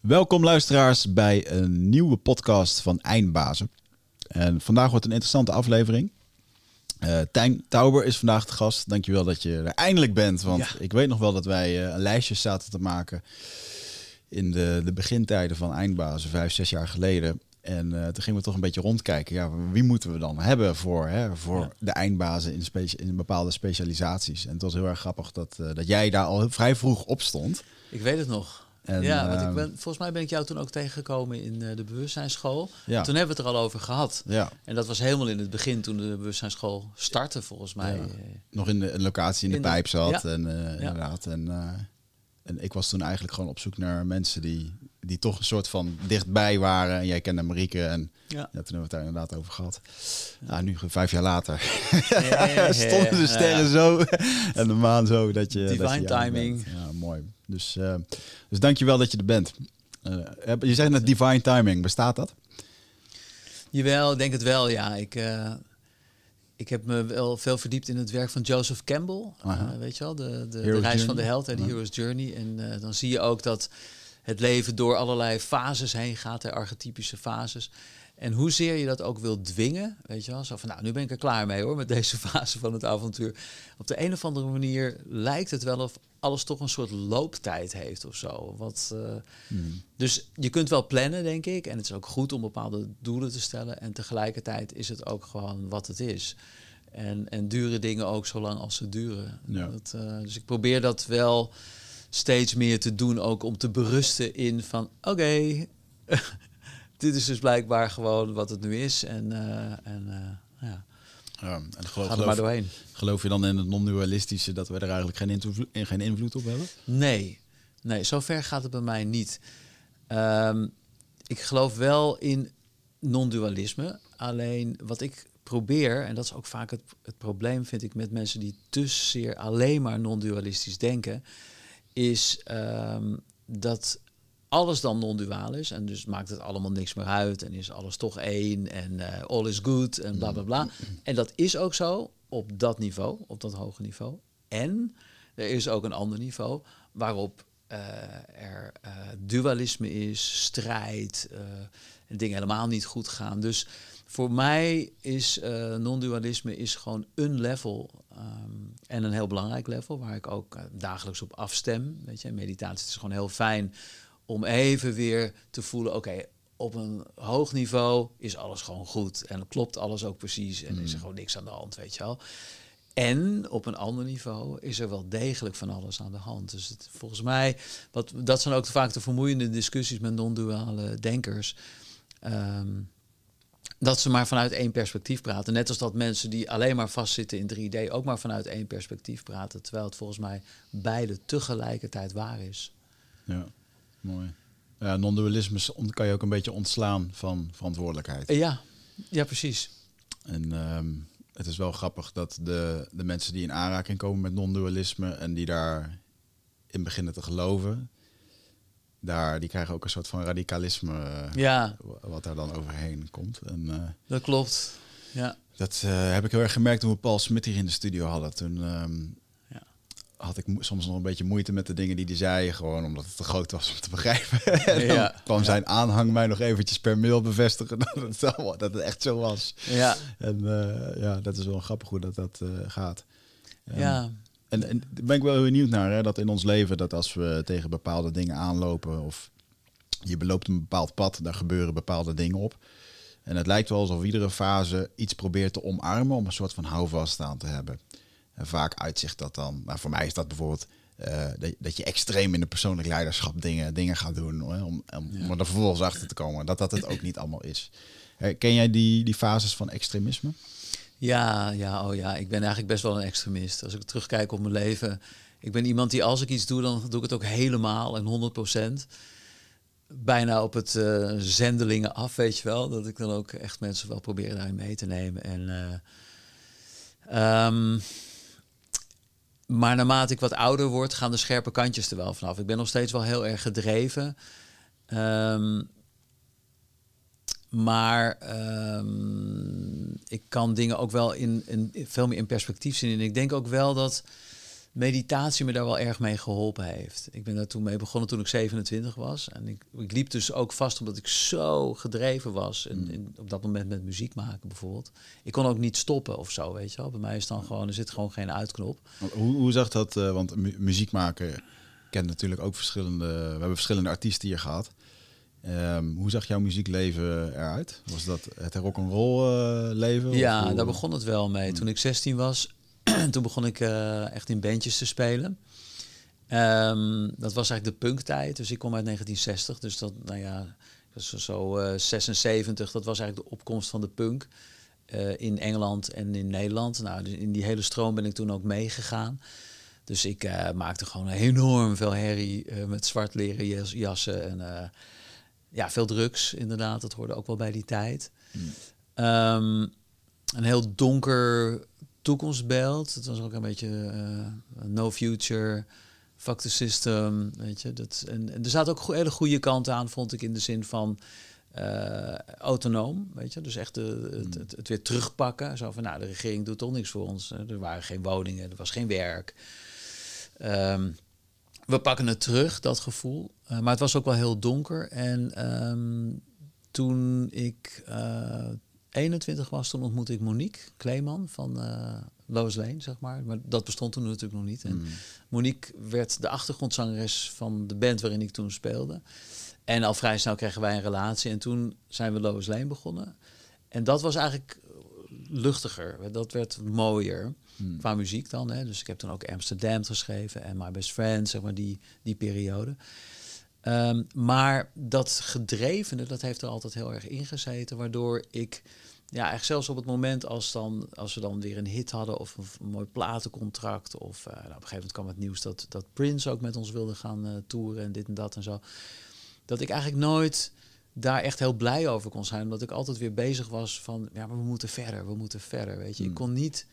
Welkom luisteraars bij een nieuwe podcast van Eindbazen. En vandaag wordt een interessante aflevering. Uh, Tijn Tauber is vandaag de gast. Dankjewel dat je er eindelijk bent. Want ik weet nog wel dat wij uh, een lijstje zaten te maken in de, de begintijden van Eindbazen, vijf, zes jaar geleden. En uh, toen gingen we toch een beetje rondkijken. Ja, wie moeten we dan hebben voor, hè, voor de eindbazen in, in bepaalde specialisaties? En het was heel erg grappig dat, dat jij daar al vrij vroeg op stond. Ik weet het nog. En, ja, want ik ehm, ben, volgens mij ben ik jou toen ook tegengekomen in uh, de bewustzijnsschool. Ja. Toen hebben we het er al over gehad. Ja. En dat was helemaal in het begin toen de bewustzijnsschool startte, volgens mij. Ja. Nog in de een locatie in, de, pijp zat. En, uh, inderdaad. En, uh, en ik was toen eigenlijk gewoon op zoek naar mensen die, die toch een soort van dichtbij waren. En jij kende Marieke en ja. toen hebben we het daar inderdaad over gehad. Nou, nu vijf jaar later stonden de sterren zo en de maan zo dat je... Divine dat je timing. Ja, mooi. Dus, uh, dus dankjewel dat je er bent. Uh, je zegt net divine timing, bestaat dat? Jawel, ik denk het wel, ja. Ik, uh, ik heb me wel veel verdiept in het werk van Joseph Campbell. weet je wel, de, de, de reis van de held, de Hero's Journey. En dan zie je ook dat het leven door allerlei fases heen gaat, de archetypische fases. En hoezeer je dat ook wil dwingen, weet je wel, zo van nou, nu ben ik er klaar mee hoor, met deze fase van het avontuur. Op de een of andere manier lijkt het wel of alles toch een soort looptijd heeft of zo. Wat, uh, hmm. Dus je kunt wel plannen, denk ik. En het is ook goed om bepaalde doelen te stellen. En tegelijkertijd is het ook gewoon wat het is. En, en duren dingen ook zo lang als ze duren. Ja. Dat, uh, dus ik probeer dat wel steeds meer te doen, ook om te berusten in van oké, dit is dus blijkbaar gewoon wat het nu is. En, uh, en ja. Ja, en geloof, Ga er maar doorheen. Geloof je dan in het non-dualistische dat we er eigenlijk geen invloed, geen invloed op hebben? Nee, nee, zover gaat het bij mij niet. Um, ik geloof wel in non-dualisme. Alleen wat ik probeer, en dat is ook vaak het, het probleem, vind ik, met mensen die te zeer alleen maar non-dualistisch denken, is um, dat alles dan non-duaal is. En dus maakt het allemaal niks meer uit. En is alles toch één. En uh, all is good. En bla bla bla. En dat is ook zo op dat niveau, op dat hoge niveau. En er is ook een ander niveau waarop uh, er uh, dualisme is, strijd, en dingen helemaal niet goed gaan. Dus voor mij is non-dualisme is gewoon een level um, en een heel belangrijk level waar ik ook dagelijks op afstem. Weet je, meditatie is gewoon heel fijn om even weer te voelen, oké, op een hoog niveau is alles gewoon goed. En klopt alles ook precies. En is er hmm. gewoon niks aan de hand, weet je wel. En op een ander niveau is er wel degelijk van alles aan de hand. Dus het, volgens mij, wat, dat zijn ook vaak de vermoeiende discussies met non-duale denkers. Um, dat ze maar vanuit één perspectief praten. Net als dat mensen die alleen maar vastzitten in 3D ook maar vanuit één perspectief praten. Terwijl het volgens mij beide tegelijkertijd waar is. Ja. Mooi. Ja, non-dualisme kan je ook een beetje ontslaan van verantwoordelijkheid. Ja, ja precies. En ehm, het is wel grappig dat de, de mensen die in aanraking komen met non-dualisme en die daarin beginnen te geloven, daar, die krijgen ook een soort van radicalisme ja. wat daar dan overheen komt. En, uh, dat klopt, ja. Dat uh, heb ik heel erg gemerkt toen we Paul Smit hier in de studio hadden. Toen um, had ik soms nog een beetje moeite met de dingen die hij zei. Gewoon omdat het te groot was om te begrijpen. en dan ja, kwam zijn aanhang mij nog eventjes per mail bevestigen dat het, dat het echt zo was. Ja. En uh, ja, dat is wel grappig hoe dat, dat uh, gaat. ja. En, en ben ik wel heel benieuwd naar, hè, dat in ons leven, dat als we tegen bepaalde dingen aanlopen of je beloopt een bepaald pad, daar gebeuren bepaalde dingen op. En het lijkt wel alsof iedere fase iets probeert te omarmen om een soort van houvast aan te hebben. En vaak uitzicht dat dan, maar voor mij is dat bijvoorbeeld uh, dat, dat, je extreem in de persoonlijk leiderschap dingen, dingen gaat doen. Hoor, om, om, om er vervolgens achter te komen dat dat het ook niet allemaal is. Ken jij die, die fases van extremisme? Ja, ja, oh ja, ik ben eigenlijk best wel een extremist. Als ik terugkijk op mijn leven, ik ben iemand die als ik iets doe, dan doe ik het ook helemaal en 100 procent. Bijna op het uh, zendelingen af, weet je wel. Dat ik dan ook echt mensen wel probeer daarin mee te nemen. En uh, um, maar naarmate ik wat ouder word, gaan de scherpe kantjes er wel vanaf. Ik ben nog steeds wel heel erg gedreven. Um, maar um, ik kan dingen ook wel in, in, veel meer in perspectief zien. En ik denk ook wel dat meditatie me daar wel erg mee geholpen heeft. Ik ben daar toen mee begonnen toen ik 27 was. En ik, ik liep dus ook vast omdat ik zo gedreven was. En, mm. in, op dat moment met muziek maken bijvoorbeeld. Ik kon ook niet stoppen of zo, weet je wel. Bij mij is dan gewoon, er zit gewoon geen uitknop. Hoe, hoe zag dat, uh, want muziek maken kent natuurlijk ook verschillende... We hebben verschillende artiesten hier gehad. Um, hoe zag jouw muziekleven eruit? Was dat het rock and roll uh, leven? Ja, daar begon het wel mee. Mm. Toen ik 16 was, toen begon ik uh, echt in bandjes te spelen. Um, dat was eigenlijk de punktijd. Dus ik kom uit 1960. Dus dat, nou ja, dat zo uh, 76. Dat was eigenlijk de opkomst van de punk. Uh, in Engeland en in Nederland. Nou, dus in die hele stroom ben ik toen ook meegegaan. Dus ik uh, maakte gewoon enorm veel herrie met zwart leren jas, jassen en ja, veel drugs inderdaad. Dat hoorde ook wel bij die tijd. Mm. Um, een heel donker toekomstbeeld. Het was ook een beetje uh, no future, fuck the system, weet je. Dat, en, en er zaten ook hele goede kanten aan, vond ik, in de zin van uh, autonoom, weet je. Dus echt de, het, het, het, weer terugpakken. Zo van, nou, de regering doet toch niks voor ons. Er waren geen woningen, er was geen werk. Um, we pakken het terug, dat gevoel. Uh, maar het was ook wel heel donker. En um, toen ik 21 was, toen ontmoette ik Monique Kleeman van uh, Lois Lane, zeg maar. Maar dat bestond toen natuurlijk nog niet. En mm. Monique werd de achtergrondzangeres van de band waarin ik toen speelde. En al vrij snel kregen wij een relatie. En toen zijn we Lois Lane begonnen. En dat was eigenlijk luchtiger. Dat werd mooier. Mm. Qua muziek dan. Hè. Dus ik heb toen ook Amsterdam geschreven en My Best Friend, zeg maar, die, die periode. Um, maar dat gedrevene, dat heeft er altijd heel erg ingezeten, waardoor ik, ja, eigenlijk zelfs op het moment als, dan, als we dan weer een hit hadden of een, mooi platencontract, of uh, nou, op een gegeven moment kwam het nieuws dat, dat Prince ook met ons wilde gaan uh, toeren en dit en dat en zo, dat ik eigenlijk nooit daar echt heel blij over kon zijn, omdat ik altijd weer bezig was van, ja, maar we moeten verder, we moeten verder, weet je. Ik hmm. kon niet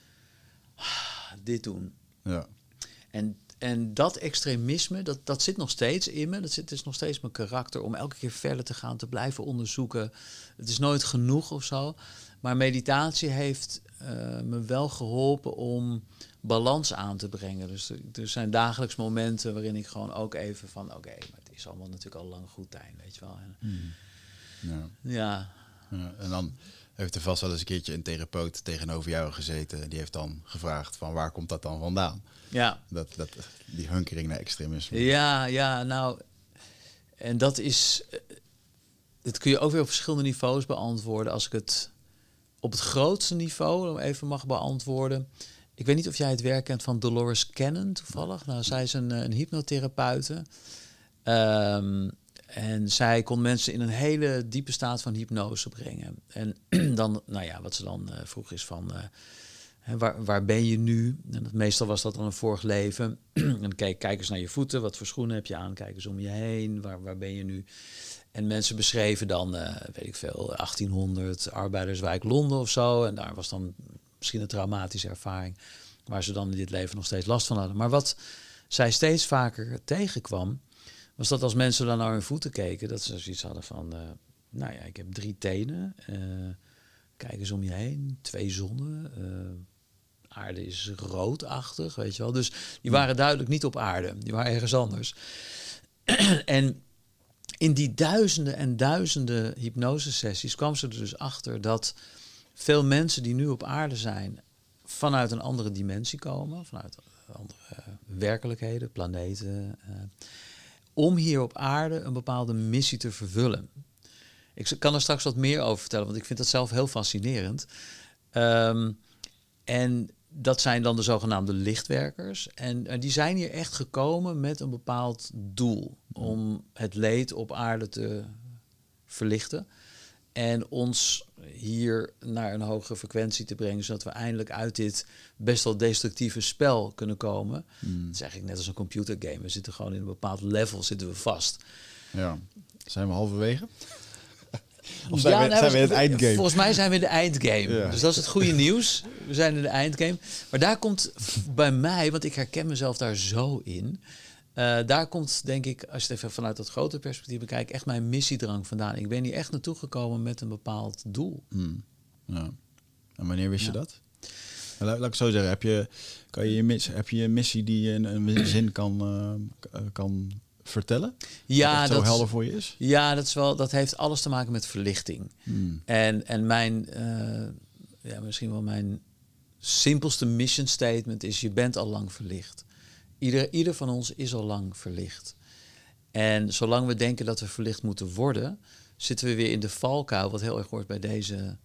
ah, dit doen. Ja. En en dat extremisme, dat, dat zit nog steeds in me. Dat zit, is nog steeds mijn karakter om elke keer verder te gaan, te blijven onderzoeken. Het is nooit genoeg of zo. Maar meditatie heeft uh, me wel geholpen om balans aan te brengen. Dus er, zijn dagelijks momenten waarin ik gewoon ook even van... oké, maar het is allemaal natuurlijk al lang goed tijd, weet je wel. En, mm. ja. ja. ja. En dan heeft er vast wel eens een keertje een therapeut tegenover jou gezeten. Die heeft dan gevraagd van waar komt dat dan vandaan? Ja. Dat, dat, die hunkering naar extremisme. Ja, ja, nou... En dat is... Dat kun je ook weer op verschillende niveaus beantwoorden. Als ik het op het grootste niveau even mag beantwoorden... Ik weet niet of jij het werk kent van Dolores Cannon toevallig. Nou, zij is een, een hypnotherapeute. Um, en zij kon mensen in een hele diepe staat van hypnose brengen. En dan, nou ja, wat ze dan uh, vroeg is van, uh, waar, waar ben je nu? En dat, meestal was dat dan een vorig leven. en kijk, kijk eens naar je voeten, wat voor schoenen heb je aan? Kijk eens om je heen, waar, waar ben je nu? En mensen beschreven dan, uh, weet ik veel, 1800, arbeiderswijk Londen of zo. En daar was dan misschien een traumatische ervaring, waar ze dan in dit leven nog steeds last van hadden. Maar wat zij steeds vaker tegenkwam, was dat als mensen dan naar hun voeten keken, dat ze zoiets hadden van, uh, nou ja, ik heb drie tenen, uh, kijk eens om je heen, twee zonnen, uh, aarde is roodachtig, weet je wel. Dus die waren duidelijk niet op aarde, die waren ergens anders. en in die duizenden en duizenden hypnosesessies kwam ze er dus achter dat veel mensen die nu op aarde zijn, vanuit een andere dimensie komen, vanuit andere werkelijkheden, planeten om hier op aarde een bepaalde missie te vervullen. Ik kan er straks wat meer over vertellen, want ik vind dat zelf heel fascinerend. Ehm, en dat zijn dan de zogenaamde lichtwerkers. En, die zijn hier echt gekomen met een bepaald doel. Om het leed op aarde te verlichten. En ons hier naar een hogere frequentie te brengen, zodat we eindelijk uit dit best wel destructieve spel kunnen komen. Mm. Dat is eigenlijk net als een computergame. We zitten gewoon in een bepaald level zitten we vast. Ja. Zijn we halverwege? Of zijn, we, nou, zijn we in het eindgame? Volgens mij zijn we in de eindgame. Dus dat is het goede nieuws. We zijn in de eindgame. Maar daar komt bij mij, want ik herken mezelf daar zo in. Uh, daar komt, denk ik, als je het even vanuit dat grote perspectief bekijkt, echt mijn missiedrang vandaan. Ik ben hier echt naartoe gekomen met een bepaald doel. Hmm. Ja. En wanneer wist je dat? Laat, laat ik zo zeggen, heb je, kan je, je mis, heb je een missie die je in een zin kan, uh, kan vertellen? Ja, dat, helder voor je is? Ja, dat, is wel, dat heeft alles te maken met verlichting. Hmm. En, en mijn, uh, ja, misschien wel mijn simpelste mission statement is: je bent al lang verlicht. Ieder, ieder van ons is al lang verlicht. En zolang we denken dat we verlicht moeten worden, zitten we weer in de valkuil, wat heel erg hoort bij deze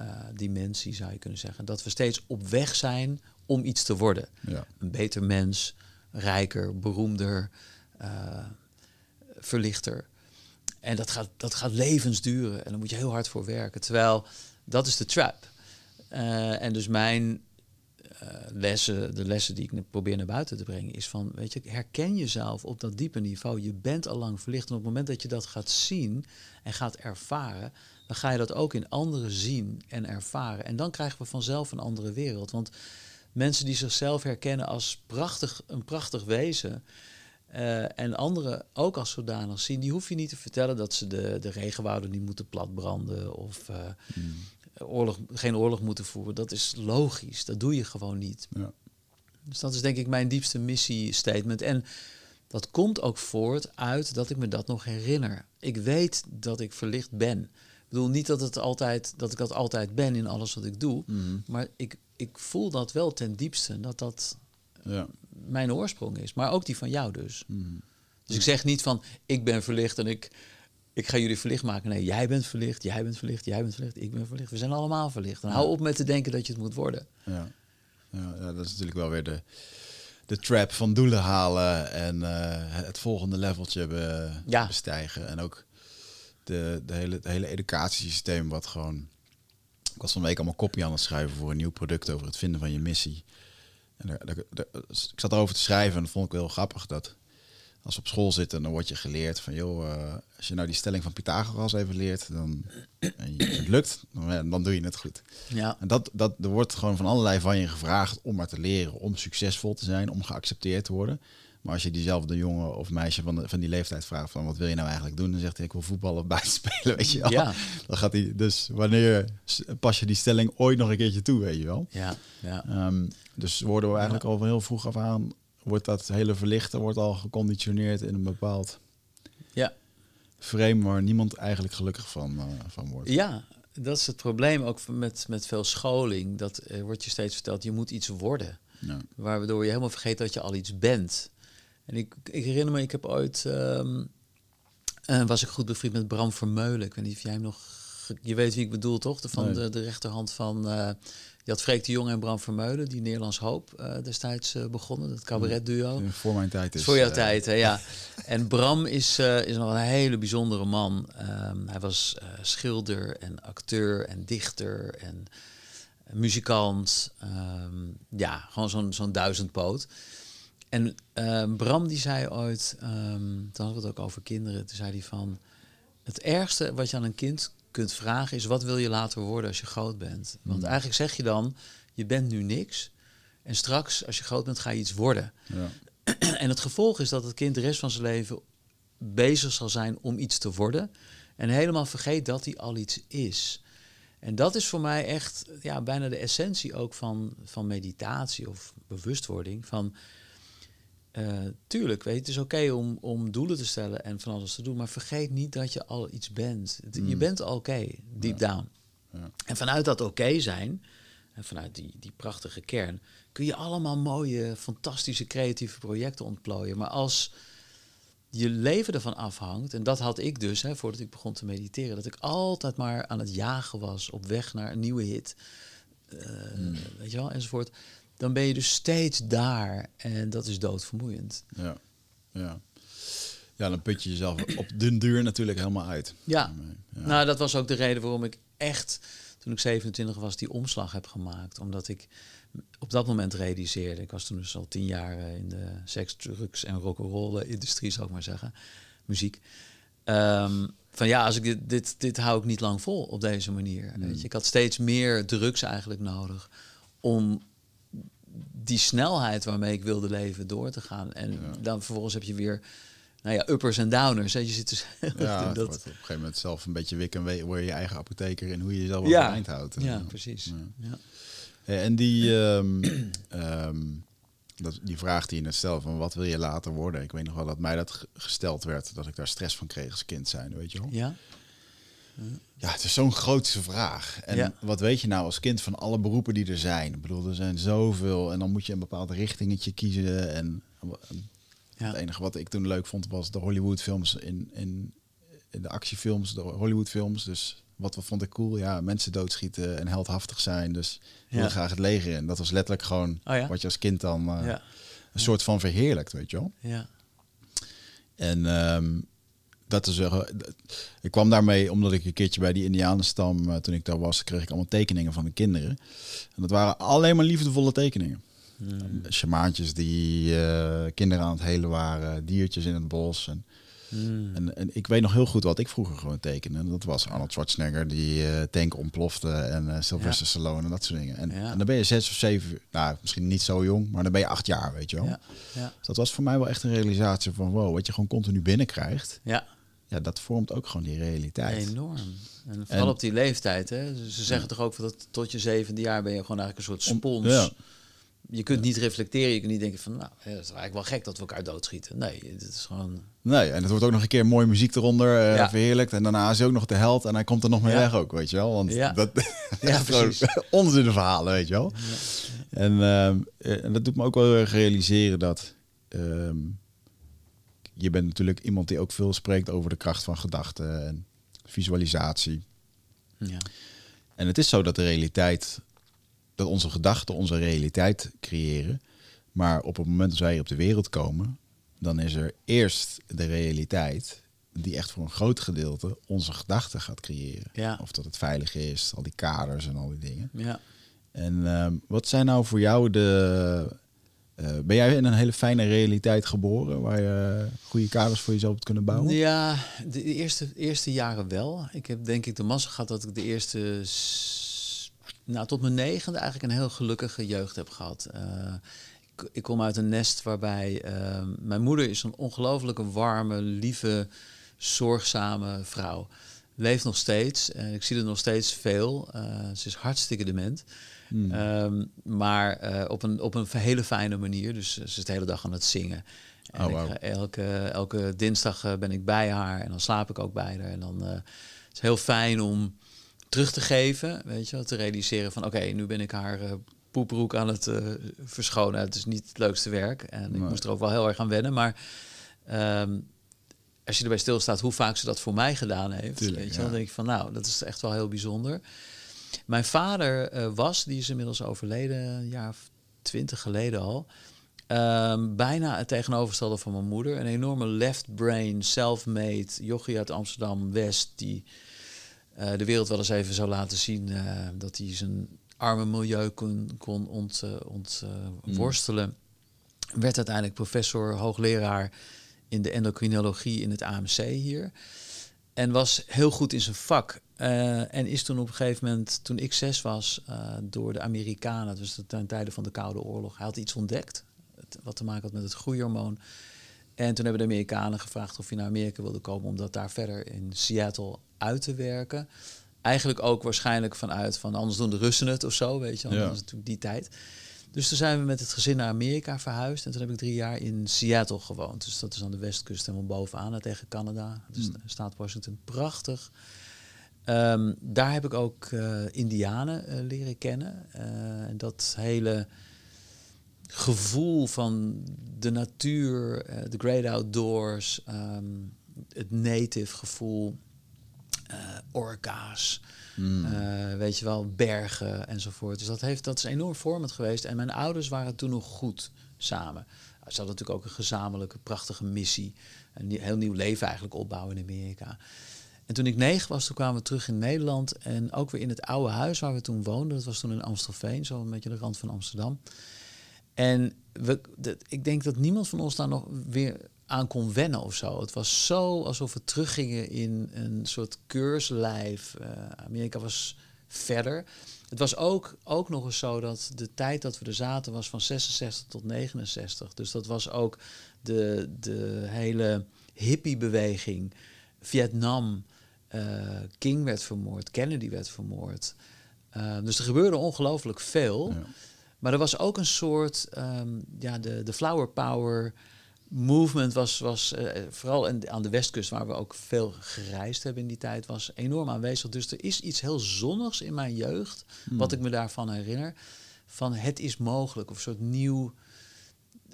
uh, dimensie, zou je kunnen zeggen. Dat we steeds op weg zijn om iets te worden. Ja. Een beter mens, rijker, beroemder, verlichter. En dat gaat, dat gaat levens duren en daar moet je heel hard voor werken. Terwijl dat is de trap. Uh, en dus mijn uh, lessen, de lessen die ik probeer naar buiten te brengen, is van, weet je, herken jezelf op dat diepe niveau. Je bent al lang verlicht. En op het moment dat je dat gaat zien en gaat ervaren, dan ga je dat ook in anderen zien en ervaren. En dan krijgen we vanzelf een andere wereld. Want mensen die zichzelf herkennen als prachtig, een prachtig wezen. Uh, en anderen ook als zodanig zien, die hoef je niet te vertellen dat ze de, de regenwouden niet moeten platbranden of uh, hmm. oorlog, geen oorlog moeten voeren. Dat is logisch, dat doe je gewoon niet. Ja. Dus dat is denk ik mijn diepste missie-statement. En dat komt ook voort uit dat ik me dat nog herinner. Ik weet dat ik verlicht ben. Ik bedoel niet dat, het altijd, dat ik dat altijd ben in alles wat ik doe, mm. maar ik, ik voel dat wel ten diepste, dat dat ja. mijn oorsprong is. Maar ook die van jou dus. Mm. Dus ik zeg niet van, ik ben verlicht en ik, ik ga jullie verlicht maken. Nee, jij bent verlicht, jij bent verlicht, jij bent verlicht, ik ben verlicht. We zijn allemaal verlicht. En hou op met te denken dat je het moet worden. Ja, ja, ja dat is natuurlijk wel weer de, de trap van doelen halen en uh, het volgende leveltje be, Ja. bestijgen. En ook de, de hele, het hele educatiesysteem wat gewoon... Ik was van de week allemaal kopie aan het schrijven voor een nieuw product over het vinden van je missie. En daar, daar, daar- ik zat erover te schrijven en dat vond ik wel heel grappig dat als we op school zitten, dan word je geleerd van joh, eh, als je nou die stelling van Pythagoras even leert, dan en je, het lukt, dan, dan doe je het goed. Ja, En dat, dat, er wordt gewoon van allerlei van je gevraagd om maar te leren, om succesvol te zijn, om geaccepteerd te worden. Maar als je diezelfde jongen of meisje van, de, van die leeftijd vraagt van wat wil je nou eigenlijk doen, dan zegt hij ik wil voetballen of buiten spelen, weet je wel. ja, Dan gaat hij, dus wanneer pas je die stelling ooit nog een keertje toe, weet je wel. ja, ja. Ehm, dus worden we eigenlijk al van heel vroeg af aan, wordt dat hele verlichten wordt al geconditioneerd in een bepaald Ja. frame waar niemand eigenlijk gelukkig van, eh, van wordt. Ja, dat is het probleem ook met, met veel scholing. Dat er wordt je steeds verteld, je moet iets worden. Ja. Waardoor je helemaal vergeet dat je al iets bent. En ik, ik herinner me, ik heb ooit... ehm, eh, was ik goed bevriend met Bram Vermeulen. Ik weet niet of jij hem nog... Je weet wie ik bedoel, toch? De, van Nee. de, de rechterhand van... eh je had Freek de Jong en Bram Vermeulen, die Nederlands Hoop eh, destijds begonnen. Dat cabaretduo. Voor mijn tijd is. Voor jouw tijd, hè, ja. En Bram is, is nog een hele bijzondere man. Ehm, hij was schilder en acteur en dichter en muzikant. Ehm, ja, gewoon zo'n zo'n duizendpoot. En ehm, Bram die zei ooit, ehm toen hadden we het ook over kinderen, toen zei hij van... Het ergste wat je aan een kind kunt vragen is, wat wil je later worden als je groot bent? Want eigenlijk zeg je dan, je bent nu niks. En straks, als je groot bent, ga je iets worden. Ja. En het gevolg is dat het kind de rest van zijn leven bezig zal zijn om iets te worden. En helemaal vergeet dat hij al iets is. En dat is voor mij echt ja, bijna de essentie ook van, van meditatie of bewustwording. Van, eh, tuurlijk, weet je, het is oké om, om doelen te stellen en van alles te doen. Maar vergeet niet dat je al iets bent. Je Mm. bent al oké, deep down. Ja. En vanuit dat oké zijn, en vanuit die, die prachtige kern, kun je allemaal mooie, fantastische, creatieve projecten ontplooien. Maar als je leven ervan afhangt, en dat had ik dus, hè, voordat ik begon te mediteren, dat ik altijd maar aan het jagen was op weg naar een nieuwe hit, eh, weet je wel, enzovoort. Dan ben je dus steeds daar en dat is doodvermoeiend. Ja. Ja. ja, dan put je jezelf op den duur natuurlijk helemaal uit. Ja. Ja. Nou, dat was ook de reden waarom ik echt, toen ik 27 was, die omslag heb gemaakt. Omdat ik op dat moment realiseerde, ik was toen dus al tien jaar eh, in de seks, drugs en rock'n'roll industrie, zou ik maar zeggen, muziek. Ehm, van ja, als ik dit, dit, dit hou ik niet lang vol op deze manier. Weet je. Ik had steeds meer drugs eigenlijk nodig om die snelheid waarmee ik wilde leven door te gaan. En dan vervolgens heb je weer, nou ja, uppers en downers. Hè. Je zit dus Ja, in dat, op een gegeven moment zelf een beetje wik en we- word je je eigen apotheker en hoe je jezelf Ja. overeind houdt. Ja, precies. ja. Ja. En die, ehm, ehm, dat, die vraag die je net stelt, van wat wil je later worden? Ik weet nog wel dat mij dat gesteld werd, dat ik daar stress van kreeg als kind zijn, weet je wel? Ja. Ja, het is zo'n grootste vraag. En wat weet je nou als kind van alle beroepen die er zijn? Ik bedoel, er zijn zoveel en dan moet je een bepaald richtingetje kiezen. En ja. het enige wat ik toen leuk vond was de Hollywoodfilms in, in, in de actiefilms, de Hollywoodfilms. Dus wat, wat vond ik cool? Ja, mensen doodschieten en heldhaftig zijn. Dus ik wilde graag het leger in. Dat was letterlijk gewoon oh wat je als kind dan uh, een soort van verheerlijkt, weet je wel. Ja. En um, dat is, uh, ik kwam daarmee omdat ik een keertje bij die Indianenstam, uh, toen ik daar was, kreeg ik allemaal tekeningen van de kinderen. En dat waren alleen maar liefdevolle tekeningen. Hmm. Shamaantjes die uh, kinderen aan het helen waren, diertjes in het bos. En Hmm. En, en, ik weet nog heel goed wat ik vroeger gewoon tekende. En dat was Arnold Schwarzenegger die uh, tank ontplofte en uh, Sylvester ja. Stallone en dat soort dingen. En, en, dan ben je zes of zeven, nou misschien niet zo jong, maar dan ben je acht jaar, weet je wel. Ja. Dus dat was voor mij wel echt een realisatie van wow, wat je gewoon continu binnenkrijgt. Ja. Ja, dat vormt ook gewoon die realiteit. Enorm. En vooral op die leeftijd, hè. Ze zeggen toch ook dat tot je zevende jaar ben je gewoon eigenlijk een soort spons je kunt niet reflecteren. Je kunt niet denken van, nou, het is eigenlijk wel gek dat we elkaar doodschieten. Nee, het is gewoon... Nee, en het wordt ook nog een keer mooie muziek eronder uh, verheerlijkt. En daarna is hij ook nog de held en hij komt er nog mee weg ook, weet je wel. Want ja. dat ja, precies. de verhalen, weet je wel. En, uh, en dat doet me ook wel realiseren dat... Uh, je bent natuurlijk iemand die ook veel spreekt over de kracht van gedachten en visualisatie. Ja. En het is zo dat de realiteit dat onze gedachten onze realiteit creëren. Maar op het moment dat wij op de wereld komen, dan is er eerst de realiteit die echt voor een groot gedeelte onze gedachten gaat creëren. Ja. Of dat het veilig is, al die kaders en al die dingen. Ja. En uh, wat zijn nou voor jou de... Uh, ben jij in een hele fijne realiteit geboren, waar je goede kaders voor jezelf hebt kunnen bouwen? Ja, de eerste, eerste jaren wel. Ik heb denk ik de massa gehad dat ik de eerste nou, tot mijn negende eigenlijk een heel gelukkige jeugd heb gehad. Uh, ik, ik, kom uit een nest waarbij uh, mijn moeder is een ongelooflijke warme, lieve, zorgzame vrouw. Leeft nog steeds. en ik zie er nog steeds veel. Ze is hartstikke dement. Hmm. Um, maar op, een, op een hele fijne manier. Dus ze is de hele dag aan het zingen. En oh, wow. ik, elke, elke dinsdag ben ik bij haar en dan slaap ik ook bij haar. En dan uh, het is heel fijn om terug te geven. Weet je, te realiseren van oké, nu ben ik haar uh, poeproek aan het uh, verschonen. Het is niet het leukste werk. En ik moest er ook wel heel erg aan wennen. Maar um, als je erbij stilstaat hoe vaak ze dat voor mij gedaan heeft, weet je, dan denk ik van nou, dat is echt wel heel bijzonder. Mijn vader uh, was, die is inmiddels overleden, een jaar of twintig geleden al. Um, bijna het tegenovergestelde van mijn moeder. Een enorme left brain, self-made jochie uit Amsterdam-West... die uh, de wereld wel eens even zou laten zien uh, dat hij zijn arme milieu kon, kon ontworstelen. Ont, uh, mm. Werd uiteindelijk professor, hoogleraar in de endocrinologie in het AMC hier. En was heel goed in zijn vak. En is toen op een gegeven moment, toen ik zes was, door de Amerikanen, dus ten tijde van de Koude Oorlog, hij had iets ontdekt. wat te maken had met het groeihormoon. En toen hebben de Amerikanen gevraagd of hij naar Amerika wilde komen, omdat daar verder in Seattle uit te werken. Eigenlijk ook waarschijnlijk vanuit van anders doen de Russen het of zo, weet je. Dat is natuurlijk die tijd. Dus toen zijn we met het gezin naar Amerika verhuisd. En toen heb ik drie jaar in Seattle gewoond. Dus dat is aan de westkust helemaal bovenaan tegen Canada. Dus de staat Washington. Prachtig. Um, daar heb ik ook uh, Indianen uh, leren kennen. Uh, dat hele gevoel van de natuur, de great outdoors, um, het native gevoel orka's, hmm. weet je wel, bergen enzovoort. Dus dat, heeft, dat is enorm vormend geweest. En mijn ouders waren toen nog goed samen. Ze hadden natuurlijk ook een gezamenlijke, prachtige missie. Een heel nieuw leven eigenlijk opbouwen in Amerika. En toen ik negen was, toen kwamen we terug in Nederland. En ook weer in het oude huis waar we toen woonden. Dat was toen in Amstelveen, zo een beetje de rand van Amsterdam. En we, ik denk dat niemand van ons daar nog weer aan kon wennen of zo. Het was zo alsof we teruggingen in een soort keurslijf. Uh, Amerika was verder. Het was ook, ook nog eens zo dat de tijd dat we er zaten was van 66 tot 69. Dus dat was ook de, de hele hippiebeweging. Vietnam, King werd vermoord, Kennedy werd vermoord. Uh, dus er gebeurde ongelooflijk veel. Maar er was ook een soort, um, ja, de, de flower power movement was, was uh, vooral in, aan de westkust, waar we ook veel gereisd hebben in die tijd, was enorm aanwezig. Dus er is iets heel zonnigs in mijn jeugd, hmm. wat ik me daarvan herinner. Van het is mogelijk, of een soort nieuw.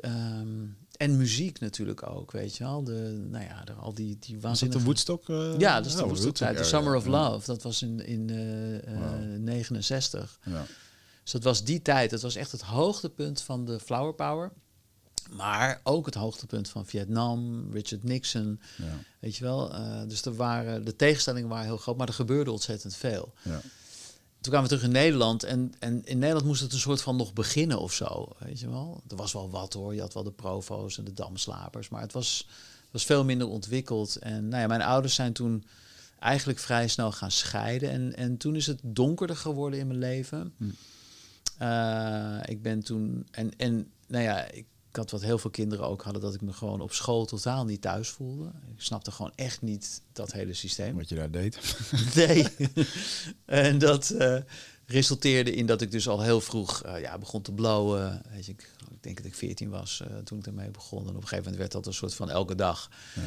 Um, en muziek natuurlijk ook, weet je wel. De, nou ja, al die, die waanzinnige... de Woodstock? Uh, ja, dat is de oh, Woodstock tijd. Summer of Love, dat was in, in uh, wow. 69. Ja. Dus dat was die tijd. Dat was echt het hoogtepunt van de flower power. Maar ook het hoogtepunt van Vietnam, Richard Nixon. Ja. Weet je wel. Uh, dus er waren, de tegenstellingen waren heel groot, maar er gebeurde ontzettend veel. Ja. Toen kwamen we terug in Nederland en, en in Nederland moest het een soort van nog beginnen of zo. Weet je wel. Er was wel wat hoor. Je had wel de provo's en de damslapers, maar het was, was veel minder ontwikkeld. En nou ja, mijn ouders zijn toen eigenlijk vrij snel gaan scheiden. En, en toen is het donkerder geworden in mijn leven. Hm. Uh, ik ben toen. En, en nou ja, ik ik had wat heel veel kinderen ook hadden, dat ik me gewoon op school totaal niet thuis voelde. Ik snapte gewoon echt niet dat hele systeem. Wat je daar deed? Nee. en dat uh, resulteerde in dat ik dus al heel vroeg uh, ja, begon te blowen. Weet je, ik, ik, denk dat ik 14 was uh, toen ik ermee begon. En op een gegeven moment werd dat een soort van elke dag. Ja.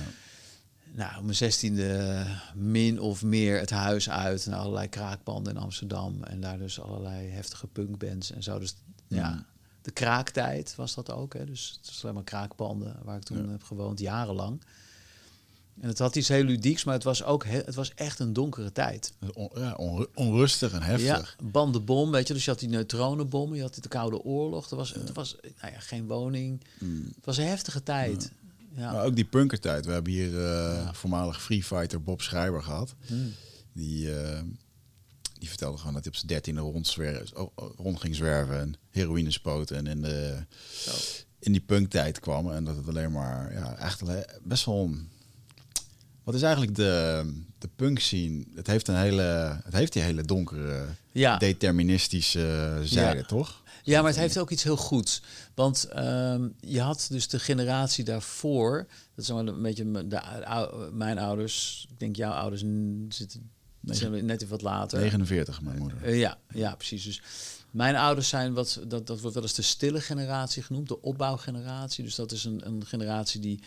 Nou, op mijn zestiende min of meer het huis uit naar allerlei kraakpanden in Amsterdam. En daar dus allerlei heftige punkbands en zo. Dus ja, mm de kraaktijd was dat ook. Hè? Dus het was alleen maar kraakpanden waar ik toen heb gewoond, jarenlang. En het had iets heel ludieks, maar het was ook het was echt een donkere tijd. ja, onrustig en heftig. Ja, bandenbom, weet je. Dus je had die neutronenbommen, je had de Koude Oorlog. Er was, ja. er was nou ja, geen woning. Mm. Het was een heftige tijd. Ja. Maar ook die punkertijd. We hebben hier uh, voormalig Free Fighter Bob Schrijver gehad. Mm. Die... Uh, die vertelde gewoon dat hij op zijn dertiende rond, rond ging zwerven en heroïne spoten en in, de, in die punktijd kwam. En dat het alleen maar, ja, echt best wel... Wat is eigenlijk de, de punk scene? Het heeft een hele, het heeft die hele donkere, ja. deterministische zijde, toch? Ja, maar het heeft ook iets heel goeds. Want ehm, je had dus de generatie daarvoor, dat is een beetje de, mijn ouders, ik denk jouw ouders zitten zijn net even wat later. 49, mijn moeder. Uh, ja, ja, precies. Dus mijn ouders zijn wat, dat, dat wordt wel eens de stille generatie genoemd, de opbouwgeneratie. Dus dat is een, een generatie die,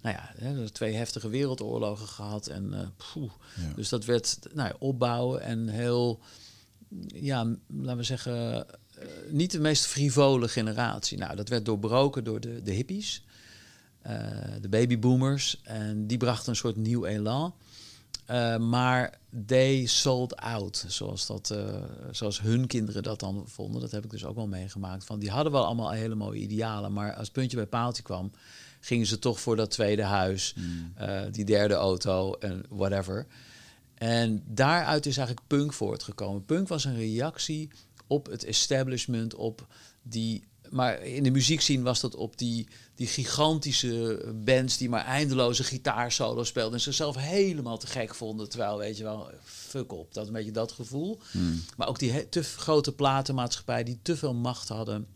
nou ja, hè, twee heftige wereldoorlogen gehad. En uh, Dus dat werd nou ja, opbouwen en heel, ja, laten we zeggen, uh, niet de meest frivole generatie. Nou, dat werd doorbroken door de, de hippies, de babyboomers. En die brachten een soort nieuw elan. Uh, maar they sold out, zoals, dat, uh, zoals hun kinderen dat dan vonden. Dat heb ik dus ook wel meegemaakt. Van, die hadden wel allemaal hele mooie idealen, maar als puntje bij paaltje kwam, gingen ze toch voor dat tweede huis, mm. uh, die derde auto en whatever. En daaruit is eigenlijk punk voortgekomen. Punk was een reactie op het establishment, op die maar in de muziekscene was dat op die, die gigantische bands die maar eindeloze gitaarsolo speelden en zichzelf helemaal te gek vonden. Terwijl, weet je wel, fuck op, dat een beetje dat gevoel. Hmm. Maar ook die te grote platenmaatschappij die te veel macht hadden.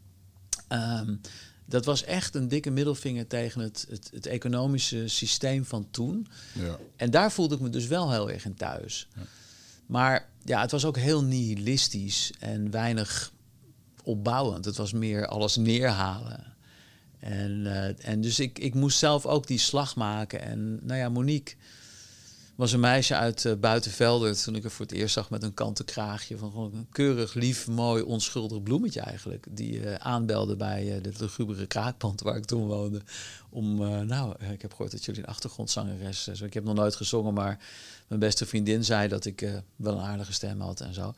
Ehm, dat was echt een dikke middelvinger tegen het, het, het economische systeem van toen. Ja. En daar voelde ik me dus wel heel erg in thuis. Ja. Maar ja, het was ook heel nihilistisch en weinig opbouwend. Het was meer alles neerhalen. En, uh, en dus ik, ik moest zelf ook die slag maken. En nou ja, Monique was een meisje uit uh, Buitenvelder. Toen ik er voor het eerst zag met een kanten kraagje. Van gewoon een keurig, lief, mooi, onschuldig bloemetje eigenlijk. Die uh, aanbelde bij uh, de lugubere kraakpand waar ik toen woonde. Om, nou, ik heb gehoord dat jullie een achtergrondzangeres is. Ik heb nog nooit gezongen, maar mijn beste vriendin zei dat ik wel een aardige stem had en zo.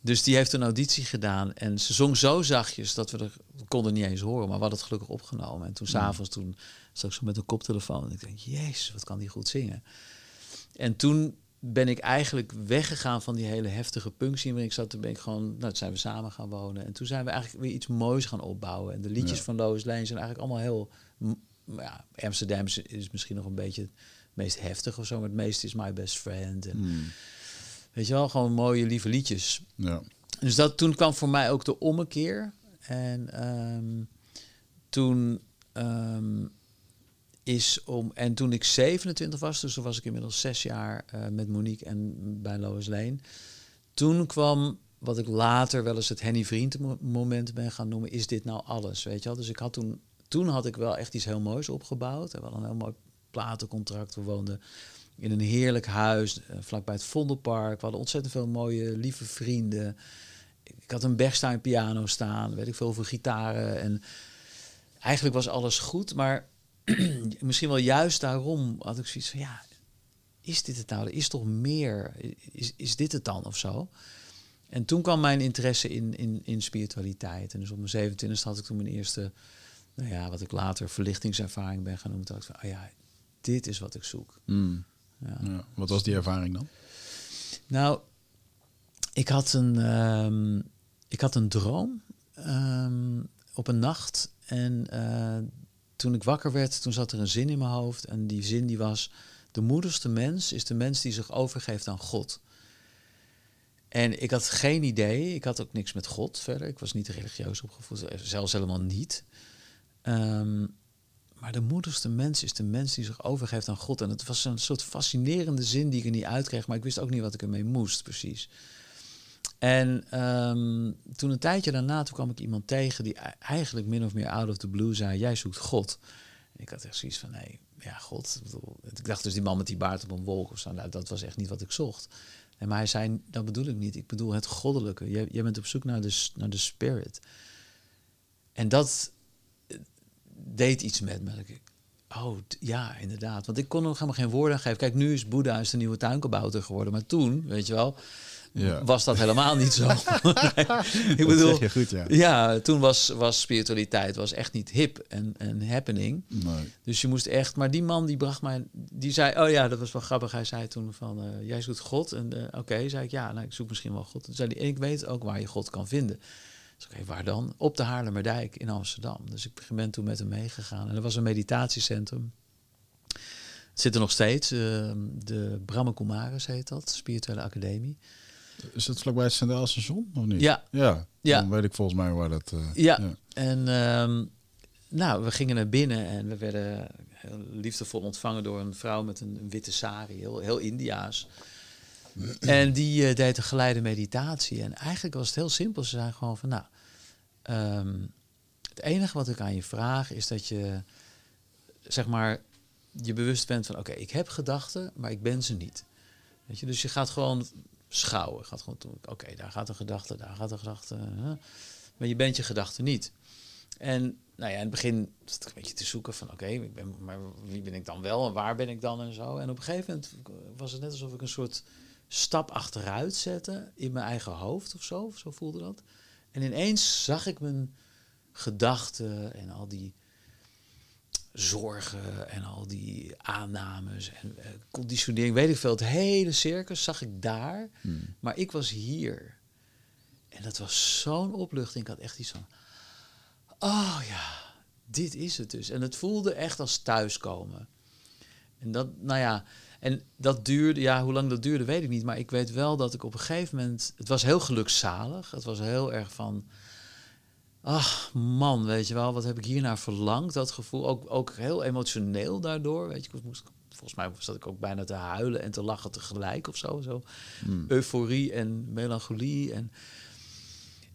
Dus die heeft een auditie gedaan en ze zong zo zachtjes dat we er we konden niet eens horen, maar we hadden het gelukkig opgenomen. En toen s'avonds, toen zat ik zo met een koptelefoon en ik denk, jezus, wat kan die goed zingen. En toen ben ik eigenlijk weggegaan van die hele heftige punkscene waarin ik zat. Toen ben ik gewoon, nou, toen zijn we samen gaan wonen. En toen zijn we eigenlijk weer iets moois gaan opbouwen. En de liedjes van Lois Lane zijn eigenlijk allemaal heel... Ja, Amsterdam is, misschien nog een beetje het meest heftig of zo, maar het meeste is My Best Friend. En, mm. Weet je wel, gewoon mooie, lieve liedjes. Ja. Dus dat, toen kwam voor mij ook de ommekeer. En um, toen um, is om. En toen ik 27 was, dus toen was ik inmiddels zes jaar uh, met Monique en bij Lois Lane. Toen kwam wat ik later wel eens het Henny Vriend moment ben gaan noemen, is dit nou alles, weet je wel? Dus ik had toen, toen had ik wel echt iets heel moois opgebouwd. We hadden een heel mooi platencontract. We woonden in een heerlijk huis, uh, vlakbij het Vondelpark. We hadden ontzettend veel mooie, lieve vrienden. Ik had een Bergstein piano staan, weet ik veel, voor gitaren. En eigenlijk was alles goed, maar misschien wel juist daarom had ik zoiets van, ja, is dit het nou? Er is toch meer? Is, is dit het dan of zo? En toen kwam mijn interesse in, in, in spiritualiteit. En dus op mijn 27e had ik toen mijn eerste, nou ja, wat ik later verlichtingservaring ben gaan noemen. Toen ik van, oh ja, dit is wat ik zoek. Mm. Ja. ja. Wat was die ervaring dan? Nou, ik had een, um, ik had een droom um, op een nacht. En uh, toen ik wakker werd, toen zat er een zin in mijn hoofd. En die zin die was, de moedigste mens is de mens die zich overgeeft aan God. En ik had geen idee, ik had ook niks met God verder. Ik was niet religieus opgevoed, zelfs helemaal niet. Um, maar de moedigste mens is de mens die zich overgeeft aan God. En het was een soort fascinerende zin die ik er niet uitkreeg, maar ik wist ook niet wat ik ermee moest, precies. En um, toen een tijdje daarna, toen kwam ik iemand tegen die eigenlijk min of meer out of the blue zei: Jij zoekt God. En ik had echt zoiets van: Nee, ja, God. Ik dacht dus die man met die baard op een wolk of zo. Nou, dat was echt niet wat ik zocht. En maar hij zei: Dat bedoel ik niet. Ik bedoel het goddelijke. Jij, jij bent op zoek naar de, naar de spirit. En dat, deed iets met me. Oh, ja, inderdaad. Want ik kon nog helemaal geen woorden geven. Kijk, nu is Boeddha is de nieuwe tuinkabouter geworden. Maar toen, weet je wel, ja. was dat helemaal niet zo. ik bedoel, je goed, ja. ja, toen was, was spiritualiteit was echt niet hip en, en happening. Nee. Dus je moest echt... Maar die man die bracht mij... Die zei, oh ja, dat was wel grappig. Hij zei toen van, uh, jij zoekt God. En uh, oké, okay, zei ik, ja, nou, ik zoek misschien wel God. Toen zei hij, ik weet ook waar je God kan vinden. Dus oké, waar dan? Op de Haarlemmerdijk in Amsterdam. Dus ik ben toen met hem meegegaan. En er was een meditatiecentrum. Het zit er nog steeds. Uh, de Brahma Kumaris heet dat, Spirituele Academie. Is dat vlakbij het Centraal Station of niet? Ja. Ja, ja. dan weet ik volgens mij waar dat... Uh, ja. ja. en ehm, nou, we gingen naar binnen en we werden heel liefdevol ontvangen door een vrouw met een, witte sari, heel, heel Indiaas. En die uh, deed een geleide meditatie. En eigenlijk was het heel simpel. Ze zei gewoon van, nou, ehm, het enige wat ik aan je vraag is dat je, zeg maar, je bewust bent van, oké, ik heb gedachten, maar ik ben ze niet. Weet je, dus je gaat gewoon schouwen. Gaat gewoon, oké, daar gaat een gedachte, daar gaat een gedachte. Maar je bent je gedachte niet. En nou ja, in het begin zat ik een beetje te zoeken van oké, maar wie ben ik dan wel en waar ben ik dan en zo. En op een gegeven moment was het net alsof ik een soort stap achteruit zetten in mijn eigen hoofd of zo. Zo voelde dat. En ineens zag ik mijn gedachten en al die zorgen en al die aannames en uh, conditionering, weet ik veel. Het hele circus zag ik daar, hmm. maar ik was hier. En dat was zo'n opluchting. Ik had echt iets van, oh ja, dit is het dus. En het voelde echt als thuiskomen. En dat, nou ja, en dat duurde, ja, hoe lang dat duurde, weet ik niet. Maar ik weet wel dat ik op een gegeven moment. Het was heel gelukzalig. Het was heel erg van. Ach man, weet je wel, wat heb ik hier naar verlangd? Dat gevoel, ook, ook heel emotioneel daardoor. Weet je, ik moest, volgens mij zat ik ook bijna te huilen en te lachen tegelijk of zo. zo. Hmm. Euforie en melancholie. En,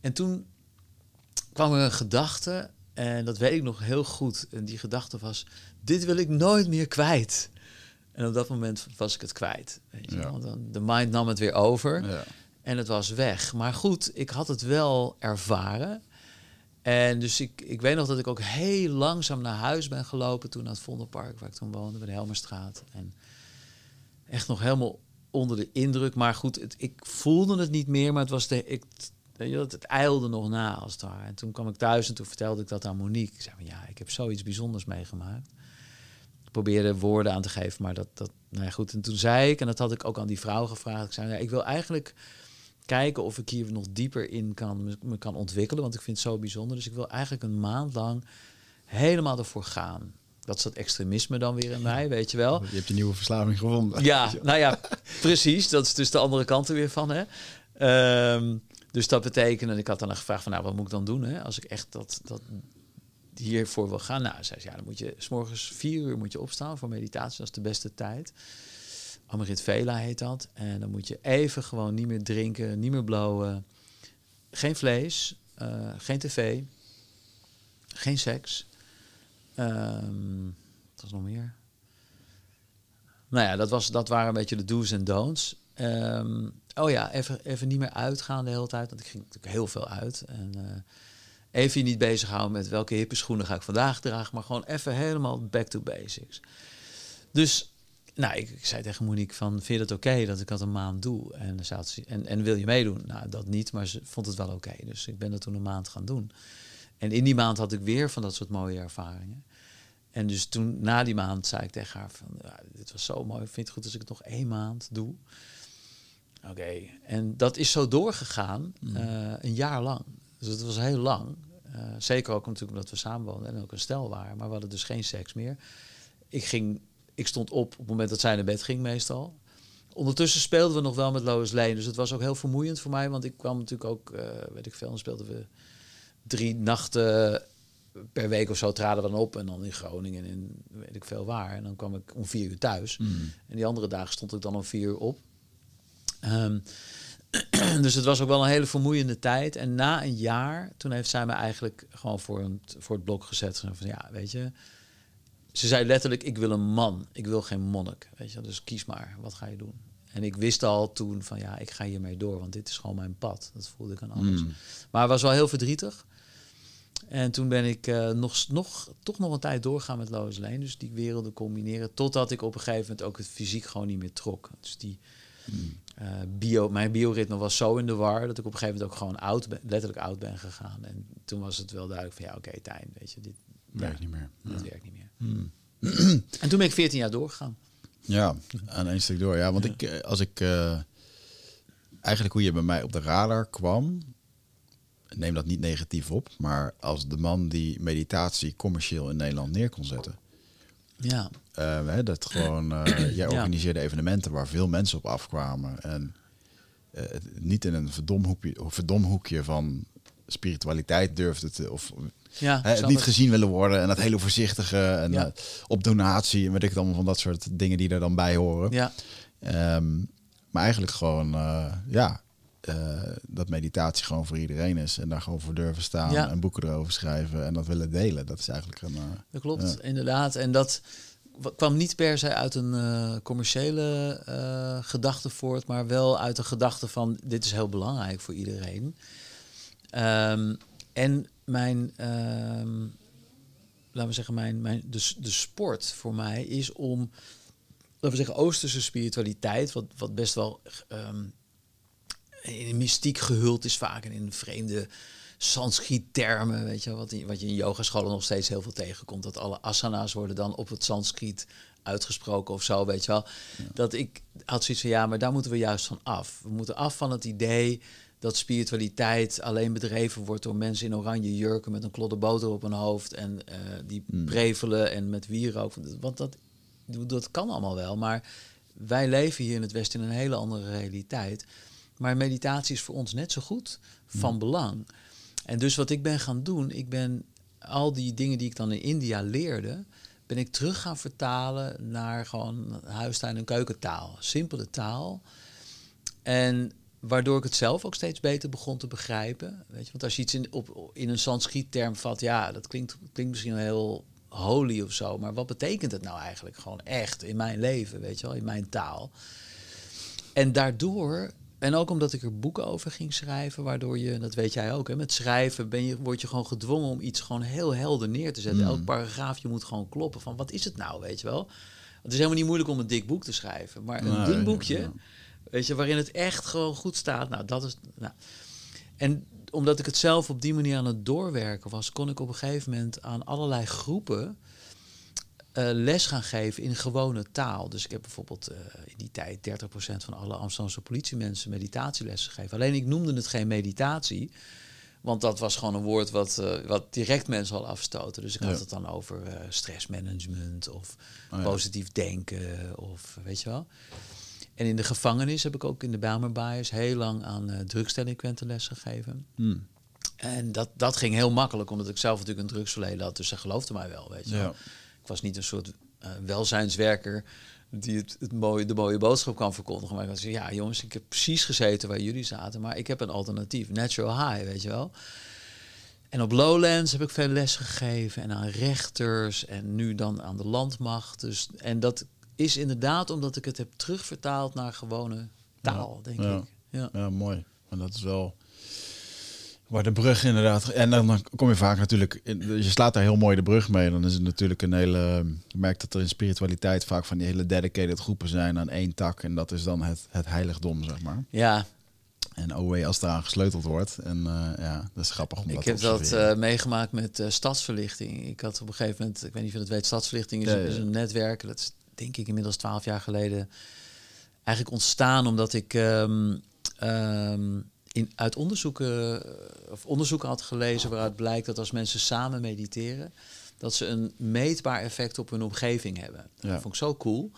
en toen kwam er een gedachte, en dat weet ik nog heel goed. En die gedachte was: dit wil ik nooit meer kwijt. En op dat moment was ik het kwijt. Weet je? Dan, de mind nam het weer over ja. en het was weg. Maar goed, ik had het wel ervaren. En dus ik, ik weet nog dat ik ook heel langzaam naar huis ben gelopen toen naar het Vondelpark, waar ik toen woonde, bij de Helmerstraat. En echt nog helemaal onder de indruk. Maar goed, het, ik voelde het niet meer, maar het was de. Ik, het, het eilde nog na als het ware. En toen kwam ik thuis en toen vertelde ik dat aan Monique. Ik zei: Ja, ik heb zoiets bijzonders meegemaakt probeerde woorden aan te geven. Maar dat, dat, nou ja, goed. En toen zei ik, en dat had ik ook aan die vrouw gevraagd. Ik zei, ja, ik wil eigenlijk kijken of ik hier nog dieper in kan, me kan ontwikkelen. Want ik vind het zo bijzonder. Dus ik wil eigenlijk een maand lang helemaal ervoor gaan. Dat is dat extremisme dan weer in mij, weet je wel. Je hebt je nieuwe verslaving gevonden. Ja, nou ja, precies. Dat is dus de andere kant er weer van. Hè. Um, dus dat betekent, en ik had dan gevraagd van, nou, wat moet ik dan doen? Hè? Als ik echt dat, dat hiervoor wil gaan, nou, zei ze, ja, dan moet je s morgens vier uur moet je opstaan voor meditatie. Dat is de beste tijd. Amrit Vela heet dat. En dan moet je even gewoon niet meer drinken, niet meer blowen. geen vlees, geen tv, geen seks. Um, wat was nog meer? Nou ja, dat, was, dat waren een beetje de do's en don'ts. Um, oh ja, even, even niet meer uitgaan de hele tijd. Want ik ging natuurlijk heel veel uit. En uh, even niet bezighouden met welke hippe schoenen ga ik vandaag dragen. Maar gewoon even helemaal back to basics. Dus nou, ik, ik, zei tegen Monique van, vind je het oké dat ik dat een maand doe? En, en, en wil je meedoen? Nou, dat niet, maar ze vond het wel oké. Dus ik ben dat toen een maand gaan doen. En in die maand had ik weer van dat soort mooie ervaringen. En dus toen, na die maand, zei ik tegen haar van, ja, dit was zo mooi, vind je het goed als ik het nog één maand doe? Oké, en dat is zo doorgegaan, mm. eh, een jaar lang. Dus het was heel lang. Uh, zeker ook natuurlijk omdat we samenwoonden en ook een stel waren. Maar we hadden dus geen seks meer. Ik, ging, ik stond op op het moment dat zij naar bed ging meestal. Ondertussen speelden we nog wel met Lois Lane. Dus het was ook heel vermoeiend voor mij. Want ik kwam natuurlijk ook, uh, weet ik veel, dan speelden we drie nachten per week of zo traden we dan op. En dan in Groningen en weet ik veel waar. En dan kwam ik om vier uur thuis. Mm. En die andere dagen stond ik dan om vier uur op. Ehm, dus het was ook wel een hele vermoeiende tijd. En na een jaar, toen heeft zij me eigenlijk gewoon voor, het, voor het blok gezet. Van ja, weet je. Ze zei letterlijk: Ik wil een man, ik wil geen monnik. Weet je, dus kies maar, wat ga je doen? En ik wist al toen van ja, ik ga hiermee door, want dit is gewoon mijn pad. Dat voelde ik aan alles. Mm. Maar het was wel heel verdrietig. En toen ben ik uh, nog, nog, toch nog een tijd doorgaan met Lois Lane. Dus die werelden combineren. Totdat ik op een gegeven moment ook het fysiek gewoon niet meer trok. Dus die hmm. uh, bio, mijn bioritme was zo in de war dat ik op een gegeven moment ook gewoon oud ben, letterlijk oud ben gegaan. En toen was het wel duidelijk van ja, oké, okay, Tijn, weet je, dit werkt niet meer. Dit werkt niet meer. Hmm. en toen ben ik 14 jaar doorgegaan. Ja, aan één stuk door. Ja, want ik, eh, als ik eigenlijk hoe je bij mij op de radar kwam, neem dat niet negatief op, maar als de man die meditatie commercieel in Nederland neer kon zetten. Ja. Uh, dat gewoon, uh, jij organiseerde evenementen waar veel mensen op afkwamen. En uh, niet in een verdomhoekje, verdomhoekje van spiritualiteit durfde te, of ja, het niet gezien willen worden. En dat hele voorzichtige en ja. op donatie en weet ik dan van dat soort dingen die er dan bij horen. Ja. Um, maar eigenlijk gewoon, ja, uh, dat meditatie gewoon voor iedereen is. En daar gewoon voor durven staan en boeken erover schrijven en dat willen delen. Dat is eigenlijk een. Uh, dat klopt, inderdaad. En dat kwam niet per se uit een uh, commerciële gedachte voort, maar wel uit de gedachte van dit is heel belangrijk voor iedereen. Um, en mijn, um, laten we zeggen, mijn, mijn, de, de sport voor mij is om, laten we zeggen, Oosterse spiritualiteit, wat, wat best wel um, in mystiek gehuld is vaak en in vreemde Sanskriet-termen, weet je, wat, wat je in yogascholen nog steeds heel veel tegenkomt. Dat alle asana's worden dan op het Sanskriet uitgesproken of zo, weet je wel. Dat ik had zoiets van, ja, maar daar moeten we juist van af. We moeten af van het idee dat spiritualiteit alleen bedreven wordt door mensen in oranje jurken met een klodder boter op hun hoofd en uh, die hmm. prevelen en met wierook. Want dat, dat kan allemaal wel, maar wij leven hier in het Westen in een hele andere realiteit. Maar meditatie is voor ons net zo goed van belang. En dus wat ik ben gaan doen, ik ben al die dingen die ik dan in India leerde, ben ik terug gaan vertalen naar gewoon huistuin- en keukentaal. Simpele taal. En waardoor ik het zelf ook steeds beter begon te begrijpen. Weet je, want als je iets in, op, in een Sanskriet-term vat, ja, dat klinkt, klinkt misschien heel holy of zo, maar wat betekent het nou eigenlijk gewoon echt in mijn leven, weet je wel, in mijn taal? En daardoor en ook omdat ik er boeken over ging schrijven, waardoor je, dat weet jij ook, hè, met schrijven ben je, word je gewoon gedwongen om iets gewoon heel helder neer te zetten. Mm. Elk paragraafje moet gewoon kloppen van wat is het nou, weet je wel. Het is helemaal niet moeilijk om een dik boek te schrijven, maar een dun boekje, weet je, waarin het echt gewoon goed staat. Nou, dat is. Nou. En omdat ik het zelf op die manier aan het doorwerken was, kon ik op een gegeven moment aan allerlei groepen uh, les gaan geven in gewone taal. Dus ik heb bijvoorbeeld uh, in die tijd 30% van alle Amsterdamse politiemensen meditatielessen gegeven. Alleen ik noemde het geen meditatie. Want dat was gewoon een woord wat, uh, wat direct mensen al afstoten. Dus ik had het dan over stressmanagement of oh, positief denken of weet je wel. En in de gevangenis heb ik ook in de Bijlmerbaaiers heel lang aan uh, drugsdelinquenten les gegeven. Hmm. En dat, dat ging heel makkelijk, omdat ik zelf natuurlijk een drugsverleden had. Dus ze geloofden mij wel, weet je wel. Ik was niet een soort uh, welzijnswerker die het, het mooie, de mooie boodschap kan verkondigen. Maar ik zei, ja jongens, ik heb precies gezeten waar jullie zaten, maar ik heb een alternatief. Natural high, weet je wel. En op Lowlands heb ik veel les gegeven en aan rechters en nu dan aan de landmacht. Dus, en dat is inderdaad omdat ik het heb terugvertaald naar gewone taal, denk ik. Ja. ja, mooi. En dat is wel waar de brug inderdaad. En dan kom je vaak natuurlijk. Je slaat daar heel mooi de brug mee. Dan is het natuurlijk een hele. Je merkt dat er in spiritualiteit vaak van die hele dedicated groepen zijn aan één tak. En dat is dan het, het heiligdom, zeg maar. Ja. En OE als eraan gesleuteld wordt. En uh, ja, dat is grappig om Ik heb dat uh, meegemaakt met uh, stadsverlichting. Ik had op een gegeven moment, ik weet niet of je dat weet, stadsverlichting is, ja, ja. is een netwerk. Dat is denk ik inmiddels twaalf jaar geleden eigenlijk ontstaan omdat ik um, um, in, uit onderzoeken, of onderzoeken had gelezen waaruit blijkt dat als mensen samen mediteren, dat ze een meetbaar effect op hun omgeving hebben. Ja. Dat vond ik zo cool.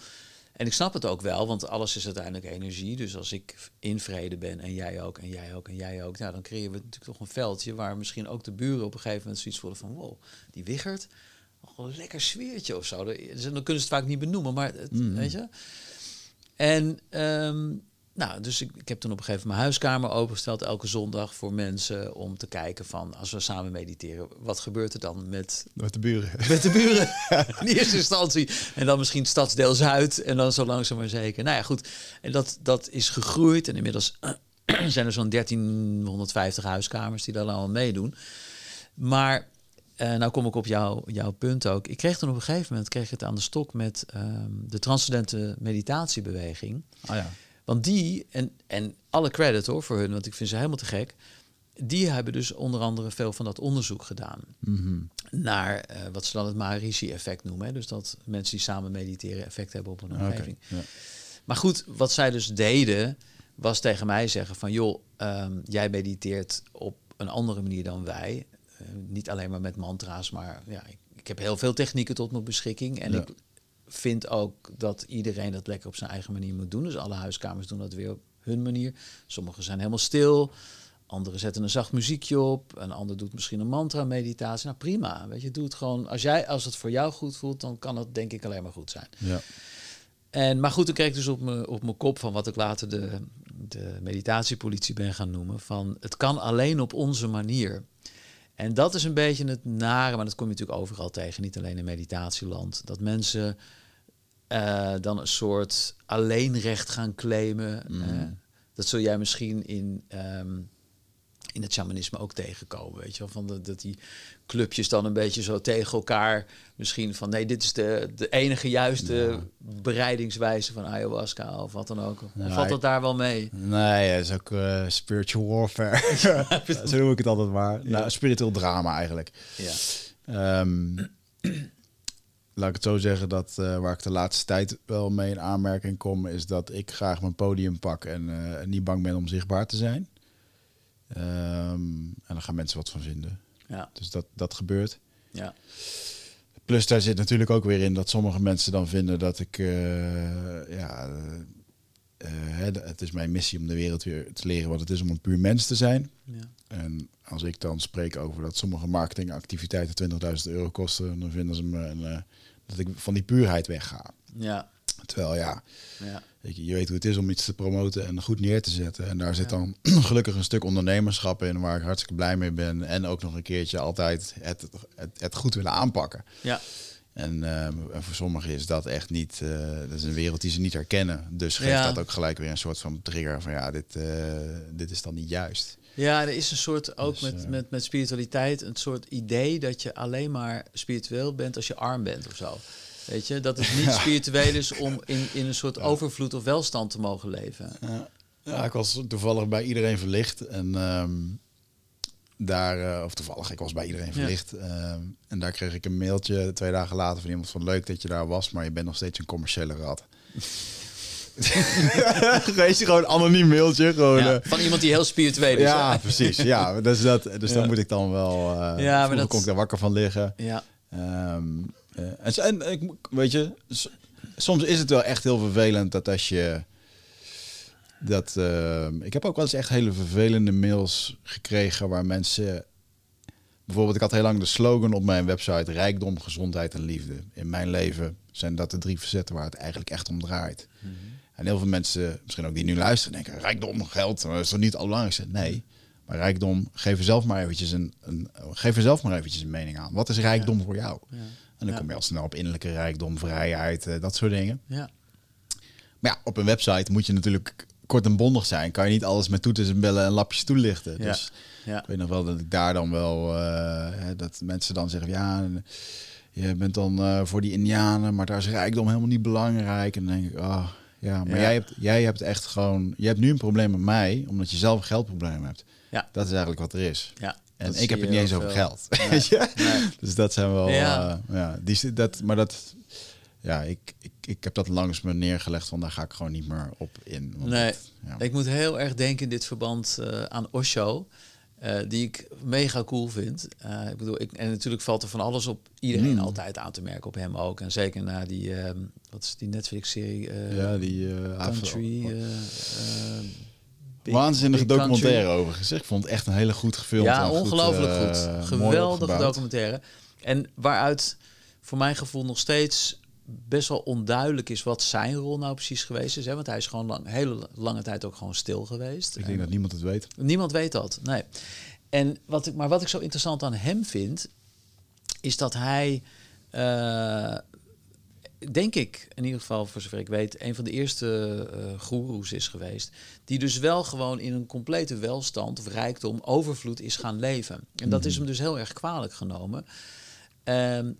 En ik snap het ook wel, want alles is uiteindelijk energie. Dus als ik in vrede ben en jij ook en jij ook en jij ook, nou, dan creëren we natuurlijk toch een veldje waar misschien ook de buren op een gegeven moment zoiets voelen van wow, die wiggert, oh, een lekker sfeertje of zo. Dan kunnen ze het vaak niet benoemen, maar het, mm. weet je. En um, nou, dus ik, ik heb toen op een gegeven moment mijn huiskamer opengesteld elke zondag voor mensen om te kijken van als we samen mediteren, wat gebeurt er dan met, met de buren? Met de buren in eerste instantie. En dan misschien stadsdeel Zuid en dan zo langzaam maar zeker. Nou ja, goed. En dat, dat is gegroeid en inmiddels zijn er zo'n 1350 huiskamers die daar allemaal meedoen. Maar uh, nou kom ik op jouw, jouw punt ook. Ik kreeg toen op een gegeven moment kreeg ik het aan de stok met um, de transcendente meditatiebeweging. Ah ja. Want die, en, en alle credit hoor voor hun, want ik vind ze helemaal te gek. Die hebben dus onder andere veel van dat onderzoek gedaan. Mm-hmm. Naar uh, wat ze dan het Maharishi-effect noemen. Hè? Dus dat mensen die samen mediteren effect hebben op hun omgeving. Okay, ja. Maar goed, wat zij dus deden, was tegen mij zeggen van... joh, um, jij mediteert op een andere manier dan wij. Uh, niet alleen maar met mantra's, maar ja, ik, ik, heb heel veel technieken tot mijn beschikking. En ja. ik vind ook dat iedereen dat lekker op zijn eigen manier moet doen. Dus alle huiskamers doen dat weer op hun manier. Sommigen zijn helemaal stil. Anderen zetten een zacht muziekje op. Een ander doet misschien een mantra-meditatie. Nou, prima. Weet je, doe het gewoon. Als, jij, als het voor jou goed voelt, dan kan het denk ik alleen maar goed zijn. Ja. En, maar goed, dan kreeg ik dus op mijn op mijn kop van wat ik later de, de meditatiepolitie ben gaan noemen. Van het kan alleen op onze manier. En dat is een beetje het nare, maar dat kom je natuurlijk overal tegen, niet alleen in meditatieland. Dat mensen uh, dan een soort alleenrecht gaan claimen. Mm. Uh, dat zul jij misschien in, um, in het shamanisme ook tegenkomen. Weet je wel? Van de, dat die clubjes dan een beetje zo tegen elkaar misschien van nee, dit is de, de enige juiste ja. bereidingswijze van ayahuasca of wat dan ook. Ja, valt dat daar wel mee? Nee, dat is ook uh, spiritual warfare. Zo noem ik het altijd maar. Ja. Nou, spiritueel drama eigenlijk. Ja. Um, laat ik het zo zeggen, dat uh, waar ik de laatste tijd wel mee in aanmerking kom, is dat ik graag mijn podium pak en uh, niet bang ben om zichtbaar te zijn. Um, en dan gaan mensen wat van vinden. Ja. Dus dat, dat gebeurt. Ja. Plus daar zit natuurlijk ook weer in dat sommige mensen dan vinden dat ik, uh, ja, het is mijn missie om de wereld weer te leren wat het is om een puur mens te zijn. Ja. En als ik dan spreek over dat sommige marketingactiviteiten 20.000 euro kosten, dan vinden ze me een, dat ik van die puurheid wegga. Ja. Terwijl ja, ja. Je, je weet hoe het is om iets te promoten en goed neer te zetten. En daar zit ja. dan gelukkig een stuk ondernemerschap in waar ik hartstikke blij mee ben. En ook nog een keertje altijd het, het, het goed willen aanpakken. Ja. En, uh, en voor sommigen is dat echt niet, uh, dat is een wereld die ze niet herkennen. Dus geeft ja. dat ook gelijk weer een soort van trigger van ja, dit, uh, dit is dan niet juist. Ja, er is een soort, ook dus, met, met, met spiritualiteit, een soort idee dat je alleen maar spiritueel bent als je arm bent of zo. Weet je, dat het niet spiritueel is om in, in een soort overvloed of welstand te mogen leven. Ja, ja ik was toevallig bij iedereen verlicht. En um, daar, uh, of toevallig, ik was bij iedereen verlicht. Um, en daar kreeg ik een mailtje twee dagen later van iemand van leuk dat je daar was, maar je bent nog steeds een commerciële rat. Geest je gewoon een anoniem mailtje. Gewoon, ja, van iemand die heel spiritueel is. Ja, hè? precies. Ja, dus dat, dus ja. dan moet ik dan wel. Uh, ja, maar dat kon ik daar wakker van liggen. Ja. Um, uh, en, en ik, weet je, soms is het wel echt heel vervelend dat als je dat. Uh, ik heb ook wel eens echt hele vervelende mails gekregen waar mensen bijvoorbeeld, ik had heel lang de slogan op mijn website: rijkdom, gezondheid en liefde. In mijn leven zijn dat de drie facetten waar het eigenlijk echt om draait. Mhm. En heel veel mensen, misschien ook die nu luisteren, denken: rijkdom, geld, dat is toch niet het allerbelangrijkste? Nee. Maar rijkdom, geef er zelf maar eventjes een, een, geef er zelf maar eventjes een mening aan. Wat is rijkdom voor jou? Ja. En dan kom je al snel op innerlijke rijkdom, vrijheid, uh, dat soort dingen. Ja. Maar ja, op een website moet je natuurlijk kort en bondig zijn. Kan je niet alles met toeters en bellen en lapjes toelichten. Dus ja. ik weet nog wel dat ik daar dan wel... Uh, dat mensen dan zeggen, ja, je bent dan uh, voor die indianen... maar daar is rijkdom helemaal niet belangrijk. En dan denk ik, oh, ja, maar Jij, hebt, jij hebt echt gewoon... Je hebt nu een probleem met mij, omdat je zelf een geldprobleem hebt. Ja. Dat is eigenlijk wat er is. Ja. En ik heb het niet eens over geld. Dus dat zijn wel. Ja. Uh, ja die, dat, maar dat. Ja, ik, ik, ik heb dat langs me neergelegd, van daar ga ik gewoon niet meer op in. nee, ja. ik moet heel erg denken in dit verband uh, aan Osho. Uh, die ik mega cool vind. Uh, ik bedoel, ik, en natuurlijk valt er van alles op iedereen mm. altijd aan te merken, op hem ook. En zeker na die, uh, wat is die Netflix-serie? ja, die Country. Waanzinnige documentaire over gezegd. Ik vond het echt een hele goed gefilmd. Ja, ongelooflijk goed. Uh, Geweldige documentaire. En waaruit voor mijn gevoel nog steeds best wel onduidelijk is wat zijn rol nou precies geweest is. Hè? Want hij is gewoon lang, hele lange tijd ook gewoon stil geweest. Ik denk dat niemand het weet. Niemand weet dat, nee. En wat ik, maar wat ik zo interessant aan hem vind, is dat hij uh, denk ik, in ieder geval voor zover ik weet, een van de eerste uh, goeroes is geweest. Die dus wel gewoon in een complete welstand of rijkdom, overvloed is gaan leven. En dat is mhm. hem dus heel erg kwalijk genomen. Ehm,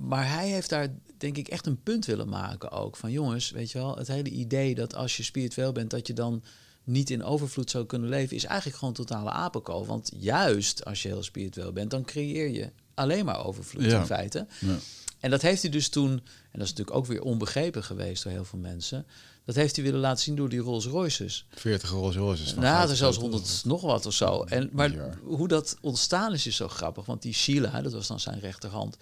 maar hij heeft daar denk ik echt een punt willen maken ook. Van jongens, weet je wel, het hele idee dat als je spiritueel bent, dat je dan niet in overvloed zou kunnen leven, is eigenlijk gewoon totale apenkool. Want juist als je heel spiritueel bent, dan creëer je alleen maar overvloed in feite. Ja. En dat heeft hij dus toen, en dat is natuurlijk ook weer onbegrepen geweest door heel veel mensen, dat heeft hij willen laten zien door die Rolls Royces. 40 Rolls Royces. Nou, er zelfs 100 nog wat of zo. En, maar hoe dat ontstaan is, is zo grappig. Want die Sheila, dat was dan zijn rechterhand.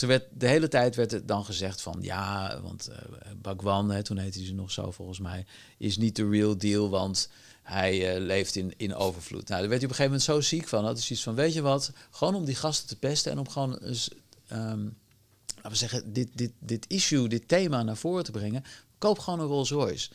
Er werd, de hele tijd werd het dan gezegd van ja, want uh, Bhagwan, hè, toen heette hij ze nog zo volgens mij, is niet de real deal, want hij uh, leeft in, in overvloed. Nou, daar werd hij op een gegeven moment zo ziek van. Dat is iets van, weet je wat, gewoon om die gasten te pesten en om gewoon eens ehm, we zeggen, dit, dit, dit issue, dit thema naar voren te brengen, koop gewoon een Rolls Royce.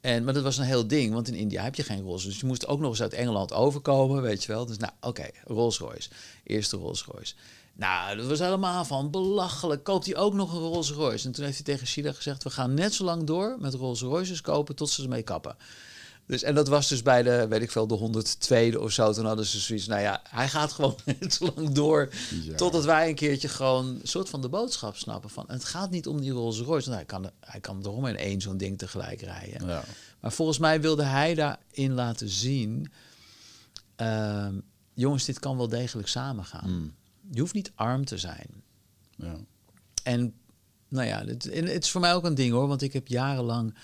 En, maar dat was een heel ding, want in India heb je geen Rolls. Dus je moest ook nog eens uit Engeland overkomen, weet je wel. Dus nou, oké, Rolls Royce. Eerste Rolls Royce. Nou, dat was helemaal van belachelijk. Koopt hij ook nog een Rolls Royce? En toen heeft hij tegen Sheila gezegd: We gaan net zo lang door met Rolls Royces kopen tot ze ermee kappen. Dus, en dat was dus bij de, weet ik veel, de 102e of zo. Toen hadden ze zoiets, nou ja, hij gaat gewoon net zo lang door. Totdat wij een keertje gewoon een soort van de boodschap snappen. Van, het gaat niet om die Rolls Royce. Want hij kan, hij kan erom in één zo'n ding tegelijk rijden. Ja. Maar volgens mij wilde hij daarin laten zien... Uh, jongens, dit kan wel degelijk samengaan. Mm. Je hoeft niet arm te zijn. Ja. En nou ja, het, het is voor mij ook een ding hoor. Want ik heb jarenlang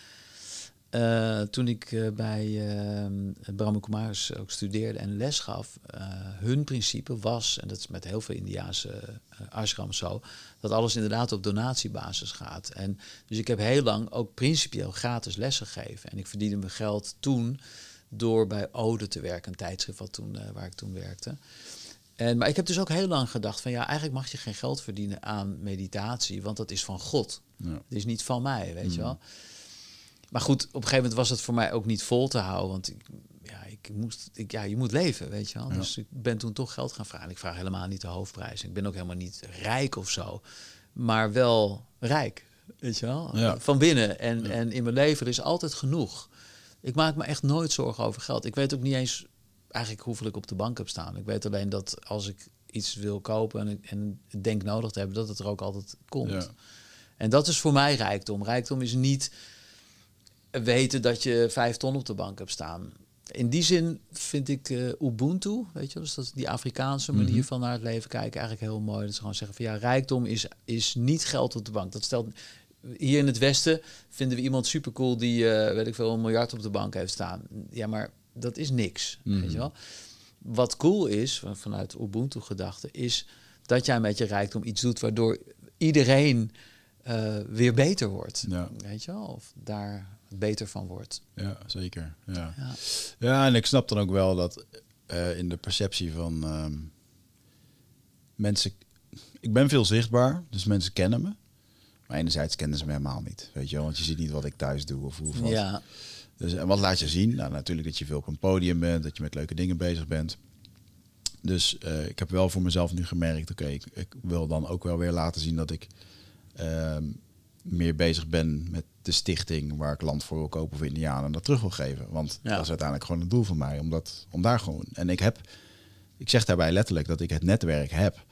uh, toen ik uh, bij uh, Brahma Kumaris ook studeerde en les gaf, hun principe was, en dat is met heel veel Indiaanse ashrams zo, dat alles inderdaad op donatiebasis gaat. En dus ik heb heel lang ook principieel gratis lessen gegeven. En ik verdiende mijn geld toen door bij Ode te werken, een tijdschrift wat toen, waar ik toen werkte. En, maar ik heb dus ook heel lang gedacht van ja, eigenlijk mag je geen geld verdienen aan meditatie, want dat is van God. Ja. Het is niet van mij, weet je mm. wel. Maar goed, op een gegeven moment was het voor mij ook niet vol te houden. Want ik, ja, ik moest, ik, ja, je moet leven, weet je wel. Dus ik ben toen toch geld gaan vragen. Ik vraag helemaal niet de hoofdprijs. Ik ben ook helemaal niet rijk of zo. Maar wel rijk, weet je wel. Van binnen. En, en in mijn leven is altijd genoeg. Ik maak me echt nooit zorgen over geld. Ik weet ook niet eens eigenlijk hoeveel ik op de bank heb staan. Ik weet alleen dat als ik iets wil kopen en, en denk nodig te hebben, dat het er ook altijd komt. En dat is voor mij rijkdom. Rijkdom is niet weten dat je vijf ton op de bank hebt staan. In die zin vind ik uh, Ubuntu, weet je, dus dat die Afrikaanse manier mhm. van naar het leven kijken eigenlijk heel mooi. Dat ze gewoon zeggen van ja, rijkdom is, is niet geld op de bank. Dat stelt hier in het Westen vinden we iemand supercool die, uh, weet ik veel, een miljard op de bank heeft staan. Ja, maar dat is niks, weet je mhm. wel. Wat cool is, vanuit Ubuntu-gedachte, is dat jij met je rijkdom iets doet waardoor iedereen uh, weer beter wordt. Ja. Weet je wel? Of daar beter van wordt. Ja, zeker. Ja, ja. ja en ik snap dan ook wel dat uh, in de perceptie van... Um, mensen... Ik ben veel zichtbaar, dus mensen kennen me. Maar enerzijds kennen ze me helemaal niet, weet je wel. Want je ziet niet wat ik thuis doe of hoe of wat. Ja, Dus, en wat laat je zien? Nou, natuurlijk dat je veel op een podium bent, dat je met leuke dingen bezig bent. Dus eh, ik heb wel voor mezelf nu gemerkt, oké, ik, ik wil dan ook wel weer laten zien dat ik ehm, meer bezig ben met de stichting waar ik land voor wil kopen voor Indianen en dat terug wil geven. Want Ja. dat is uiteindelijk gewoon het doel van mij, om, dat, om daar gewoon... En ik heb, ik zeg daarbij letterlijk dat ik het netwerk heb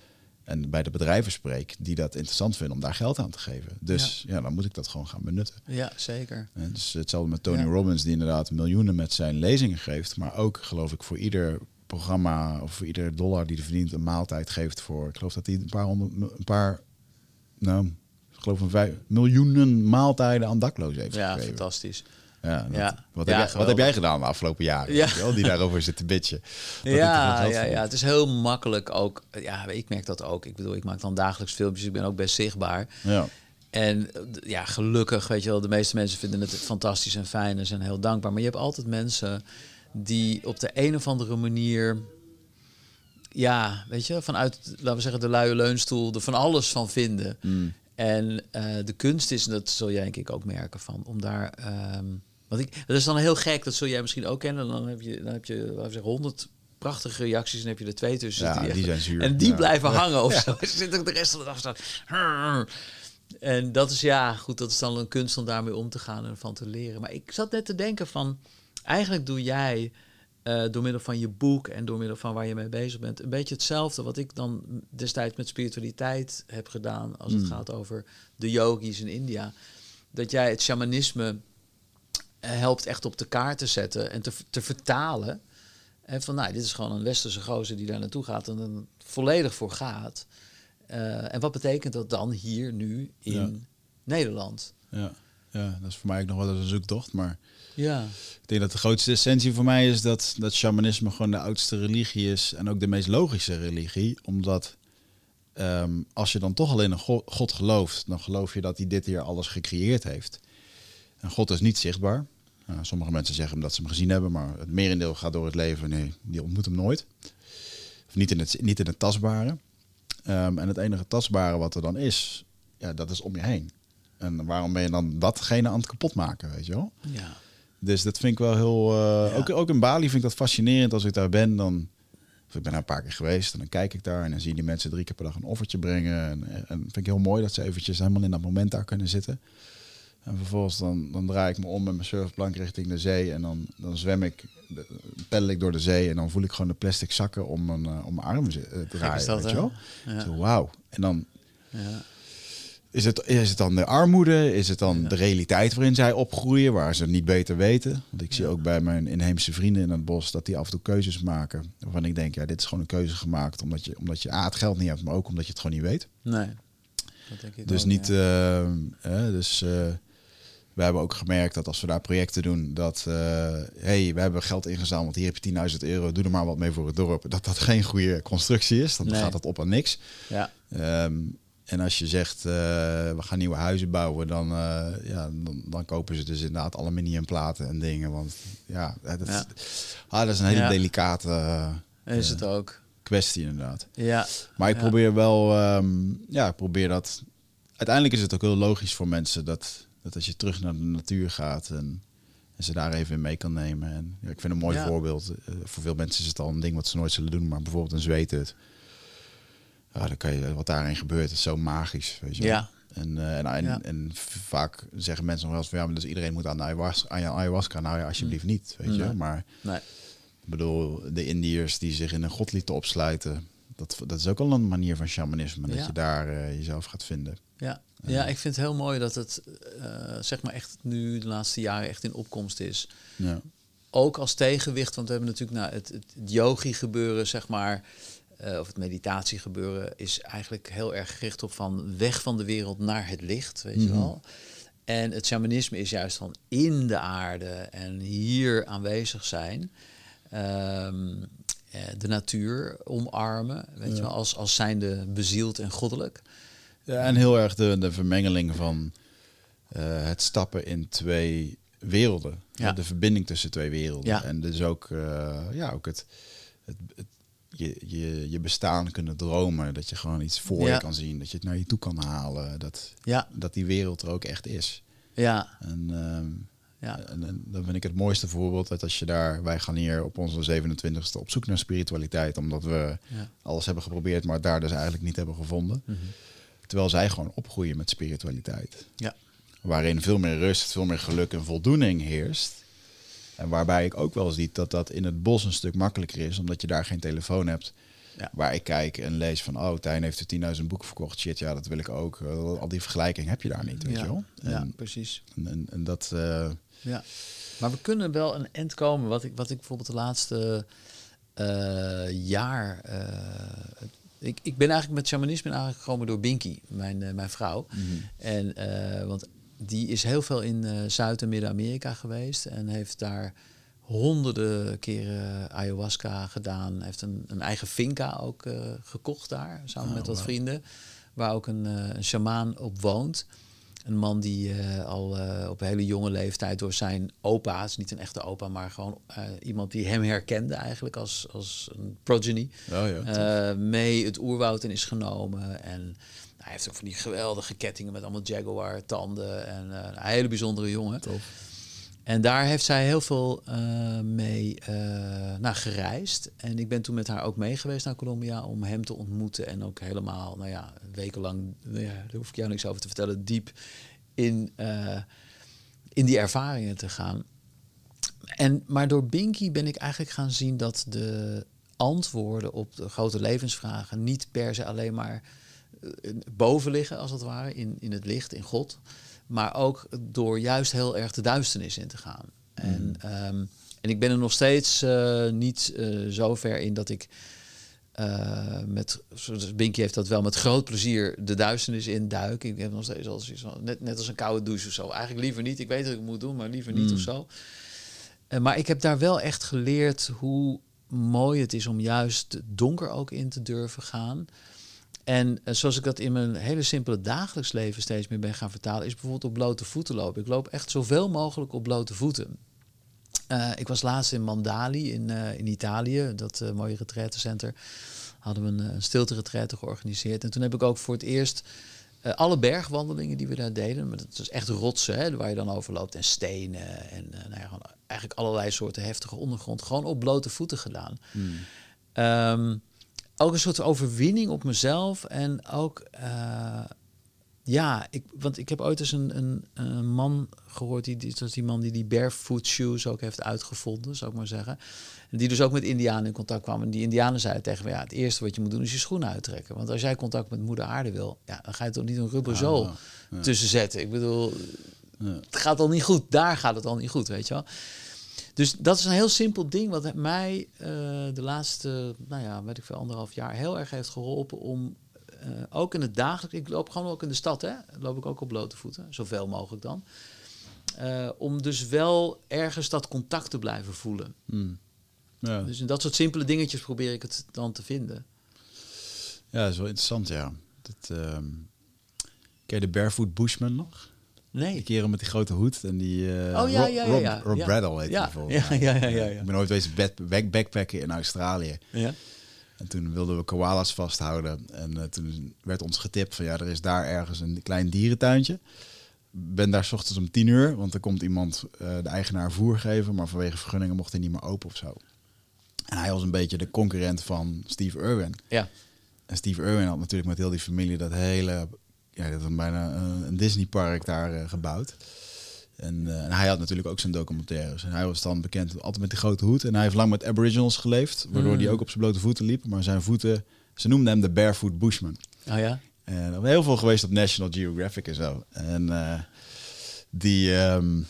en bij de bedrijven spreek die dat interessant vinden om daar geld aan te geven. Dus ja, dan moet ik dat gewoon gaan benutten. ja zeker. En dus hetzelfde met Tony Ja. Robbins, die inderdaad miljoenen met zijn lezingen geeft. Maar ook, geloof ik, voor ieder programma of voor ieder dollar die hij verdient, een maaltijd geeft voor. Ik geloof dat hij een paar honderd, een paar, nou, geloof een vijf, miljoenen maaltijden aan daklozen heeft Ja, gegeven. fantastisch. Ja, dat- Ja. Wat, Ja, heb jij, wat heb jij gedaan de afgelopen jaren? Ja. wel, die daarover zit te bitchen. Ja, ja, ja, het is heel makkelijk ook. Ja, ik merk dat ook. Ik bedoel, ik maak dan dagelijks filmpjes. Ik ben ook best zichtbaar. ja. En ja, gelukkig, weet je wel, de meeste mensen vinden het fantastisch en fijn en zijn heel dankbaar. Maar je hebt altijd mensen die op de een of andere manier, ja, weet je, vanuit, laten we zeggen, de luie leunstoel er van alles van vinden. Mm. En eh, de kunst is, en dat zul jij denk ik ook merken, van om daar. ehm want ik, dat is dan heel gek, dat zul jij misschien ook kennen. Dan heb je, dan heb je laten we zeggen, honderd prachtige reacties en heb je er twee tussen. Ja, die zijn zuur. En die Ja. blijven hangen of zo. Ze zitten ook de rest van de dag staan. En dat is ja, goed, dat is dan een kunst om daarmee om te gaan en van te leren. Maar ik zat net te denken van, eigenlijk doe jij eh, door middel van je boek en door middel van waar je mee bezig bent, een beetje hetzelfde wat ik dan destijds met spiritualiteit heb gedaan als het Mm. gaat over de yogis in India. Dat jij het shamanisme eh, helpt echt op de kaart te zetten en te, te vertalen. En van, nou, dit is gewoon een westerse gozer die daar naartoe gaat en er volledig voor gaat. Eh, en wat betekent dat dan hier nu in Ja. Nederland? Ja. ja, dat is voor mij ook nog wel eens een zoektocht. Maar Ja, Ik denk dat de grootste essentie voor mij is dat, dat shamanisme gewoon de oudste religie is en ook de meest logische religie. Omdat ehm, als je dan toch al in een go- God gelooft, dan geloof je dat hij dit hier alles gecreëerd heeft. En God is niet zichtbaar. Nou, sommige mensen zeggen dat ze hem gezien hebben, maar het merendeel gaat door het leven. Nee, die ontmoet hem nooit. Of niet in het, niet in het tastbare. Ehm, en het enige tastbare wat er dan is, ja, dat is om je heen. En waarom ben je dan datgene aan het kapotmaken, weet je wel? ja. Dus dat vind ik wel heel. eh, Ja. ook, ook in Bali vind ik dat fascinerend als ik daar ben. Dan, of ik ben daar een paar keer geweest en dan kijk ik daar en dan zie je die mensen drie keer per dag een offertje brengen. En, en vind ik heel mooi dat ze eventjes helemaal in dat moment daar kunnen zitten. En vervolgens dan, dan draai ik me om met mijn surfplank richting de zee en dan, dan zwem ik, de- peddel ik door de zee en dan voel ik gewoon de plastic zakken om mijn, eh, om mijn armen zi- eh, draaien. is dat, weet je wel? Ja. Zo, wauw. En dan ja. Is het, is het dan de armoede? Is het dan de realiteit waarin zij opgroeien, waar ze niet beter weten? Want ik zie ook bij mijn inheemse vrienden in het bos dat die af en toe keuzes maken. Waarvan ik denk, ja, dit is gewoon een keuze gemaakt omdat je, omdat je A, het geld niet hebt, maar ook omdat je het gewoon niet weet. Nee. Dat denk ik Dus ook, niet, ja. eh, hè, dus eh, we hebben ook gemerkt dat als we daar projecten doen, dat, eh hey, we hebben geld ingezameld, hier heb je 10.000 euro, doe er maar wat mee voor het dorp. Dat dat geen goede constructie is, dan Nee. gaat dat op aan niks. ja. Ehm, en als je zegt, eh, we gaan nieuwe huizen bouwen, dan, eh, ja, dan, dan kopen ze dus inderdaad aluminiumplaten en dingen. Want ja, dat, Ja. Ah, dat is een hele Ja. delicate eh, Is het ook. kwestie inderdaad. Ja. Maar ik probeer wel, ehm, ja, ik probeer dat. Uiteindelijk is het ook heel logisch voor mensen dat, dat als je terug naar de natuur gaat en, en ze daar even in mee kan nemen. En ja, ik vind een mooi voorbeeld. voor veel mensen is het al een ding wat ze nooit zullen doen, maar bijvoorbeeld een zweethut. Ja, dan kan je, wat daarin gebeurt, is zo magisch. Weet je. Ja. En, eh, en, en, Ja. en vaak zeggen mensen nog wel eens van ja, maar dus iedereen moet aan de ayahuasca. Aan je ayahuasca. Nou ja, alsjeblieft niet. Weet je. Maar Nee. ik bedoel, de Indiërs die zich in een god lieten opsluiten. Dat, dat is ook al een manier van shamanisme. Dat je daar eh, jezelf gaat vinden. Ja. ja, ik vind het heel mooi dat het, eh, zeg maar, echt nu de laatste jaren echt in opkomst is. Ja. Ook als tegenwicht, want we hebben natuurlijk nou, het yogi gebeuren, zeg maar, eh, of het meditatie gebeuren, is eigenlijk heel erg gericht op van weg van de wereld naar het licht, weet je Mhm. wel. En het shamanisme is juist van in de aarde en hier aanwezig zijn. Ehm, eh, de natuur omarmen, weet Ja. je wel, als, als zijnde bezield en goddelijk. Ja, en heel erg de, de vermengeling van eh, het stappen in twee werelden. Ja. De verbinding tussen twee werelden. Ja. En dus ook, ja, ook het, het, het je, je, je bestaan kunnen dromen. Dat je gewoon iets voor je kan zien. Dat je het naar je toe kan halen. Dat, ja. dat die wereld er ook echt is. Ja. En, ehm, ja. En, en, dan vind ik het mooiste voorbeeld dat als je daar, wij gaan hier op onze 27e op zoek naar spiritualiteit, omdat we alles hebben geprobeerd, maar daar dus eigenlijk niet hebben gevonden. Mhm. Terwijl zij gewoon opgroeien met spiritualiteit. Ja. Waarin veel meer rust, veel meer geluk en voldoening heerst. En waarbij ik ook wel zie dat dat in het bos een stuk makkelijker is, omdat je daar geen telefoon hebt. Ja. Waar ik kijk en lees van, oh, Tijn heeft er 10.000 boeken verkocht. Shit, ja, dat wil ik ook. al die vergelijking heb je daar niet, weet ja. je wel. En, ja, precies. En, en, dat... Uh, ja. Maar we kunnen wel een end komen. Wat ik, wat ik bijvoorbeeld de laatste uh, jaar... Uh, ik, ik ben eigenlijk met shamanisme eigenlijk gekomen door Binky, mijn, mijn vrouw. Mm -hmm. En, want die is heel veel in Zuid- en Midden-Amerika geweest. En heeft daar honderden keren ayahuasca gedaan. Heeft een, een eigen finca ook uh, gekocht daar, samen oh, met wat wow. vrienden. Waar ook een, uh, een shamaan op woont. Een man die uh, al op hele jonge leeftijd door zijn opa, het is niet een echte opa, maar gewoon iemand die hem herkende eigenlijk als, als een progeny, oh, ja, mee het oerwoud in is genomen. En hij heeft ook van die geweldige kettingen met allemaal jaguar tanden en een hele bijzondere jongen. En daar heeft zij heel veel uh, mee uh, nou, gereisd. En ik ben toen met haar ook mee geweest naar Colombia om hem te ontmoeten. En ook helemaal, nou ja, wekenlang, nou ja, daar hoef ik jou niks over te vertellen, diep in, uh, in die ervaringen te gaan. En, maar door Binky ben ik eigenlijk gaan zien dat de antwoorden op de grote levensvragen niet per se alleen maar boven liggen, als het ware, in, in het licht, in God. Maar ook door juist heel erg de duisternis in te gaan. En, um, en ik ben er nog steeds uh, niet uh, zo ver in dat ik uh, met, Binky heeft dat wel met groot plezier de duisternis in duik. Ik heb nog steeds als net, net als een koude douche of zo. Eigenlijk liever niet. Ik weet dat ik het moet doen, maar liever niet mm. of zo. maar ik heb daar wel echt geleerd hoe mooi het is om juist donker ook in te durven gaan. En uh, zoals ik dat in mijn hele simpele dagelijks leven steeds meer ben gaan vertalen, is bijvoorbeeld op blote voeten lopen. Ik loop echt zoveel mogelijk op blote voeten. Uh, ik was laatst in Mandali in, uh, in Italië, dat mooie retraitecenter. Hadden we een, een stilte georganiseerd. En toen heb ik ook voor het eerst alle bergwandelingen die we daar deden, maar dat is echt rotsen hè, waar je dan over loopt en stenen en nou ja, gewoon eigenlijk allerlei soorten heftige ondergrond, gewoon op blote voeten gedaan. Hmm. Um, ook een soort overwinning op mezelf. En ook, uh, ja, ik, want ik heb ooit eens een, een, een man gehoord, die, die, die man die die barefoot shoes ook heeft uitgevonden, zou ik maar zeggen. En die dus ook met Indianen in contact kwam. En die Indianen zeiden tegen me, ja, het eerste wat je moet doen is je schoenen uittrekken. Want als jij contact met moeder aarde wil, ja, dan ga je toch niet een rubber ja, tussen zetten. Ik bedoel, het gaat al niet goed. Daar gaat het al niet goed, weet je wel. Dus dat is een heel simpel ding wat mij uh, de laatste, nou ja, weet ik veel, anderhalf jaar heel erg heeft geholpen om uh, ook in het dagelijks, ik loop gewoon ook in de stad, hè, loop ik ook op blote voeten, zoveel mogelijk dan. Uh, om dus wel ergens dat contact te blijven voelen. Mm. Ja. Dus in dat soort simpele dingetjes probeer ik het dan te vinden. Ja, dat is wel interessant, ja. Dat, um, ken je de Barefoot Bushman nog? Nee. Die kerel met die grote hoed en die... Uh, oh ja, ja, ja. ja. Rob, Rob ja. Bradle heet ja. die ja, ja, ja, ja, ja. Ik ben ooit wezen back, backpacken in Australië. Ja. En toen wilden we koalas vasthouden. En uh, toen werd ons getipt van ja, er is daar ergens een klein dierentuintje. Ben daar s ochtends om tien uur, want er komt iemand uh, de eigenaar voer geven. Maar vanwege vergunningen mocht hij niet meer open of zo. En hij was een beetje de concurrent van Steve Irwin. Ja. En Steve Irwin had natuurlijk met heel die familie dat hele ja, dat was bijna een, een Disneypark daar uh, gebouwd. En, uh, en, hij had natuurlijk ook zijn documentaires. En hij was dan bekend altijd met die grote hoed. En hij heeft lang met Aboriginals geleefd, waardoor mm. hij ook op zijn blote voeten liep. Maar zijn voeten, ze noemden hem de Barefoot Bushman. Oh ja? En er heel veel geweest op National Geographic en zo. En uh, die, um,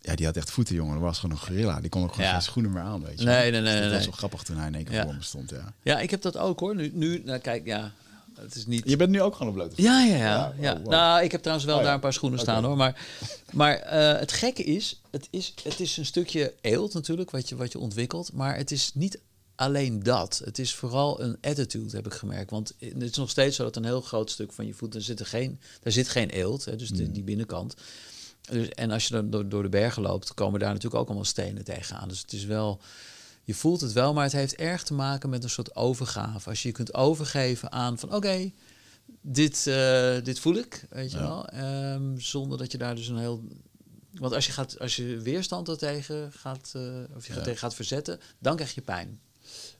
ja, die had echt voeten, jongen. Dat was gewoon een gorilla. Die kon ook gewoon ja. geen schoenen meer aan, weet je. Nee, nee, nee. Dus dat nee, was nee. wel grappig toen hij in één keer Ja. voor me stond, ja. Ja, ik heb dat ook hoor. Nu, nu nou, kijk, ja, het is niet... Je bent nu ook gewoon op blote voeten? Ja, ja, ja. Ja, ja. wow, wow. Nou, ik heb trouwens wel Oh, daar een paar schoenen staan hoor. Maar, maar eh, het gekke is het, is, het is een stukje eelt natuurlijk, wat je, wat je ontwikkelt. Maar het is niet alleen dat. Het is vooral een attitude, heb ik gemerkt. Want het is nog steeds zo dat een heel groot stuk van je voet, daar zit, er geen, daar zit geen eelt, hè, dus de, Mm. die binnenkant. Dus, en als je dan door, door de bergen loopt, komen daar natuurlijk ook allemaal stenen tegenaan. Dus het is wel je voelt het wel, maar het heeft erg te maken met een soort overgave. Als je je kunt overgeven aan van oké, dit, uh, dit voel ik, weet je wel. Um, zonder dat je daar dus een heel... Want als je, gaat, als je weerstand er tegen gaat, uh, of je gaat tegen gaat verzetten, dan krijg je pijn.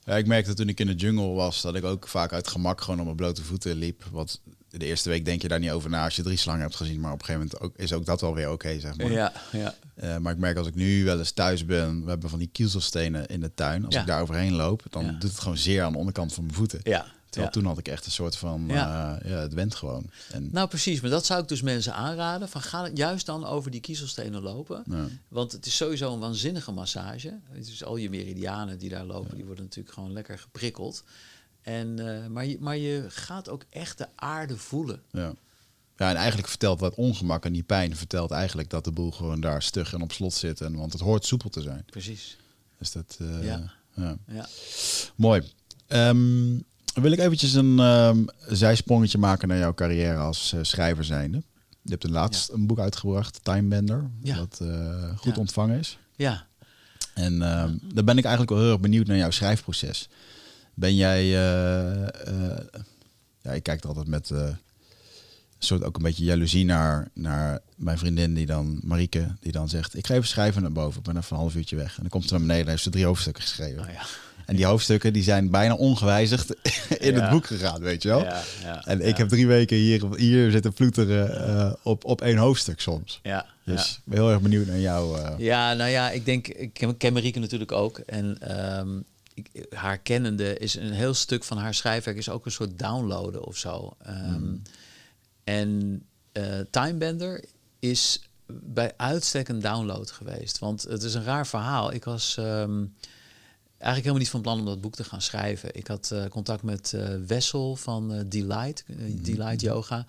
Ja, ik merkte toen ik in de jungle was, dat ik ook vaak uit gemak gewoon op mijn blote voeten liep. Wat de eerste week denk je daar niet over na als je drie slangen hebt gezien. Maar op een gegeven moment ook, is ook dat wel weer oké, zeg maar. Ja, ja. Uh, maar ik merk als ik nu wel eens thuis ben, we hebben van die kiezelstenen in de tuin. Als ik daar overheen loop, dan doet het gewoon zeer aan de onderkant van mijn voeten. Ja, Terwijl toen had ik echt een soort van, ja, uh, ja het went gewoon. En nou precies, maar dat zou ik dus mensen aanraden. Van ga juist dan over die kiezelstenen lopen. Want het is sowieso een waanzinnige massage. Het is al je meridianen die daar lopen, die worden natuurlijk gewoon lekker geprikkeld. En, uh, maar, je, maar je gaat ook echt de aarde voelen. Ja. Ja, en eigenlijk vertelt dat ongemak en die pijn vertelt eigenlijk dat de boel gewoon daar stug en op slot zit. En, want het hoort soepel te zijn. Precies. Dus dat, uh, ja. ja. ja. Mooi. Um, wil ik eventjes een um, zijsprongetje maken naar jouw carrière als uh, schrijver zijnde. Je hebt een laatst een boek uitgebracht, Time Bender, ja. dat uh, goed ja. ontvangen is. Ja. En um, daar ben ik eigenlijk wel heel erg benieuwd naar jouw schrijfproces. Ben jij, uh, ja, ik kijk er altijd met een soort ook een beetje jaloezie naar, naar mijn vriendin die dan, Marieke, die dan zegt, ik ga even schrijven naar boven, ik ben even een half uurtje weg. En dan komt ze naar beneden en heeft ze drie hoofdstukken geschreven. Oh, ja. En die hoofdstukken die zijn bijna ongewijzigd in Ja. het boek gegaan, weet je wel. Ja, ja, en ik heb drie weken hier, hier zitten ploeteren eh, op, op één hoofdstuk soms. Ja, Dus ik ben heel erg benieuwd naar jou. eh. Ja, nou ja, ik denk, ik ken, ken Marieke natuurlijk ook. En ehm, ik, haar kennende is een heel stuk van haar schrijfwerk is ook een soort downloaden of zo. Ehm, En eh Timebender is bij uitstek een download geweest. Want het is een raar verhaal. Ik was ehm, eigenlijk helemaal niet van plan om dat boek te gaan schrijven. Ik had eh, contact met eh, Wessel van Delight, eh, Delight Yoga.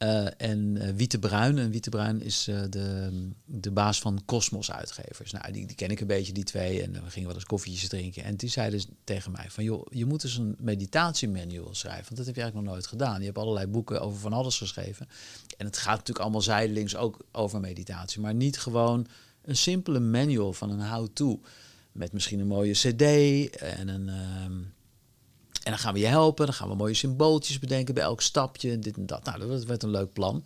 Eh, en eh, Wiete Bruin. En Wiete Bruin is eh, de, de baas van Cosmos Uitgevers. Nou, die, die ken ik een beetje, die twee. En we gingen wel eens koffietjes drinken. En die zeiden tegen mij van... joh, je moet dus een meditatiemanual schrijven. Want dat heb je eigenlijk nog nooit gedaan. Je hebt allerlei boeken over van alles geschreven. En het gaat natuurlijk allemaal zijdelings ook over meditatie. Maar niet gewoon een simpele manual van een how-to. Met misschien een mooie cd en een... ehm, en dan gaan we je helpen. Dan gaan we mooie symbooltjes bedenken bij elk stapje. Dit en dat. Nou, dat werd een leuk plan.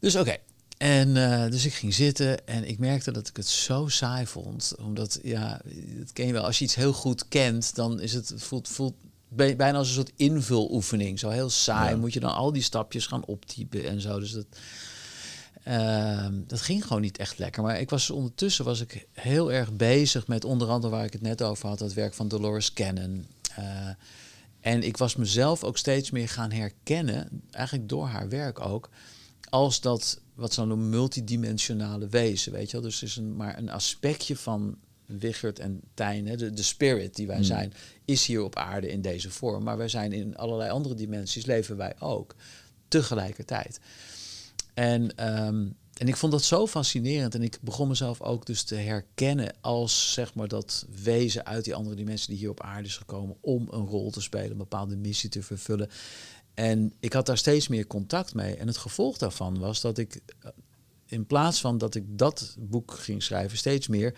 Dus oké. En eh, dus ik ging zitten en ik merkte dat ik het zo saai vond. Omdat, ja, dat ken je wel. Als je iets heel goed kent, dan is het, voelt, voelt bij- bijna als een soort invuloefening. Zo heel saai. Ja. Moet je dan al die stapjes gaan optypen en zo. Dus dat, Ehm, dat ging gewoon niet echt lekker. Maar ik was ondertussen was ik heel erg bezig met onder andere waar ik het net over had, het werk van Dolores Cannon. Eh, en ik was mezelf ook steeds meer gaan herkennen, eigenlijk door haar werk ook, als dat wat ze noemen multidimensionale wezen. Weet je wel? Dus is een, maar een aspectje van Wichert en Tijn, hè, de, de spirit die wij Hmm. zijn, is hier op aarde in deze vorm. Maar wij zijn in allerlei andere dimensies, leven wij ook tegelijkertijd. En, ehm, en ik vond dat zo fascinerend. En ik begon mezelf ook dus te herkennen als zeg maar dat wezen uit die andere dimensie die hier op aarde is gekomen om een rol te spelen, een bepaalde missie te vervullen. En ik had daar steeds meer contact mee. En het gevolg daarvan was dat ik, eh, in plaats van dat ik dat boek ging schrijven, steeds meer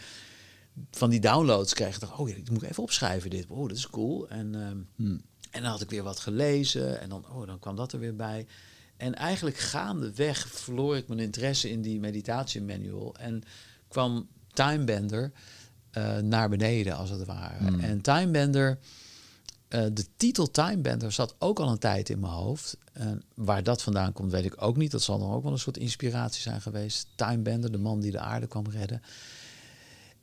van die downloads kreeg. Ik dacht, oh ja, ik moet even opschrijven dit. Oh, dat is cool. En, ehm, Hmm. en dan had ik weer wat gelezen en dan, oh, dan kwam dat er weer bij. En eigenlijk gaandeweg verloor ik mijn interesse in die meditatiemanual. En kwam Timebender eh naar beneden, als het ware. Hmm. En Timebender, eh de titel Timebender zat ook al een tijd in mijn hoofd. Waar dat vandaan komt, weet ik ook niet. Dat zal dan ook wel een soort inspiratie zijn geweest. Timebender, de man die de aarde kwam redden.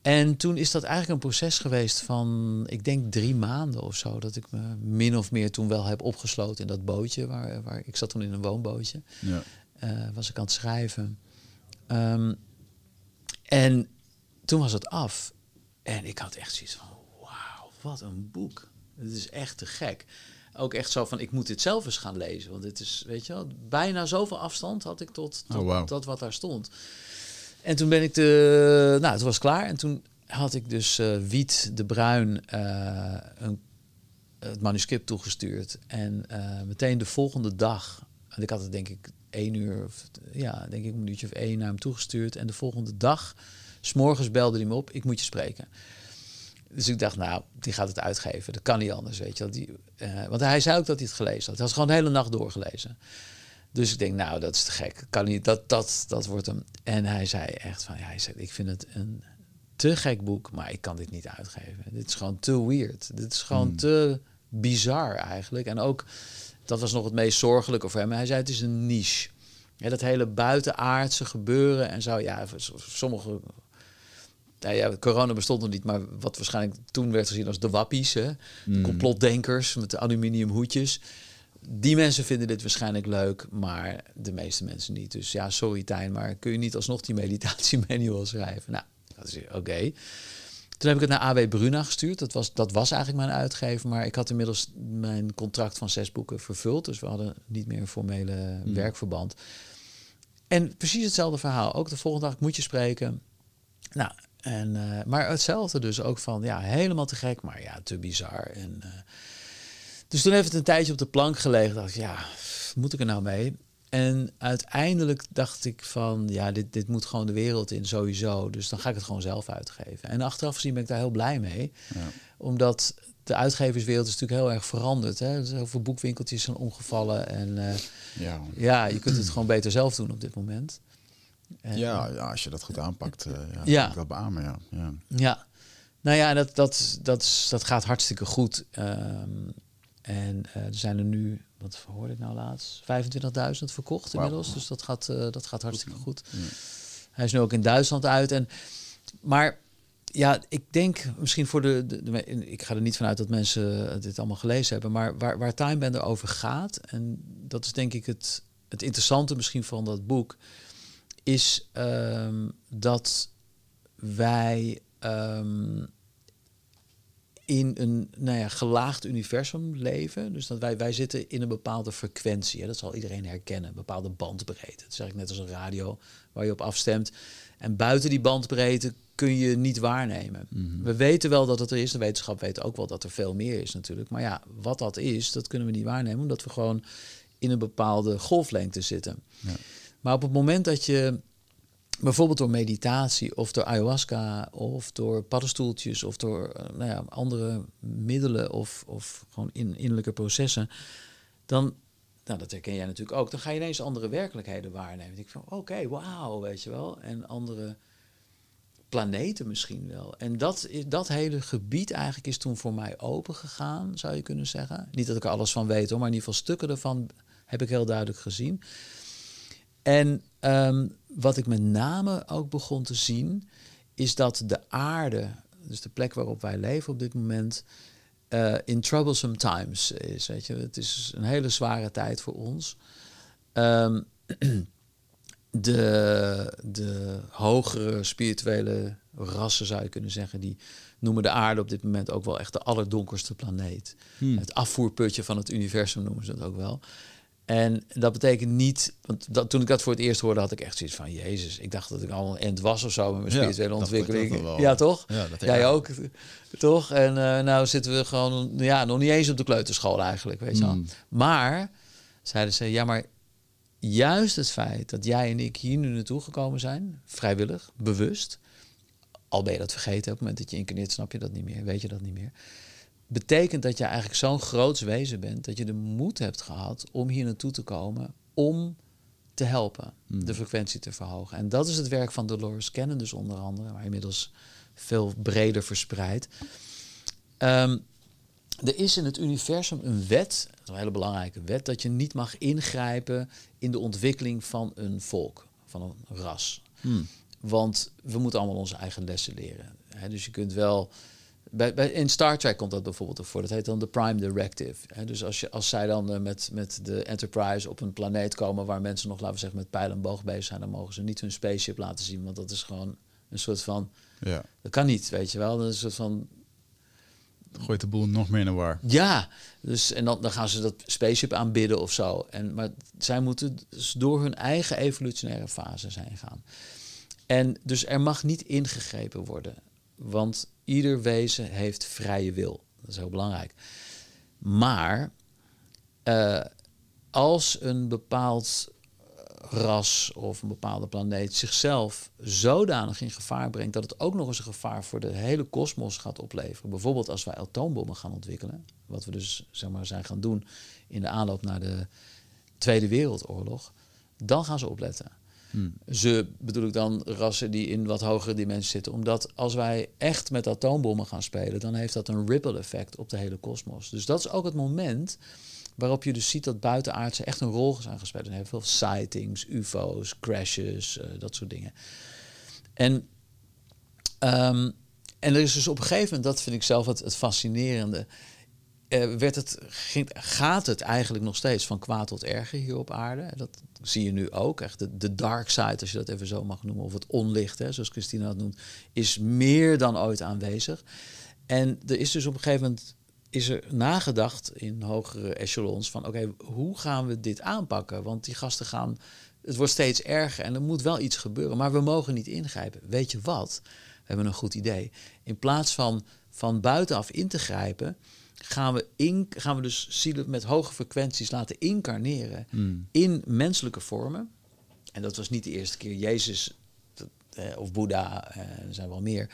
En toen is dat eigenlijk een proces geweest van, ik denk drie maanden of zo, dat ik me min of meer toen wel heb opgesloten in dat bootje. Waar, waar ik zat toen in een woonbootje, Ja. eh, was ik aan het schrijven. Ehm, en toen was het af. En ik had echt zoiets van, wauw, wat een boek. Het is echt te gek. Ook echt zo van, ik moet dit zelf eens gaan lezen. Want dit is, weet je wel, bijna zoveel afstand had ik tot, tot Oh, wauw. dat wat daar stond. En toen ben ik de, nou, het was klaar. En toen had ik dus eh, Wiet de Bruin eh, een, het manuscript toegestuurd. En eh, meteen de volgende dag, en ik had het denk ik één uur, of, ja, denk ik een minuutje of één naar hem toegestuurd. En de volgende dag, s'morgens belde hij me op, ik moet je spreken. Dus ik dacht, nou, die gaat het uitgeven. Dat kan niet anders, weet je wel. Uh, want hij zei ook dat hij het gelezen had. Hij had gewoon de hele nacht doorgelezen. Dus ik denk, nou, dat is te gek. Kan niet, dat, dat, dat wordt hem. En hij zei echt van, ja, hij zei, ik vind het een te gek boek, maar ik kan dit niet uitgeven. Dit is gewoon te weird. Dit is gewoon hmm. te bizar eigenlijk. En ook, dat was nog het meest zorgelijke voor hem. Hij zei, het is een niche. Ja, dat hele buitenaardse gebeuren en zo. Ja, sommige nou ja, corona bestond nog niet, maar wat waarschijnlijk toen werd gezien als de wappies, hè? Mm. complotdenkers met de aluminium hoedjes. Die mensen vinden dit waarschijnlijk leuk, maar de meeste mensen niet. Dus ja, sorry Tijn, maar kun je niet alsnog die meditatiemanual schrijven? Nou, dat is oké. Toen heb ik het naar AW Bruna gestuurd. Dat was, dat was eigenlijk mijn uitgever, maar ik had inmiddels mijn contract van zes boeken vervuld. Dus we hadden niet meer een formele mm. werkverband. En precies hetzelfde verhaal. Ook de volgende dag moet je spreken. Nou, en, uh, maar hetzelfde dus ook van, ja, helemaal te gek, maar ja, te bizar. En, uh, dus toen heeft het een tijdje op de plank gelegen. Dacht ik, ja, moet ik er nou mee? En uiteindelijk dacht ik van, ja, dit, dit moet gewoon de wereld in sowieso. Dus dan ga ik het gewoon zelf uitgeven. En achteraf gezien ben ik daar heel blij mee. Ja. Omdat de uitgeverswereld is natuurlijk heel erg veranderd. Hè? Er heel veel boekwinkeltjes zijn omgevallen. En uh, ja. ja, je kunt het gewoon beter zelf doen op dit moment ja, ja, als je dat goed aanpakt, uh, ja, ja. Ik dat beamen, ja. ja. Ja, nou ja, dat, dat, dat, dat gaat hartstikke goed. Um, en uh, er zijn er nu, wat hoorde ik nou laatst, 25.000 verkocht inmiddels. Dus dat gaat, uh, dat gaat hartstikke goed. Ja. Hij is nu ook in Duitsland uit. En, maar ja, ik denk misschien voor de, de, de, Ik ga er niet vanuit dat mensen dit allemaal gelezen hebben. Maar waar, waar Timebender over gaat, en dat is denk ik het, het interessante misschien van dat boek is um, dat wij um, in een nou ja, gelaagd universum leven. Dus dat wij, wij zitten in een bepaalde frequentie. Hè? Dat zal iedereen herkennen, een bepaalde bandbreedte. Dat is eigenlijk net als een radio waar je op afstemt. En buiten die bandbreedte kun je niet waarnemen. Mhm. We weten wel dat het er is. De wetenschap weet ook wel dat er veel meer is natuurlijk. Maar ja, wat dat is, dat kunnen we niet waarnemen... omdat we gewoon in een bepaalde golflengte zitten. Ja. Maar op het moment dat je bijvoorbeeld door meditatie of door ayahuasca of door paddenstoeltjes of door eh, nou ja, andere middelen of, of gewoon in, innerlijke processen, dan, nou dat herken jij natuurlijk ook, dan ga je ineens andere werkelijkheden waarnemen. Ik van, oké, wauw, weet je wel. En andere planeten misschien wel. En dat, dat hele gebied eigenlijk is toen voor mij open gegaan, zou je kunnen zeggen. Niet dat ik er alles van weet hoor, maar in ieder geval stukken ervan heb ik heel duidelijk gezien. En um, wat ik met name ook begon te zien, is dat de aarde, dus de plek waarop wij leven op dit moment, uh, in troublesome times is. Weet je. Het is een hele zware tijd voor ons. Um, de, de hogere spirituele rassen, zou je kunnen zeggen, die noemen de aarde op dit moment ook wel echt de allerdonkerste planeet. Hmm. Het afvoerputje van het universum noemen ze dat ook wel. En dat betekent niet, want dat, toen ik dat voor het eerst hoorde, had ik echt zoiets van: Jezus, ik dacht dat ik al een end was of zo met mijn spirituele ja, ontwikkeling. Ja, toch? Ja, dat Jij ook, toch? En uh, nou zitten we gewoon, ja, nog niet eens op de kleuterschool eigenlijk, weet je wel. Hmm. Maar zeiden ze: Ja, maar juist het feit dat jij en ik hier nu naartoe gekomen zijn, vrijwillig, bewust, al ben je dat vergeten op het moment dat je incarneert, snap je dat niet meer, weet je dat niet meer betekent dat je eigenlijk zo'n groots wezen bent dat je de moed hebt gehad om hier naartoe te komen om te helpen, hmm. de frequentie te verhogen. En dat is het werk van Dolores Cannon dus onder andere, maar inmiddels veel breder verspreid. Um, er is in het universum een wet, een hele belangrijke wet, dat je niet mag ingrijpen in de ontwikkeling van een volk, van een ras. Hmm. Want we moeten allemaal onze eigen lessen leren. dus je kunt wel bij, bij, in Star Trek komt dat bijvoorbeeld voor. Dat heet dan de Prime Directive. dus als, je, als zij dan uh, met, met de Enterprise op een planeet komen waar mensen nog, laten we zeggen, met pijl en boog bezig zijn, dan mogen ze niet hun spaceship laten zien. Want dat is gewoon een soort van. Ja. Dat kan niet, weet je wel. Dat is een soort van. Gooit de boel nog meer de war. Ja, dus en dan, dan gaan ze dat spaceship aanbidden of zo. En, maar zij moeten dus door hun eigen evolutionaire fase zijn gaan. En dus er mag niet ingegrepen worden. Want ieder wezen heeft vrije wil. Dat is heel belangrijk. Maar uh, als een bepaald ras of een bepaalde planeet zichzelf zodanig in gevaar brengt dat het ook nog eens een gevaar voor de hele kosmos gaat opleveren. Bijvoorbeeld als wij atoombommen gaan ontwikkelen, wat we dus zeg maar, zijn gaan doen in de aanloop naar de Tweede Wereldoorlog, dan gaan ze opletten. Hmm. Ze bedoel ik dan rassen die in wat hogere dimensies zitten. Omdat als wij echt met atoombommen gaan spelen, dan heeft dat een ripple effect op de hele kosmos. Dus dat is ook het moment waarop je dus ziet dat buitenaardse echt een rol zijn gespeeld. Er zijn veel sightings, UFO's, crashes, uh, dat soort dingen. En, um, en er is dus op een gegeven moment, dat vind ik zelf het, het fascinerende. Uh, werd het, gaat het eigenlijk nog steeds van kwaad tot erger hier op aarde? Dat zie je nu ook. Echt de, de dark side, als je dat even zo mag noemen, of het onlicht, hè, zoals Christina dat noemt, is meer dan ooit aanwezig. En er is dus op een gegeven moment is er nagedacht in hogere echelons van oké, hoe gaan we dit aanpakken? Want die gasten gaan, het wordt steeds erger en er moet wel iets gebeuren, maar we mogen niet ingrijpen. Weet je wat? We hebben een goed idee. In plaats van van buitenaf in te grijpen, gaan we, in, gaan we dus zielen met hoge frequenties laten incarneren hmm. in menselijke vormen. En dat was niet de eerste keer. Jezus eh, of Boeddha, eh, er zijn wel meer.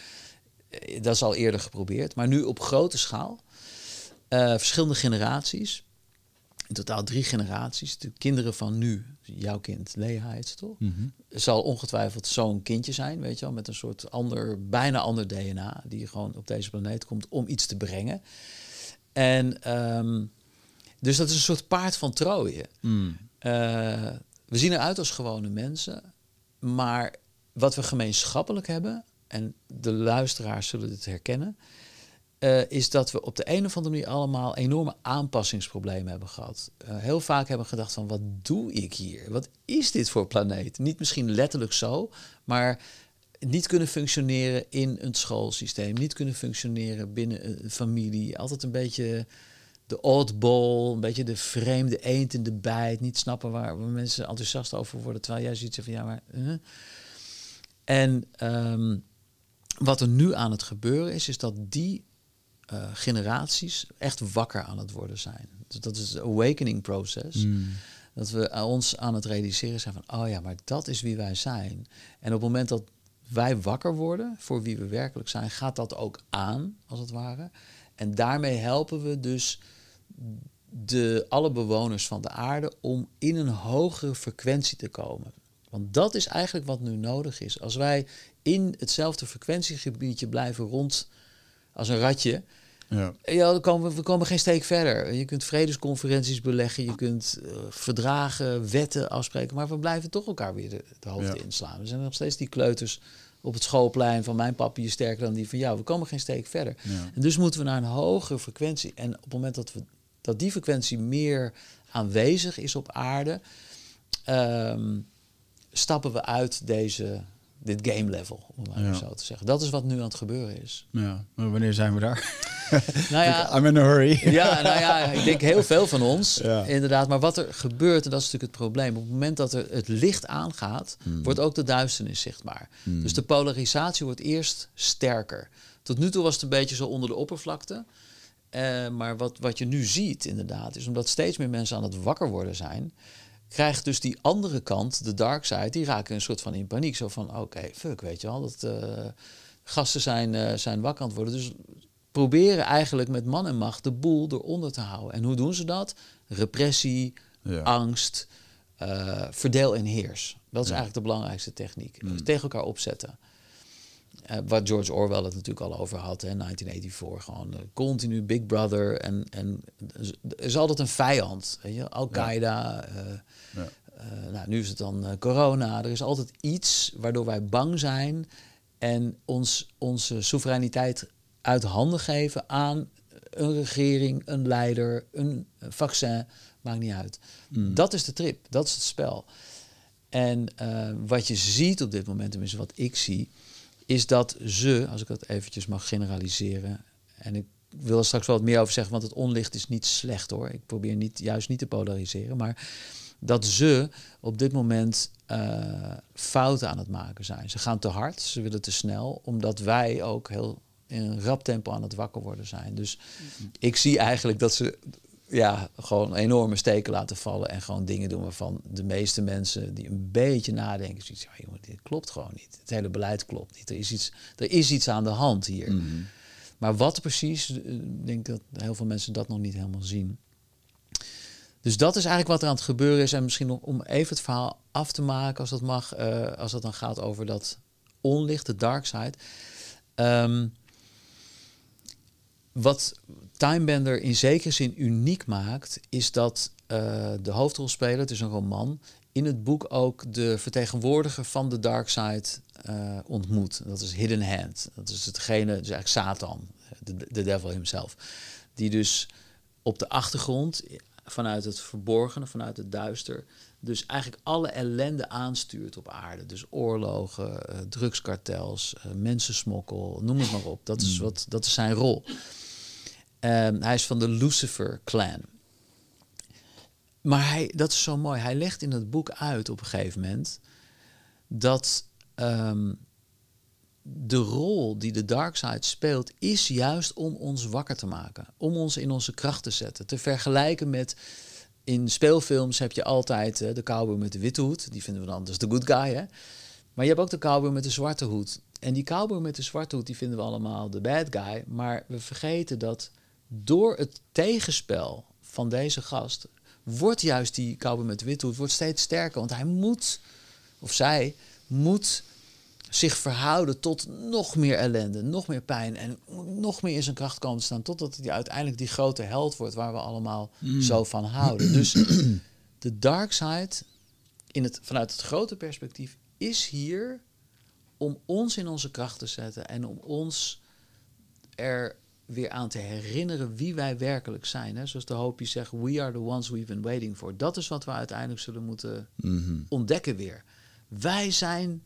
Eh, dat is al eerder geprobeerd, maar nu op grote schaal. Uh, verschillende generaties. In totaal drie generaties. De kinderen van nu, jouw kind, Lea heet toch? Mm Zal ongetwijfeld zo'n kindje zijn, weet je wel, met een soort ander, bijna ander DNA, die gewoon op deze planeet komt om iets te brengen. En um, dus dat is een soort paard van Troje. Mm. Uh, we zien eruit als gewone mensen, maar wat we gemeenschappelijk hebben, en de luisteraars zullen dit herkennen, uh, is dat we op de een of andere manier allemaal enorme aanpassingsproblemen hebben gehad. Uh, heel vaak hebben we gedacht van wat doe ik hier? Wat is dit voor planeet? Niet misschien letterlijk zo, maar niet kunnen functioneren in een schoolsysteem, niet kunnen functioneren binnen een familie. Altijd een beetje de oddball, een beetje de vreemde eend in de bijt, niet snappen waar, mensen enthousiast over worden, terwijl jij ziet van ja, maar. En um, wat er nu aan het gebeuren is, is dat die uh, generaties echt wakker aan het worden zijn. Dus dat is het awakening process. Hmm. Dat we ons aan het realiseren zijn van, oh ja, maar dat is wie wij zijn. En op het moment dat wij wakker worden voor wie we werkelijk zijn, gaat dat ook aan, als het ware. En daarmee helpen we dus de, alle bewoners van de aarde om in een hogere frequentie te komen. Want dat is eigenlijk wat nu nodig is. Als wij in hetzelfde frequentiegebiedje blijven rond als een ratje, ja. Ja, komen, we komen geen steek verder. Je kunt vredesconferenties beleggen, je kunt uh, verdragen, wetten afspreken, maar we blijven toch elkaar weer de, de hoofd inslaan. Er zijn nog steeds die kleuters op het schoolplein van mijn papi is sterker dan die van jou. We komen geen steek verder. En dus moeten we naar een hogere frequentie. En op het moment dat, we, dat die frequentie meer aanwezig is op aarde, um, stappen we uit deze dit game level, om maar ja. zo te zeggen. Dat is wat nu aan het gebeuren is. Ja, maar wanneer zijn we daar? nou ja, I'm in a hurry. ja, nou ja, ik denk heel veel van ons, inderdaad. Maar wat er gebeurt, en dat is natuurlijk het probleem... op het moment dat er het licht aangaat, hmm. wordt ook de duisternis zichtbaar. Hmm. Dus de polarisatie wordt eerst sterker. Tot nu toe was het een beetje zo onder de oppervlakte... Uh, maar wat, wat je nu ziet, inderdaad, is omdat steeds meer mensen aan het wakker worden zijn, krijgt dus die andere kant, de dark side, die raken een soort van in paniek. Zo van, oké, fuck, weet je wel, dat uh, gasten zijn, uh, zijn wakker aan het worden. Dus proberen eigenlijk met man en macht de boel eronder te houden. En hoe doen ze dat? Repressie, angst, uh, verdeel en heers. Dat is eigenlijk de belangrijkste techniek. Mm. Tegen elkaar opzetten. Uh, wat George Orwell het natuurlijk al over had, in 1984. Gewoon uh, continu Big Brother. En, en er is altijd een vijand. Al-Qaeda. Ja. Ja. nou, nu is het dan corona. Er is altijd iets waardoor wij bang zijn en ons, onze soevereiniteit uit handen geven aan een regering, een leider, een vaccin, maakt niet uit. Hmm. Dat is de trip, dat is het spel. En uh, wat je ziet op dit moment, tenminste wat ik zie, is dat ze, als ik dat eventjes mag generaliseren, en ik wil er straks wel wat meer over zeggen, want het onlicht is niet slecht hoor. Ik probeer niet, juist niet te polariseren, maar dat ze op dit moment uh, fouten aan het maken zijn. Ze gaan te hard, ze willen te snel, omdat wij ook heel in een rap tempo aan het wakker worden zijn. Dus ik zie eigenlijk dat ze ja, gewoon enorme steken laten vallen en gewoon dingen doen waarvan de meeste mensen die een beetje nadenken, zoiets, ja, jongen, dit klopt gewoon niet. Het hele beleid klopt niet. Er is iets, er is iets aan de hand hier. Mhm. Maar wat precies, eh, ik denk dat heel veel mensen dat nog niet helemaal zien. Dus dat is eigenlijk wat er aan het gebeuren is. En misschien om even het verhaal af te maken, als dat mag, uh, als het dan gaat over dat onlicht, de dark side. Um, wat Timebender in zekere zin uniek maakt, is dat uh, de hoofdrolspeler, het is een roman, in het boek ook de vertegenwoordiger van de dark side uh, ontmoet. Dat is Hidden Hand. Dat is hetgene, dus eigenlijk Satan, de, de devil himself. Die dus op de achtergrond, vanuit het verborgene, vanuit het duister, dus eigenlijk alle ellende aanstuurt op aarde. Dus oorlogen, uh, drugskartels, uh, mensensmokkel, noem het maar op. Dat is, hmm. wat, dat is zijn rol. Um, hij is van de Lucifer clan. Maar hij, dat is zo mooi. Hij legt in het boek uit op een gegeven moment dat um, de rol die de dark side speelt, is juist om ons wakker te maken. Om ons in onze kracht te zetten. Te vergelijken met. In speelfilms heb je altijd uh, de cowboy met de witte hoed. Die vinden we dan dus de good guy. Hè? Maar je hebt ook de cowboy met de zwarte hoed. En die cowboy met de zwarte hoed, die vinden we allemaal de bad guy. Maar we vergeten dat door het tegenspel van deze gast wordt juist die cowboy met withoed wordt steeds sterker. Want hij moet, of zij moet zich verhouden tot nog meer ellende, nog meer pijn en nog meer in zijn kracht komen te staan. Totdat hij uiteindelijk die grote held wordt waar we allemaal mm. zo van houden. Dus de dark side, in het, vanuit het grote perspectief, is hier om ons in onze kracht te zetten en om ons er weer aan te herinneren wie wij werkelijk zijn. Hè? Zoals de Hopi zegt, we are the ones we've been waiting for. Dat is wat we uiteindelijk zullen moeten mhm. ontdekken weer. Wij zijn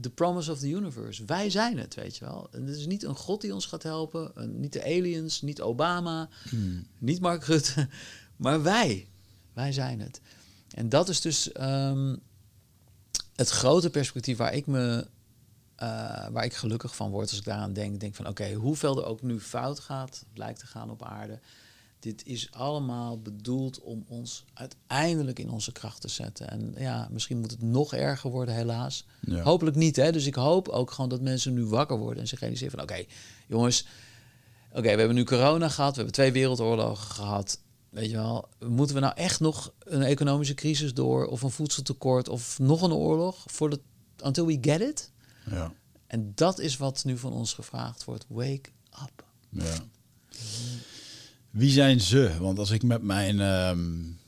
the promise of the universe. Wij zijn het, weet je wel. En het is niet een god die ons gaat helpen, niet de aliens, niet Obama, mhm. niet Mark Rutte, maar wij. Wij zijn het. En dat is dus um, het grote perspectief waar ik me uh, waar ik gelukkig van word als ik daaraan denk. Denk van oké, hoeveel er ook nu fout gaat, lijkt te gaan op aarde. Dit is allemaal bedoeld om ons uiteindelijk in onze kracht te zetten. En ja, misschien moet het nog erger worden, helaas. Hopelijk niet, hè. Dus ik hoop ook gewoon dat mensen nu wakker worden en zich realiseren van... oké, jongens, oké, we hebben nu corona gehad, we hebben twee wereldoorlogen gehad. Weet je wel, moeten we nou echt nog een economische crisis door... of een voedseltekort of nog een oorlog... voor de, until we get it? Ja. En dat is wat nu van ons gevraagd wordt. Wake up. Ja. Wie zijn ze? Want als ik met mijn um,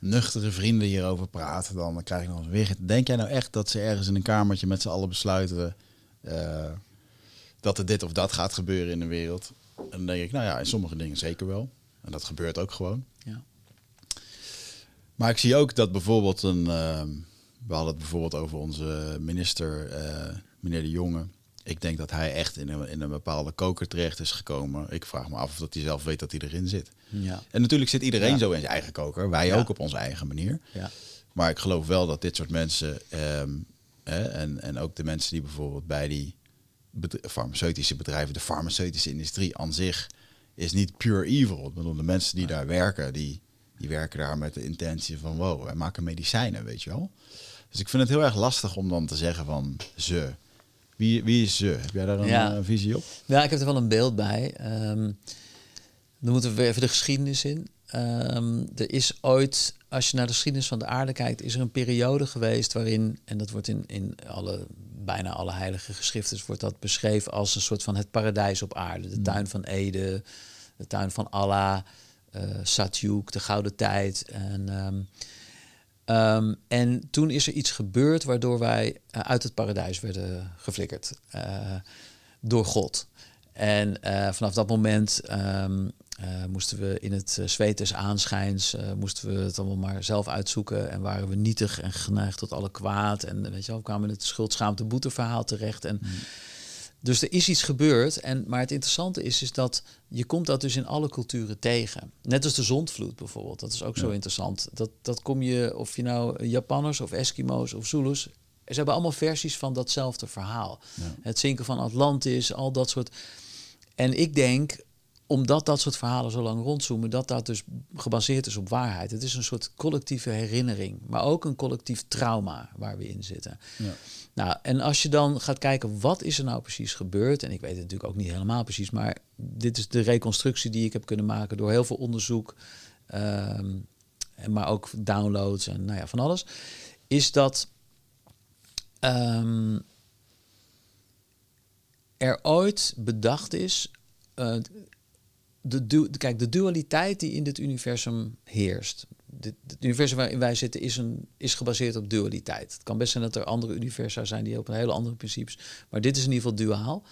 nuchtere vrienden hierover praat, dan krijg ik nog weer. Denk jij nou echt dat ze ergens in een kamertje met z'n allen besluiten uh, dat er dit of dat gaat gebeuren in de wereld? En dan denk ik, nou ja, in sommige dingen zeker wel. En dat gebeurt ook gewoon. Ja. Maar ik zie ook dat bijvoorbeeld een. Uh, we hadden het bijvoorbeeld over onze minister uh, meneer De Jonge. Ik denk dat hij echt in een, in een bepaalde koker terecht is gekomen. Ik vraag me af of dat hij zelf weet dat hij erin zit. Ja. En natuurlijk zit iedereen zo in zijn eigen koker. Wij ook op onze eigen manier. Ja. Maar ik geloof wel dat dit soort mensen... Ehm, hè, en, en ook de mensen die bijvoorbeeld bij die farmaceutische bedrijven... de farmaceutische industrie aan zich is niet pure evil. Ik bedoel, de mensen die daar werken, die, die werken daar met de intentie van... wow, wij maken medicijnen, weet je wel. Dus ik vind het heel erg lastig om dan te zeggen van ze... Wie, wie is ze? Heb jij daar een eh, visie op? Ja, ik heb er wel een beeld bij. Um, dan moeten we even de geschiedenis in. Um, er is ooit, als je naar de geschiedenis van de aarde kijkt, is er een periode geweest waarin, en dat wordt in, in alle, bijna alle heilige geschriften, wordt dat beschreven als een soort van het paradijs op aarde. De mm. tuin van Ede, de tuin van Allah, uh, Satyuk, de gouden tijd. En um, Um, en toen is er iets gebeurd waardoor wij uh, uit het paradijs werden geflikkerd uh, door God. En uh, vanaf dat moment um, moesten we in het zweet des aanschijns, moesten we het allemaal maar zelf uitzoeken en waren we nietig en geneigd tot alle kwaad. En weet je wel, kwamen in het schuldschaamte boeteverhaal terecht. En mm. Dus er is iets gebeurd. En, maar het interessante is, is dat je komt dat dus in alle culturen tegen. Net als de zondvloed bijvoorbeeld. Dat is ook zo interessant. Dat, dat kom je, of je nou Japanners of Eskimo's of Zulus... Ze hebben allemaal versies van datzelfde verhaal. Het zinken van Atlantis, al dat soort... En ik denk, omdat dat soort verhalen zo lang rondzoomen, dat dat dus gebaseerd is op waarheid. Het is een soort collectieve herinnering, maar ook een collectief trauma waar we in zitten. Ja. Nou, en als je dan gaat kijken, wat is er nou precies gebeurd? En ik weet het natuurlijk ook niet helemaal precies, maar dit is de reconstructie die ik heb kunnen maken door heel veel onderzoek, ehm, maar ook downloads en nou ja, van alles. Is dat um, er ooit bedacht is. Uh, de, kijk, de dualiteit die in dit universum heerst. het universum waarin wij zitten is, een, is gebaseerd op dualiteit. Het kan best zijn dat er andere universa zijn die op een hele andere principes. Maar dit is in ieder geval duaal.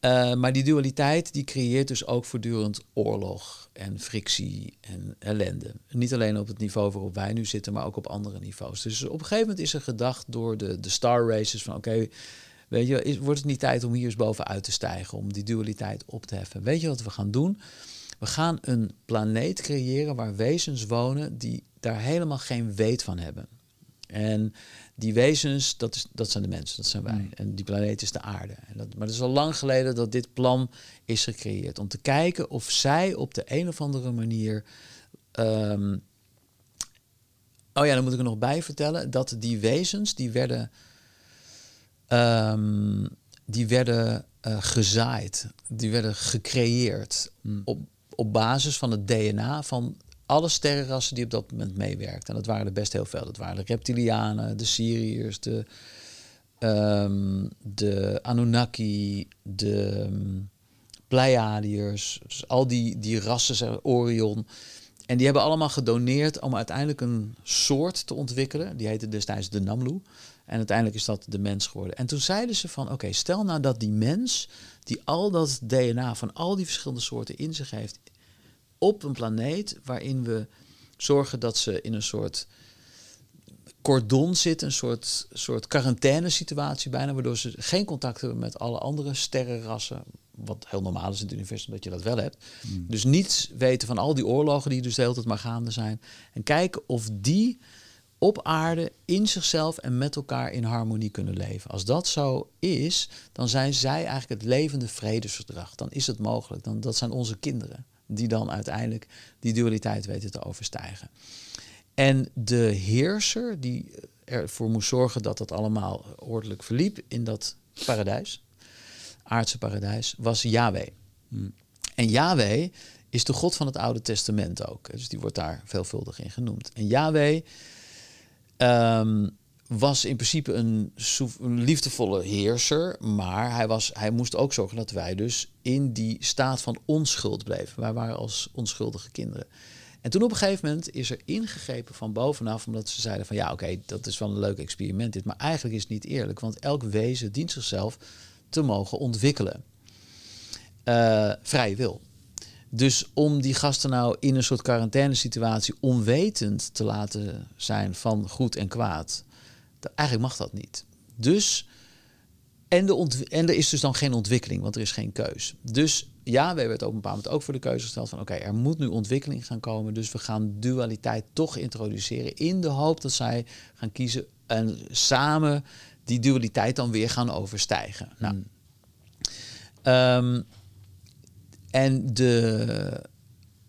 Uh, maar die dualiteit die creëert dus ook voortdurend oorlog en frictie en ellende. Niet alleen op het niveau waarop wij nu zitten, maar ook op andere niveaus. Dus op een gegeven moment is er gedacht door de, de star races van oké, weet je, is, wordt het niet tijd om hier eens bovenuit te stijgen, om die dualiteit op te heffen. Weet je wat we gaan doen? We gaan een planeet creëren waar wezens wonen die daar helemaal geen weet van hebben. En die wezens, dat, is, dat zijn de mensen, dat zijn wij. Hmm. En die planeet is de aarde. En dat, maar het is al lang geleden dat dit plan is gecreëerd. Om te kijken of zij op de een of andere manier. Ehm, oh ja, dan moet ik er nog bij vertellen dat die wezens die werden. Um, die werden uh, gezaaid, die werden gecreëerd hmm. op, op basis van het DNA van alle sterrenrassen die op dat moment meewerkten. En dat waren er best heel veel. Dat waren de reptilianen, de Syriërs, de, um, de Anunnaki, de um, Pleiadiërs. Dus al die, die rassen, Orion. En die hebben allemaal gedoneerd om uiteindelijk een soort te ontwikkelen. Die heette destijds de Namlu. En uiteindelijk is dat de mens geworden. En toen zeiden ze van, oké, stel nou dat die mens, die al dat DNA van al die verschillende soorten in zich heeft, op een planeet waarin we zorgen dat ze in een soort cordon zitten, een soort, soort quarantaine situatie bijna, waardoor ze geen contact hebben met alle andere sterrenrassen. Wat heel normaal is in het universum dat je dat wel hebt. Hmm. Dus niets weten van al die oorlogen die dus de hele tijd maar gaande zijn. En kijken of die op aarde in zichzelf en met elkaar in harmonie kunnen leven. Als dat zo is, dan zijn zij eigenlijk het levende vredesverdrag. Dan is het mogelijk. Dan, dat zijn onze kinderen die dan uiteindelijk die dualiteit weten te overstijgen. En de heerser die ervoor moest zorgen dat dat allemaal ordelijk verliep in dat paradijs, aardse paradijs, was Yahweh. En Yahweh is de God van het Oude Testament ook. Dus die wordt daar veelvuldig in genoemd. En Yahweh ehm, was in principe een, liefdevolle heerser, maar hij, was, hij moest ook zorgen dat wij dus in die staat van onschuld bleven. Wij waren als onschuldige kinderen. En toen op een gegeven moment is er ingegrepen van bovenaf, omdat ze zeiden van ja, oké, dat is wel een leuk experiment dit, maar eigenlijk is het niet eerlijk, want elk wezen dient zichzelf te mogen ontwikkelen. Uh, vrije wil. Dus om die gasten nou in een soort quarantainesituatie onwetend te laten zijn van goed en kwaad, Eigenlijk mag dat niet. Dus, en, de en er is dus dan geen ontwikkeling, want er is geen keus. Dus ja, we werd op een bepaald moment ook voor de keuze gesteld van oké, er moet nu ontwikkeling gaan komen. Dus we gaan dualiteit toch introduceren in de hoop dat zij gaan kiezen en samen die dualiteit dan weer gaan overstijgen. Nou, hmm. ehm, en de,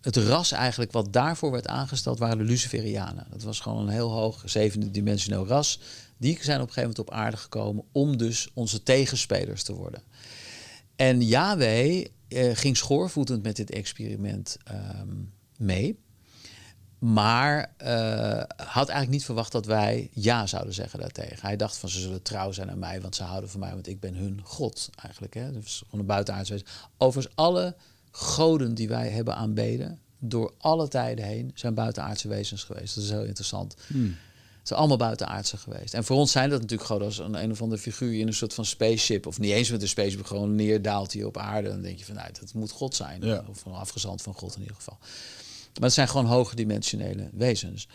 het ras eigenlijk wat daarvoor werd aangesteld waren de Luciferianen. Dat was gewoon een heel hoog zevende dimensioneel ras. Die zijn op een gegeven moment op aarde gekomen om dus onze tegenspelers te worden. En Yahweh eh, ging schoorvoetend met dit experiment ehm, mee. Maar uh, had eigenlijk niet verwacht dat wij ja zouden zeggen daartegen. Hij dacht van ze zullen trouw zijn aan mij, want ze houden van mij, want ik ben hun God eigenlijk. Hè? Dus gewoon een buitenaardse Overigens, alle goden die wij hebben aanbeden, door alle tijden heen, zijn buitenaardse wezens geweest. Dat is heel interessant. Hmm. Het zijn allemaal buitenaardse geweest. En voor ons zijn dat natuurlijk gewoon als een, een of andere figuur in een soort van spaceship. Of niet eens met een spaceship, gewoon neerdaalt hier op aarde. Dan denk je van, nou, dat moet God zijn. Ja. Of een afgezand van God in ieder geval. Maar het zijn gewoon hoogdimensionele wezens.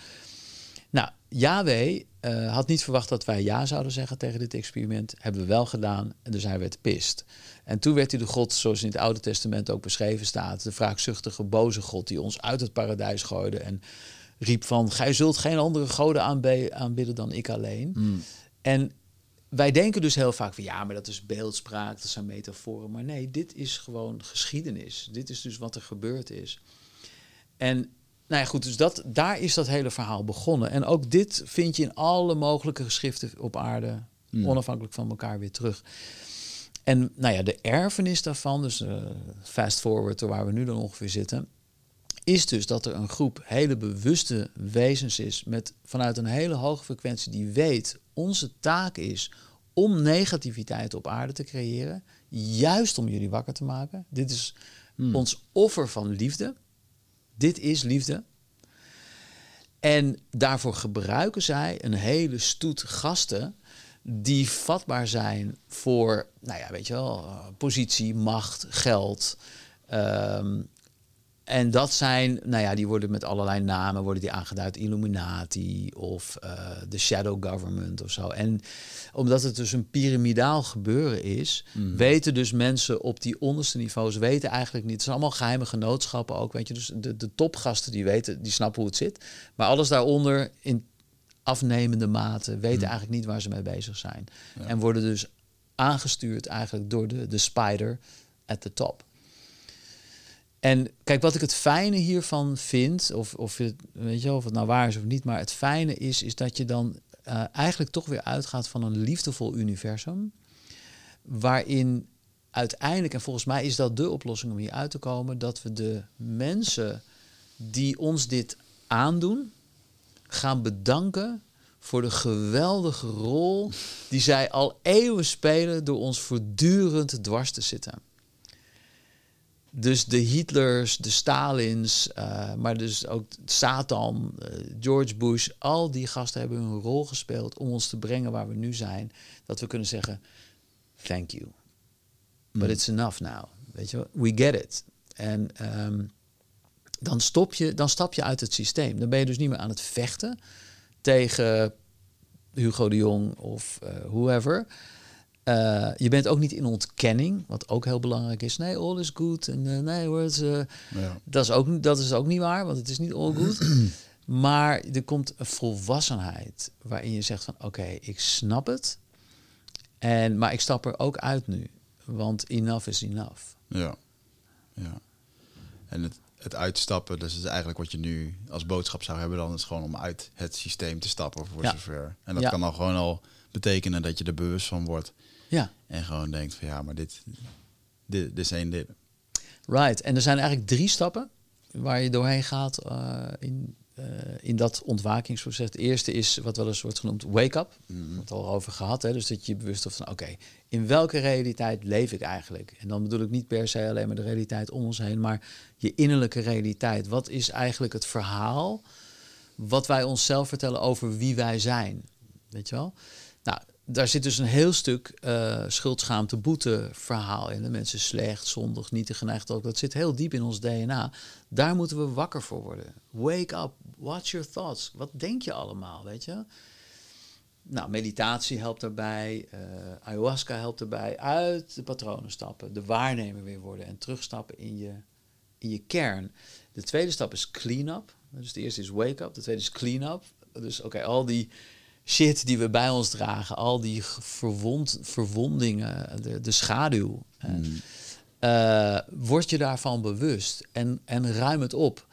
Nou, Yahweh uh, had niet verwacht dat wij ja zouden zeggen tegen dit experiment. Hebben we wel gedaan en dus hij werd pist. En toen werd hij de God, zoals in het Oude Testament ook beschreven staat, de wraakzuchtige, boze God die ons uit het paradijs gooide en riep van, gij zult geen andere goden aanbidden dan ik alleen. Hmm. En wij denken dus heel vaak van ja, maar dat is beeldspraak, dat zijn metaforen. Maar nee, dit is gewoon geschiedenis. Dit is dus wat er gebeurd is. En nou ja, goed, dus dat, daar is dat hele verhaal begonnen. En ook dit vind je in alle mogelijke geschriften op aarde, onafhankelijk van elkaar, weer terug. En nou ja, de erfenis daarvan, dus uh, fast forward waar we nu dan ongeveer zitten, is dus dat er een groep hele bewuste wezens is met vanuit een hele hoge frequentie die weet onze taak is om negativiteit op aarde te creëren, juist om jullie wakker te maken. Dit is hmm. ons offer van liefde. Dit is liefde. En daarvoor gebruiken zij een hele stoet gasten die vatbaar zijn voor, nou ja, weet je wel, positie, macht, geld, um, en dat zijn, nou ja, die worden met allerlei namen worden die aangeduid. Illuminati of uh, de Shadow Government of zo. En omdat het dus een piramidaal gebeuren is, mhm. weten dus mensen op die onderste niveaus weten eigenlijk niet. Het zijn allemaal geheime genootschappen ook, weet je. Dus de, de topgasten die weten, die snappen hoe het zit. Maar alles daaronder in afnemende mate weten mhm. eigenlijk niet waar ze mee bezig zijn. En worden dus aangestuurd eigenlijk door de, de spider at the top. En kijk, wat ik het fijne hiervan vind, of, of, het, weet je, of het nou waar is of niet, maar het fijne is, is dat je dan uh, eigenlijk toch weer uitgaat van een liefdevol universum, waarin uiteindelijk, en volgens mij is dat de oplossing om hier uit te komen, dat we de mensen die ons dit aandoen, gaan bedanken voor de geweldige rol die zij al eeuwen spelen door ons voortdurend dwars te zitten. Dus de Hitlers, de Stalins, uh, maar dus ook Satan, uh, George Bush, al die gasten hebben hun rol gespeeld om ons te brengen waar we nu zijn. Dat we kunnen zeggen, thank you. But hmm. it's enough now. Weet je, we get it. En um, dan, stop je, dan stap je uit het systeem. Dan ben je dus niet meer aan het vechten tegen Hugo de Jong of uh, whoever. Uh, je bent ook niet in ontkenning, wat ook heel belangrijk is. Nee, all is good. En uh, nee hoor, het, uh, ja. dat, is ook, dat is ook niet waar, want het is niet all good. maar er komt een volwassenheid waarin je zegt van oké, ik snap het. En, maar ik stap er ook uit nu, want enough is enough. Ja, ja. En het, het uitstappen, dus is eigenlijk wat je nu als boodschap zou hebben, dan is gewoon om uit het systeem te stappen voor ja. zover. En dat kan dan gewoon al betekenen dat je er bewust van wordt ja. En gewoon denkt van ja, maar dit, dit, dit is één dit. Right. En er zijn eigenlijk drie stappen waar je doorheen gaat uh, in, uh, in dat ontwakingsproces. Het eerste is wat wel eens wordt genoemd wake-up. Mm het al over gehad. Hè? Dus dat je bewust wordt van oké, in welke realiteit leef ik eigenlijk? En dan bedoel ik niet per se alleen maar de realiteit om ons heen, maar je innerlijke realiteit. Wat is eigenlijk het verhaal wat wij onszelf vertellen over wie wij zijn? Weet je wel? Daar zit dus een heel stuk uh, schuldschaamte, boete verhaal in. De mensen slecht, zondig, niet te geneigd ook. Dat zit heel diep in ons DNA. Daar moeten we wakker voor worden. Wake up, watch your thoughts. Wat denk je allemaal, weet je? Nou, meditatie helpt daarbij, uh, ayahuasca helpt daarbij. Uit de patronen stappen, de waarnemer weer worden en terugstappen in je, in je kern. De tweede stap is clean up. Dus de eerste is wake up, de tweede is clean up. Dus oké, al die shit die we bij ons dragen, al die verwond, verwondingen, de, de schaduw. Mm. Uh, word je daarvan bewust en, en ruim het op.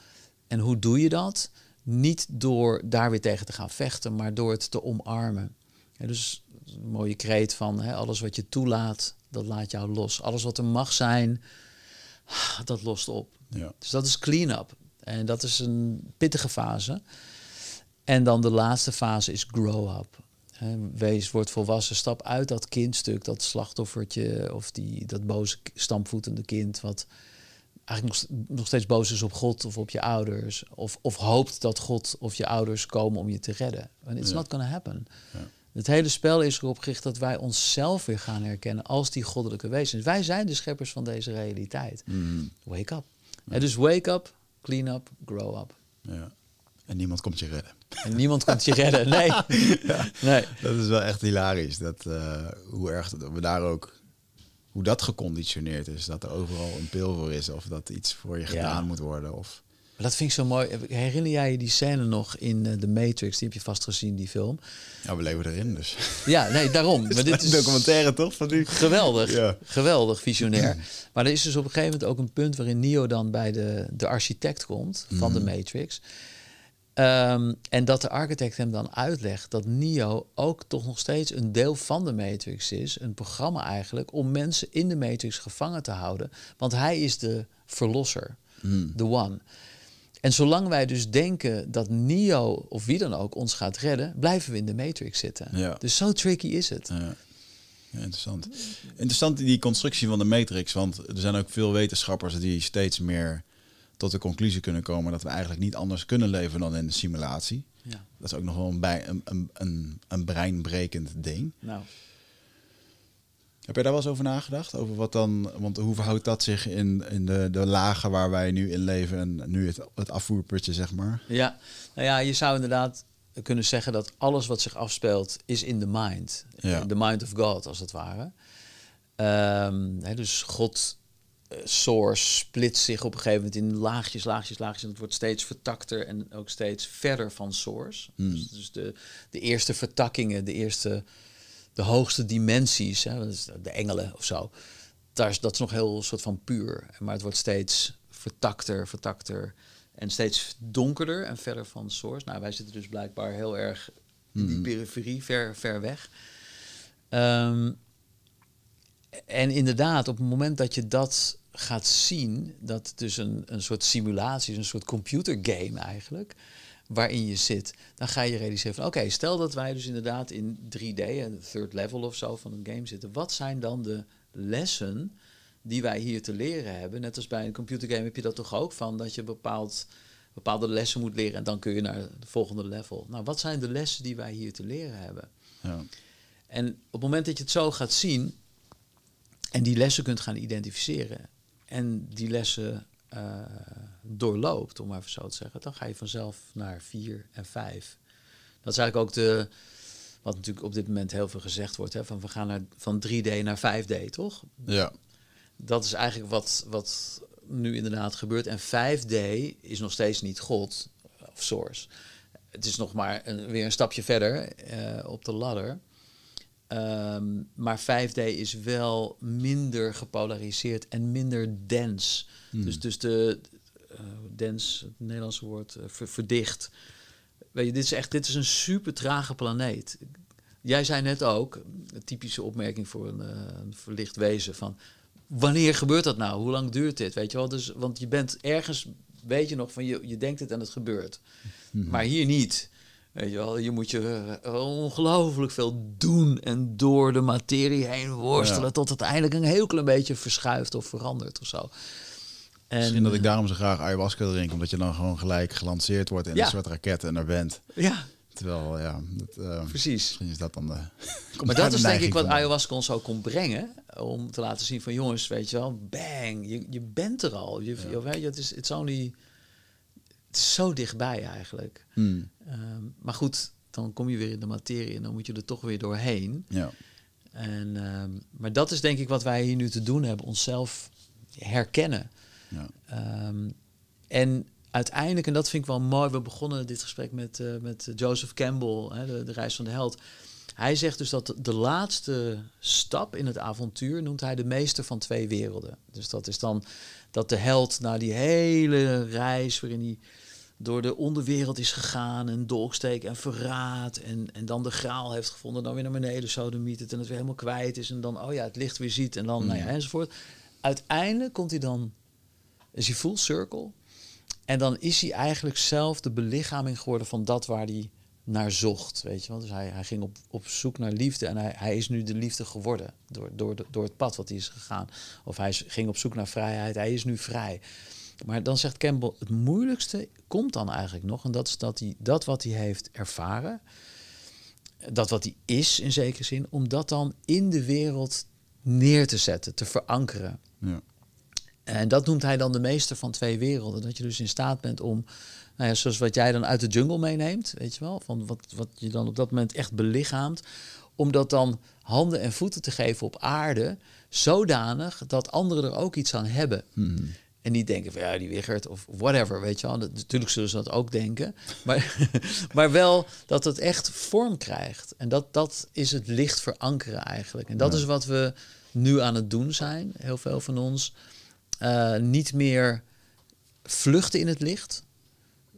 En hoe doe je dat? Niet door daar weer tegen te gaan vechten, maar door het te omarmen. Ja, dus een mooie kreet van hè, alles wat je toelaat, dat laat jou los. Alles wat er mag zijn, dat lost op. Ja. Dus dat is clean-up. En dat is een pittige fase. En dan de laatste fase is grow up. wees, wordt volwassen, stap uit dat kindstuk, dat slachtoffertje of die, dat boze stampvoetende kind wat eigenlijk nog, nog steeds boos is op God of op je ouders. Of, of hoopt dat God of je ouders komen om je te redden. And it's not gonna happen. Ja. Het hele spel is erop gericht dat wij onszelf weer gaan herkennen als die goddelijke wezens. Wij zijn de scheppers van deze realiteit. Mm. Wake up. Ja. dus wake up, clean up, grow up. Ja. En niemand komt je redden. En niemand komt je redden, nee. ja, nee. Dat is wel echt hilarisch. Dat, uh, hoe erg we daar ook... Hoe dat geconditioneerd is. Dat er overal een pil voor is. Of dat iets voor je gedaan moet worden. Of dat vind ik zo mooi. Herinner jij je die scène nog in uh, The Matrix? Die heb je vast gezien, die film. Ja, we leven erin dus. Ja, nee, daarom. maar dit is een documentaire toch? Van die... Geweldig, ja. geweldig, visionair. Maar er is dus op een gegeven moment ook een punt waarin Neo dan bij de, de architect komt van de mhm. Matrix. Ehm, en dat de architect hem dan uitlegt dat Neo ook toch nog steeds een deel van de Matrix is. Een programma eigenlijk om mensen in de Matrix gevangen te houden. Want hij is de verlosser, de mhm. one. En zolang wij dus denken dat Neo of wie dan ook ons gaat redden, blijven we in de Matrix zitten. Ja. Dus zo tricky is het. Ja. Ja, interessant. Interessant die constructie van de Matrix, want er zijn ook veel wetenschappers die steeds meer tot de conclusie kunnen komen dat we eigenlijk niet anders kunnen leven dan in de simulatie. Ja. Dat is ook nog wel een, bij, een, een, een, een breinbrekend ding. Nou. Heb je daar wel eens over nagedacht? Over wat dan, want hoe verhoudt dat zich in, in de, de lagen waar wij nu in leven en nu het, het afvoerputje, zeg maar? Ja, nou ja, je zou inderdaad kunnen zeggen dat alles wat zich afspeelt is in the mind. Ja. The mind of God, als het ware. Um, dus God, source, splitst zich op een gegeven moment in laagjes, laagjes, laagjes. En het wordt steeds vertakter en ook steeds verder van source. Hmm. Dus, dus de, de eerste vertakkingen, de eerste de hoogste dimensies, hè, de engelen of zo, daar is, dat is nog heel soort van puur. Maar het wordt steeds vertakter, vertakter en steeds donkerder en verder van source. Nou, wij zitten dus blijkbaar heel erg in die mhm. periferie, ver, ver weg. Ehm, en inderdaad, op het moment dat je dat gaat zien, dat dus een, een soort simulatie, een soort computergame eigenlijk, waarin je zit, dan ga je realiseren van oké, stel dat wij dus inderdaad in 3D, een third level of zo van een game zitten. Wat zijn dan de lessen die wij hier te leren hebben? Net als bij een computergame heb je dat toch ook van dat je bepaald, bepaalde lessen moet leren en dan kun je naar de volgende level. Nou, wat zijn de lessen die wij hier te leren hebben? Ja. En op het moment dat je het zo gaat zien en die lessen kunt gaan identificeren en die lessen uh, doorloopt, om maar even zo te zeggen, dan ga je vanzelf naar 4 en 5. Dat is eigenlijk ook de, wat natuurlijk op dit moment heel veel gezegd wordt, hè, van we gaan naar, van 3D naar 5D, toch? Ja. Dat is eigenlijk wat, wat nu inderdaad gebeurt. En 5D is nog steeds niet God of Source. Het is nog maar een, weer een stapje verder uh, op de ladder. Um, maar 5D is wel minder gepolariseerd en minder dens. Hmm. Dus, dus de, uh, dens, het Nederlandse woord, uh, verdicht. Weet je, dit is echt dit is een super trage planeet. Jij zei net ook, een typische opmerking voor een, uh, een verlicht wezen, van wanneer gebeurt dat nou? Hoe lang duurt dit? Weet je wel? Dus, want je bent ergens, weet je nog, van je, je denkt het en het gebeurt. Hmm. Maar hier niet. Weet je wel, je moet je ongelooflijk veel doen en door de materie heen worstelen tot het eindelijk een heel klein beetje verschuift of verandert of zo. En, Misschien dat ik daarom zo graag ayahuasca drink, omdat je dan gewoon gelijk gelanceerd wordt in een soort raket en er bent. Ja. Terwijl, ja, dat, uh, precies. Misschien is dat dan de. maar dat is denk ik wat ayahuasca ons ook kon brengen, om te laten zien van jongens, weet je wel, bang, je, je bent er al. Je, ja. je, het is it's only, het is zo dichtbij eigenlijk. Hmm. Ehm, maar goed, dan kom je weer in de materie en dan moet je er toch weer doorheen. Ja. En, ehm, maar dat is denk ik wat wij hier nu te doen hebben, onszelf herkennen. Ja. Ehm, en uiteindelijk, en dat vind ik wel mooi, we begonnen dit gesprek met, uh, met Joseph Campbell, hè, de, de, reis van de held. Hij zegt dus dat de laatste stap in het avontuur noemt hij de meester van twee werelden. Dus dat is dan dat de held na die hele reis waarin hij door de onderwereld is gegaan en dolksteek en verraad en, en dan de graal heeft gevonden, dan weer naar beneden sodemiet het en het weer helemaal kwijt is en dan, oh ja, het licht weer ziet en dan, nou ja, enzovoort. Uiteindelijk komt hij dan is hij full circle. En dan is hij eigenlijk zelf de belichaming geworden van dat waar hij naar zocht. Weet je wel? Dus hij, hij ging op, op zoek naar liefde en hij, hij is nu de liefde geworden door, door, door het pad wat hij is gegaan. Of hij ging op zoek naar vrijheid, hij is nu vrij. Maar dan zegt Campbell, het moeilijkste komt dan eigenlijk nog. En dat is dat hij dat wat hij heeft ervaren, dat wat hij is in zekere zin, om dat dan in de wereld neer te zetten, te verankeren. Ja. En dat noemt hij dan de meester van twee werelden. Dat je dus in staat bent om, nou ja, zoals wat jij dan uit de jungle meeneemt, weet je wel, van wat, wat je dan op dat moment echt belichaamt, om dat dan handen en voeten te geven op aarde, zodanig dat anderen er ook iets aan hebben. Hmm. En niet denken van ja, die Wiggert of whatever, weet je wel. Dat, natuurlijk zullen ze dat ook denken. Maar, maar wel dat het echt vorm krijgt. En dat, dat is het licht verankeren eigenlijk. En dat is wat we nu aan het doen zijn, heel veel van ons. Uh, niet meer vluchten in het licht.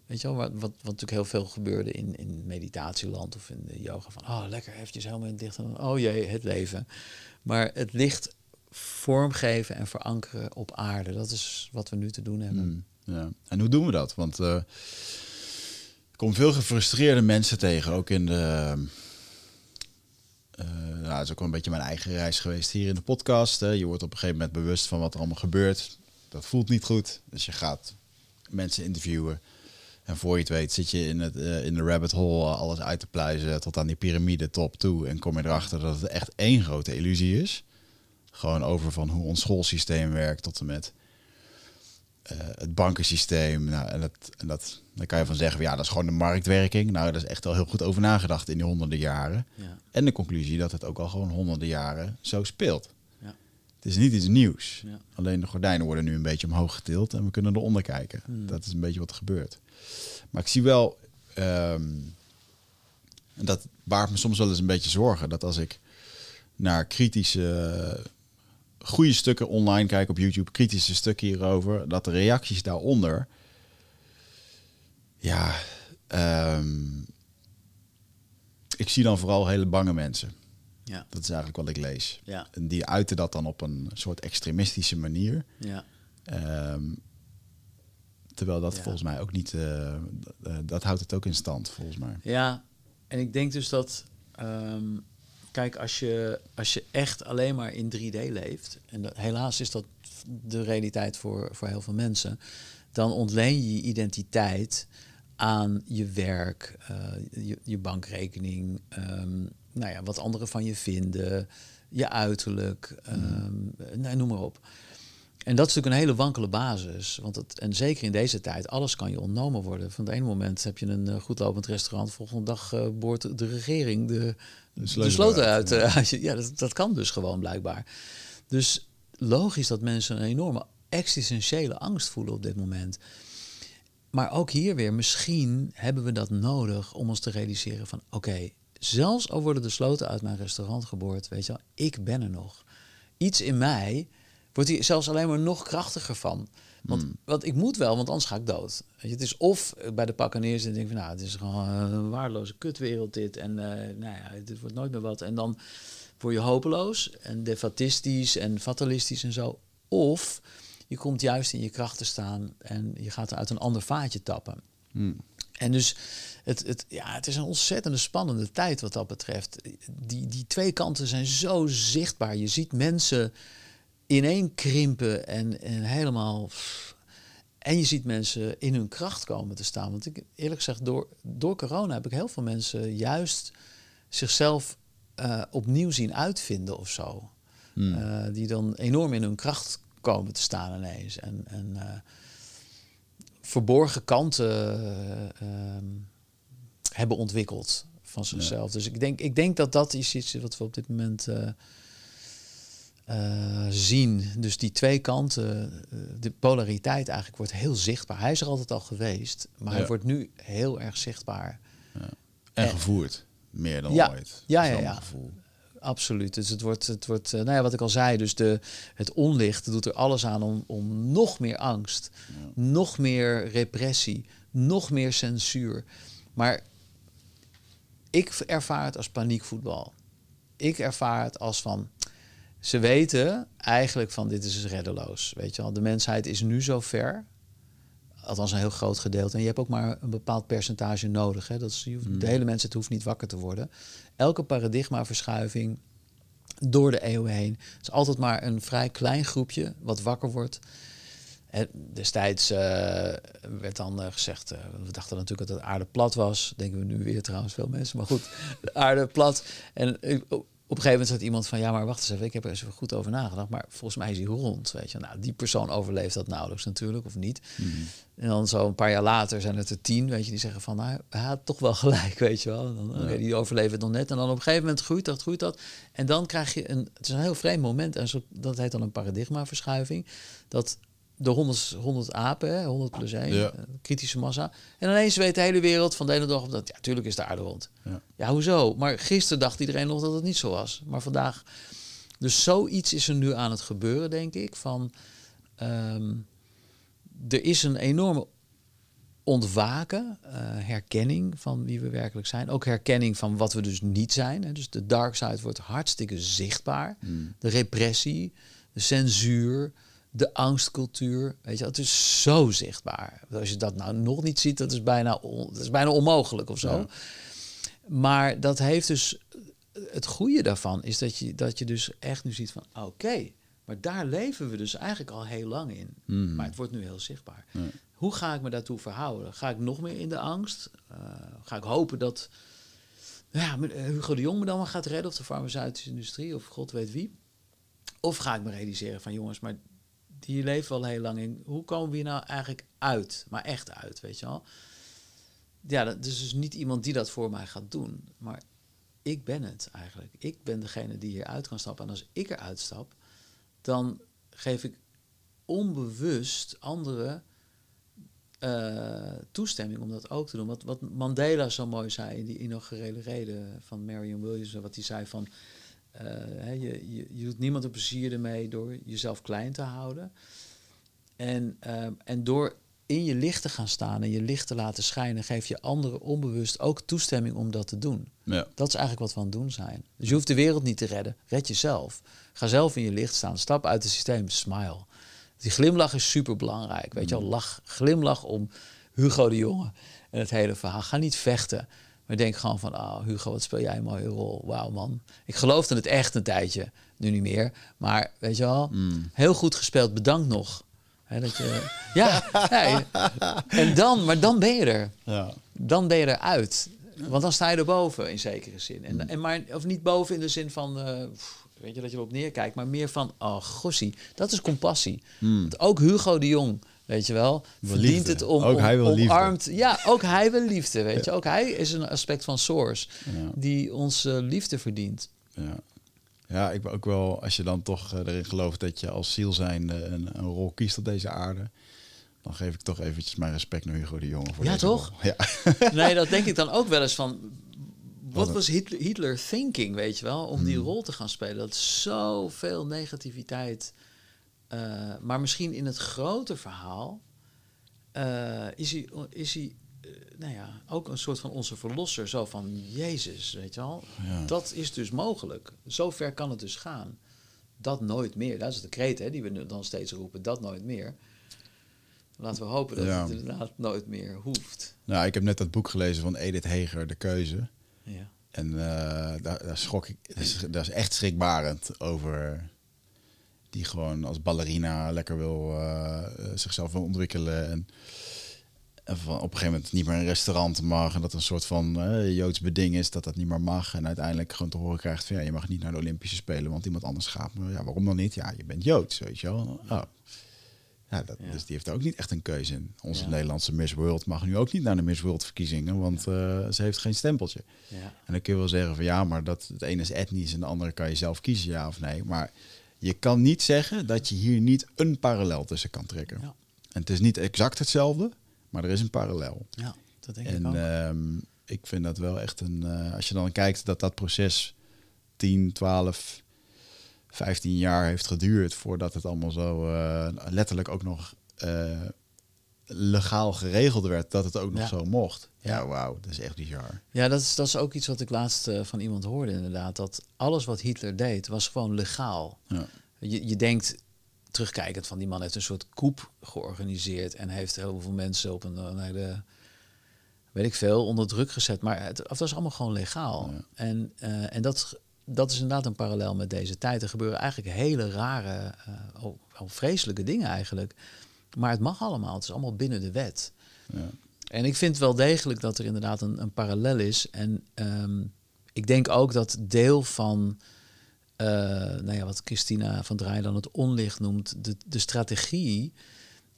Weet je wel, wat, wat, wat natuurlijk heel veel gebeurde in, in meditatieland of in de yoga. Van, oh, lekker, eventjes helemaal in het licht. Oh jee, het leven. Maar het licht vormgeven en verankeren op aarde. Dat is wat we nu te doen hebben. Mm, ja. En hoe doen we dat? Want ik kom veel gefrustreerde mensen tegen, ook in de... Uh, nou, het is ook wel een beetje mijn eigen reis geweest hier in de podcast. Hè. Je wordt op een gegeven moment bewust van wat er allemaal gebeurt. Dat voelt niet goed. Dus je gaat mensen interviewen. En voor je het weet zit je in, het, uh, in de rabbit hole alles uit te pluizen tot aan die piramide top toe. En kom je erachter dat het echt één grote illusie is. Gewoon over van hoe ons schoolsysteem werkt tot en met uh, het bankensysteem. Nou, en, dat, en dat, dan kan je van zeggen, ja, dat is gewoon de marktwerking. Nou, dat is echt al heel goed over nagedacht in die honderden jaren. Ja. En de conclusie dat het ook al gewoon honderden jaren zo speelt. Ja. Het is niet iets nieuws. Ja. Alleen de gordijnen worden nu een beetje omhoog getild en we kunnen eronder kijken. Hmm. Dat is een beetje wat er gebeurt. Maar ik zie wel, um, dat baart me soms wel eens een beetje zorgen, dat als ik naar kritische goede stukken online kijk op YouTube, kritische stukken hierover, dat de reacties daaronder, ja, um, ik zie dan vooral hele bange mensen. Ja. Dat is eigenlijk wat ik lees. Ja. En die uiten dat dan op een soort extremistische manier. Ja. Um, terwijl dat volgens mij ook niet, uh, dat houdt het ook in stand, volgens mij. Ja, en ik denk dus dat um, kijk, als je, als je echt alleen maar in 3D leeft, en dat, helaas is dat de realiteit voor, voor heel veel mensen, dan ontleen je je identiteit aan je werk, uh, je, je, bankrekening, um, nou ja, wat anderen van je vinden, je uiterlijk, um, nou, noem maar op. En dat is natuurlijk een hele wankele basis. Want het, en zeker in deze tijd, alles kan je ontnomen worden. Van het ene moment heb je een uh, goed lopend restaurant, volgende dag uh, boort de regering de, de sleutel, uit. Uh, ja, dat, dat kan dus gewoon blijkbaar. Dus logisch dat mensen een enorme existentiële angst voelen op dit moment. Maar ook hier weer, misschien hebben we dat nodig om ons te realiseren van oké, zelfs al worden de sloten uit mijn restaurant geboord, weet je wel, ik ben er nog. Iets in mij wordt hij zelfs alleen maar nog krachtiger van. Want, hmm. want ik moet wel, want anders ga ik dood. Weet je, het is of bij de pakken neerzitten en denk van, nou, het is gewoon een waardeloze kutwereld dit. En uh, nou ja, dit wordt nooit meer wat. En dan word je hopeloos en defatistisch en fatalistisch en zo. Of je komt juist in je kracht te staan en je gaat uit een ander vaatje tappen. Hmm. En dus het, het, ja, het is een ontzettende spannende tijd wat dat betreft. Die, die twee kanten zijn zo zichtbaar. Je ziet mensen ineen krimpen en, en helemaal. En je ziet mensen in hun kracht komen te staan. Want ik eerlijk gezegd, door, door corona heb ik heel veel mensen juist zichzelf uh, opnieuw zien uitvinden of zo. Hmm. Uh, die dan enorm in hun kracht komen te staan ineens. En, en uh, verborgen kanten ehm, hebben ontwikkeld van zichzelf. Dus ik denk, ik denk dat dat is iets wat we op dit moment uh, zien. Dus die twee kanten, uh, de polariteit eigenlijk wordt heel zichtbaar. Hij is er altijd al geweest, maar hij wordt nu heel erg zichtbaar. Ja. En, gevoerd, meer dan ja, ooit. Ja, ja, ja. Gevoel. Absoluut. Dus het wordt, het wordt uh, nou ja, wat ik al zei, dus de, het onlicht doet er alles aan om, om nog meer angst, nog meer repressie, nog meer censuur. Maar ik ervaar het als paniekvoetbal. Ik ervaar het als van, ze weten eigenlijk van dit is reddeloos. Weet je wel, de mensheid is nu zo ver. Althans een heel groot gedeelte. En je hebt ook maar een bepaald percentage nodig. Hè? Dat is, hmm. De hele mensheid hoeft niet wakker te worden. Elke paradigmaverschuiving door de eeuwen heen. is altijd maar een vrij klein groepje wat wakker wordt. En destijds uh, werd dan uh, gezegd, uh, we dachten natuurlijk dat de aarde plat was. Denken we nu weer trouwens veel mensen, maar goed, de aarde plat. En op een gegeven moment zegt iemand van ja, maar wacht eens even, ik heb er eens goed over nagedacht, maar volgens mij is hij rond. Weet je, nou, die persoon overleeft dat nauwelijks natuurlijk, of niet. Mhm. En dan zo een paar jaar later zijn het er tien, weet je, die zeggen van nou, hij had toch wel gelijk, weet je wel. Dan, die overleven het nog net. En dan op een gegeven moment groeit dat, groeit dat. En dan krijg je een, het is een heel vreemd moment, en zo, dat heet dan een paradigmaverschuiving, dat de 100, 100 apen, 100 plus 1, kritische massa. En ineens weet de hele wereld van de ene dag op dat, ja, tuurlijk is de aarde rond. Ja. ja, hoezo? Maar gisteren dacht iedereen nog dat het niet zo was. Maar vandaag... Dus zoiets is er nu aan het gebeuren, denk ik, van... Ehm, er is een enorme ontwaken, uh, herkenning van wie we werkelijk zijn. Ook herkenning van wat we dus niet zijn. Hè. Dus de dark side wordt hartstikke zichtbaar. Hmm. De repressie, de censuur, de angstcultuur. Weet je, het is zo zichtbaar. Als je dat nou nog niet ziet, dat is bijna, dat is bijna onmogelijk of zo. Maar dat heeft dus. Het goede daarvan is dat je, dat je dus echt nu ziet van oké, maar daar leven we dus eigenlijk al heel lang in. Hmm. Maar het wordt nu heel zichtbaar. Hoe ga ik me daartoe verhouden? Ga ik nog meer in de angst? Uh, ga ik hopen dat ja, eh, Hugo de Jong me dan wel gaat redden... of de farmaceutische industrie of god weet wie? Of ga ik me realiseren van jongens, maar die leven al heel lang in. Hoe komen we hier nou eigenlijk uit? Maar echt uit, weet je wel? Ja, dat is dus niet iemand die dat voor mij gaat doen. Maar ik ben het eigenlijk. Ik ben degene die hier uit kan stappen. En als ik eruit stap, dan geef ik onbewust anderen uh, toestemming om dat ook te doen. Wat, wat Mandela zo mooi zei in die inaugurele reden van Marion Williams, wat hij zei van uh, je, je, je, doet niemand een plezier ermee door jezelf klein te houden. En, uh, en door in je licht te gaan staan en je licht te laten schijnen, geef je anderen onbewust ook toestemming om dat te doen. Ja. Dat is eigenlijk wat we aan het doen zijn. Dus je hoeft de wereld niet te redden. Red jezelf. Ga zelf in je licht staan. Stap uit het systeem. Smile. Die glimlach is super belangrijk. Weet je wel, lach, glimlach om Hugo de Jonge en het hele verhaal. Ga niet vechten. Maar denk gewoon van, oh Hugo, wat speel jij een mooie rol. Wauw man. Ik geloofde het echt een tijdje. Nu niet meer. Maar weet je wel, mm. heel goed gespeeld. Bedankt nog. dat je, ja, en dan, maar dan ben je er. Ja. Dan ben je eruit. Want dan sta je er boven in zekere zin. En, mm. en maar, of niet boven in de zin van, uh, weet je, dat je erop neerkijkt, maar meer van, oh gossie, dat is compassie. Mm. ook Hugo de Jong, weet je wel, verdient het om, ook hij wil omarmd. Ja, ook hij wil liefde, weet je. Ook hij is een aspect van Source die onze liefde verdient. Ja. Ja, ik ben ook wel, als je dan toch eh, erin gelooft dat je als ziel zijn een, een rol kiest op deze aarde, dan geef ik toch eventjes mijn respect naar Hugo de Jonge. Voor ja, toch? Ja. Nee, dat denk ik dan ook wel eens van. Wat was Hitler, Hitler thinking, weet je wel, om die hmm. rol te gaan spelen? Dat zoveel negativiteit. Uh, maar misschien in het grote verhaal uh, is hij, is hij uh, nou ja, ook een soort van onze verlosser. Zo van Jezus, weet je wel. Ja. Dat is dus mogelijk. Zo ver kan het dus gaan. Dat nooit meer. Dat is de kreet hè, die we dan steeds roepen. Dat nooit meer. Laten we hopen dat het inderdaad nooit meer hoeft. Nou, ik heb net dat boek gelezen van Edith Heger, De Keuze. Ja. En daar, daar, schrok ik. Dat is, echt schrikbarend over. Die gewoon als ballerina lekker wil uh, zichzelf wil ontwikkelen. En, en van, op een gegeven moment niet meer een restaurant mag. En dat een soort van uh, joods beding is dat dat niet meer mag. En uiteindelijk gewoon te horen krijgt van ja, je mag niet naar de Olympische Spelen, want iemand anders gaat. Maar ja, waarom dan niet? Ja, je bent joods, weet je wel. Oh. Ja, dat, Dus die heeft ook niet echt een keuze in. Onze Nederlandse Miss World mag nu ook niet naar de Miss World verkiezingen, want uh, ze heeft geen stempeltje. En dan kun je wel zeggen van ja, maar dat, het ene is etnisch en de andere kan je zelf kiezen, ja of nee. Maar je kan niet zeggen dat je hier niet een parallel tussen kan trekken. En het is niet exact hetzelfde, maar er is een parallel. Ja, dat denk en, ik ook. Um, ik vind dat wel echt een... Uh, als je dan kijkt dat dat proces 10, 12 15 jaar heeft geduurd voordat het allemaal zo uh, letterlijk ook nog uh, legaal geregeld werd, dat het ook nog zo mocht. Ja, wauw, dat is echt bizar. Ja, dat is, dat is ook iets wat ik laatst uh, van iemand hoorde inderdaad. Dat alles wat Hitler deed, was gewoon legaal. Ja. Je, je denkt, terugkijkend van die man heeft een soort koep georganiseerd en heeft heel veel mensen op een, een hele weet ik veel, onder druk gezet. Maar het, het was allemaal gewoon legaal. Ja. En, uh, en dat dat is inderdaad een parallel met deze tijd. Er gebeuren eigenlijk hele rare, uh, oh, vreselijke dingen eigenlijk. Maar het mag allemaal. Het is allemaal binnen de wet. Ja. En ik vind wel degelijk dat er inderdaad een, een parallel is. En um, ik denk ook dat deel van, uh, nou ja, wat Christina van Draaien dan het onlicht noemt, de, de strategie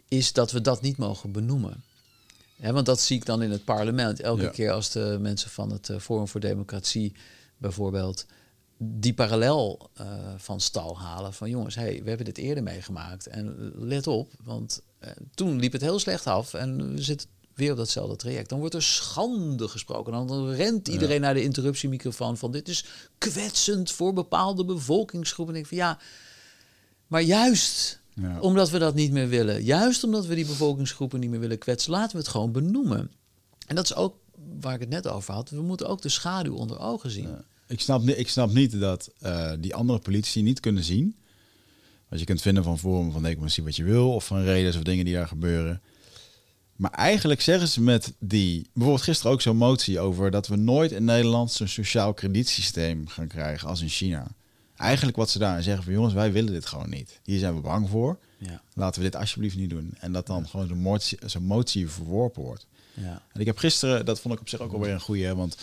is dat we dat niet mogen benoemen. Want dat zie ik dan in het parlement. Elke keer als de mensen van het uh, Forum voor Democratie bijvoorbeeld die parallel uh, van stal halen. Van jongens, hey, we hebben dit eerder meegemaakt. En let op, want uh, toen liep het heel slecht af. En we zitten weer op datzelfde traject. Dan wordt er schande gesproken. Dan rent iedereen naar de interruptiemicrofoon van dit is kwetsend voor bepaalde bevolkingsgroepen. En ik van ja, maar juist ja. omdat we dat niet meer willen, juist omdat we die bevolkingsgroepen niet meer willen kwetsen, laten we het gewoon benoemen. En dat is ook waar ik het net over had. We moeten ook de schaduw onder ogen zien. Ja. Ik, snap, ik snap niet dat uh, die andere politici niet kunnen zien. Wat je kunt vinden van vormen van democratie wat je wil, of van redenen of dingen die daar gebeuren. Maar eigenlijk zeggen ze met die, bijvoorbeeld gisteren ook zo'n motie over dat we nooit in Nederland zo'n sociaal kredietsysteem gaan krijgen als in China. Eigenlijk wat ze daar zeggen van jongens, wij willen dit gewoon niet. Hier zijn we bang voor. Ja. Laten we dit alsjeblieft niet doen. En dat dan gewoon zo'n motie, zo'n motie verworpen wordt. Ja. En ik heb gisteren, dat vond ik op zich ook alweer een goede, want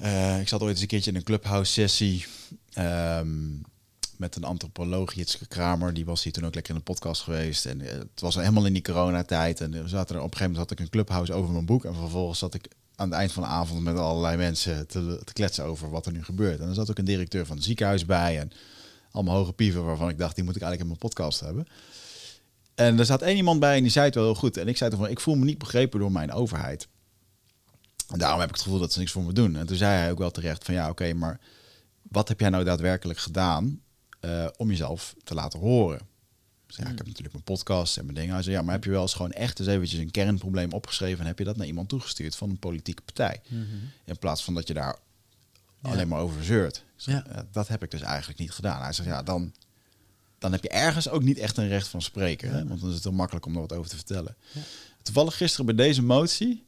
uh, ik zat ooit eens een keertje in een clubhouse sessie. Um, met een antropoloog, Jitske Kramer. Die was hier toen ook lekker in de podcast geweest. En eh, het was helemaal in die coronatijd. En er zaten er, op een gegeven moment had ik een clubhouse over mijn boek. En vervolgens zat ik aan het eind van de avond met allerlei mensen te, te kletsen over wat er nu gebeurt. En er zat ook een directeur van het ziekenhuis bij. En allemaal hoge pieven waarvan ik dacht, die moet ik eigenlijk in mijn podcast hebben. En er zat één iemand bij en die zei het wel heel goed. En ik zei toen van, ik voel me niet begrepen door mijn overheid. En daarom heb ik het gevoel dat ze niks voor me doen. En toen zei hij ook wel terecht van, ja oké, maar wat heb jij nou daadwerkelijk gedaan uh, om jezelf te laten horen. Dus ja, ik heb natuurlijk mijn podcast en mijn dingen. Hij zei, ja, maar heb je wel eens gewoon echt eens eventjes een kernprobleem opgeschreven en heb je dat naar iemand toegestuurd van een politieke partij? Mhm. In plaats van dat je daar alleen maar over zeurt. ja. dat heb ik dus eigenlijk niet gedaan. Hij zegt, ja, dan, dan heb je ergens ook niet echt een recht van spreken. Hè? Want dan is het heel makkelijk om er wat over te vertellen. Toevallig gisteren bij deze motie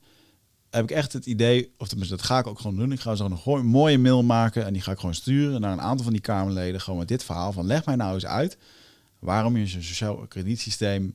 heb ik echt het idee, of tenminste, dat ga ik ook gewoon doen. Ik ga zo een mooie mail maken en die ga ik gewoon sturen naar een aantal van die Kamerleden. Gewoon met dit verhaal van leg mij nou eens uit waarom je zo'n sociaal kredietsysteem,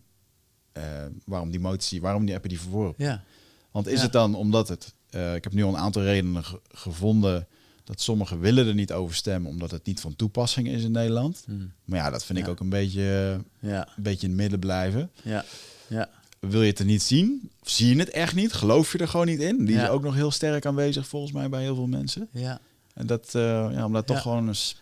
uh, waarom die motie, waarom die heb je die verworpen? Ja. Want is het dan omdat het, uh, ik heb nu al een aantal redenen gevonden dat sommigen willen er niet over stemmen omdat het niet van toepassing is in Nederland. Hmm. Maar ja, dat vind ik ook een beetje, ja. een beetje in het midden blijven. Ja. Ja wil je het er niet zien? Of zie je het echt niet? Geloof je er gewoon niet in? Die is ook nog heel sterk aanwezig volgens mij bij heel veel mensen. Ja. En dat, uh, ja, omdat toch gewoon eens...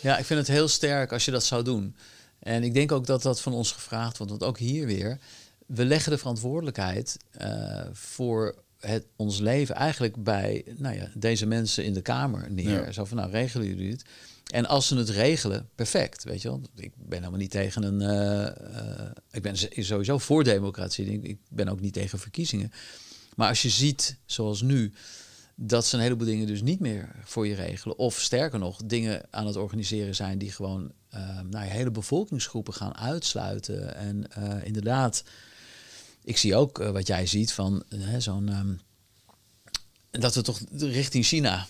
Ja, ik vind het heel sterk als je dat zou doen. En ik denk ook dat dat van ons gevraagd wordt. Want ook hier weer, we leggen de verantwoordelijkheid uh, voor het, ons leven eigenlijk bij nou ja, deze mensen in de Kamer neer. Zo van, nou, regelen jullie het? En als ze het regelen, perfect, weet je wel. Ik ben helemaal niet tegen een... Uh, ik ben sowieso voor democratie. Ik ben ook niet tegen verkiezingen. Maar als je ziet, zoals nu, dat ze een heleboel dingen dus niet meer voor je regelen. Of sterker nog, dingen aan het organiseren zijn die gewoon nou, hele bevolkingsgroepen gaan uitsluiten. En inderdaad, ik zie ook wat jij ziet van zo'n... Dat we toch richting China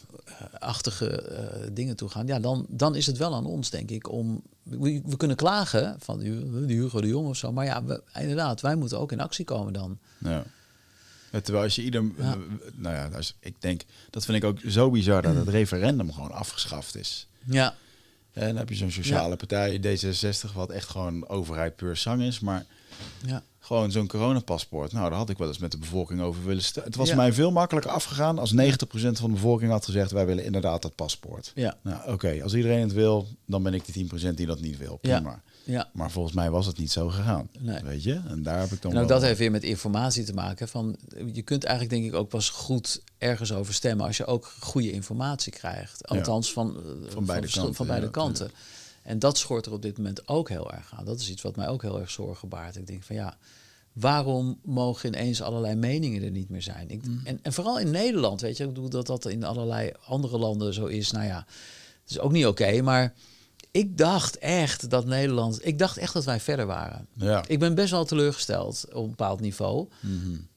achtige uh, dingen toe gaan, ja, dan, dan is het wel aan ons, denk ik, om. We, we kunnen klagen van die, Hugo de Jong of zo, maar ja, we, inderdaad, wij moeten ook in actie komen dan. Ja. terwijl als je ieder, ja. nou ja, als, ik denk, dat vind ik ook zo bizar dat het referendum gewoon afgeschaft is. Ja. En dan heb je zo'n sociale partij, D66, wat echt gewoon overheid puur zang is, maar ja. Gewoon zo'n coronapaspoort. Nou, daar had ik wel eens met de bevolking over willen. Het was mij veel makkelijker afgegaan als 90% van de bevolking had gezegd... wij willen inderdaad dat paspoort. Ja. Nou, oké. Als iedereen het wil, dan ben ik die 10% die dat niet wil. Prima. Ja. Ja. Maar volgens mij was het niet zo gegaan. Nee. Weet je? En daar heb ik dan. Nou, dat heeft weer met informatie te maken. Van, je kunt eigenlijk denk ik ook pas goed ergens over stemmen als je ook goede informatie krijgt. Althans van, van, van beide kanten. Van beide kanten. En dat schort er op dit moment ook heel erg aan. Dat is iets wat mij ook heel erg zorgen baart. Ik denk van ja, waarom mogen ineens allerlei meningen er niet meer zijn? Ik, mm. en, en vooral in Nederland, weet je, ik bedoel dat dat in allerlei andere landen zo is. Nou ja, het is ook niet oké, maar ik dacht echt dat Nederland, ik dacht echt dat wij verder waren. Ja. Ik ben best wel teleurgesteld op een bepaald niveau. Mm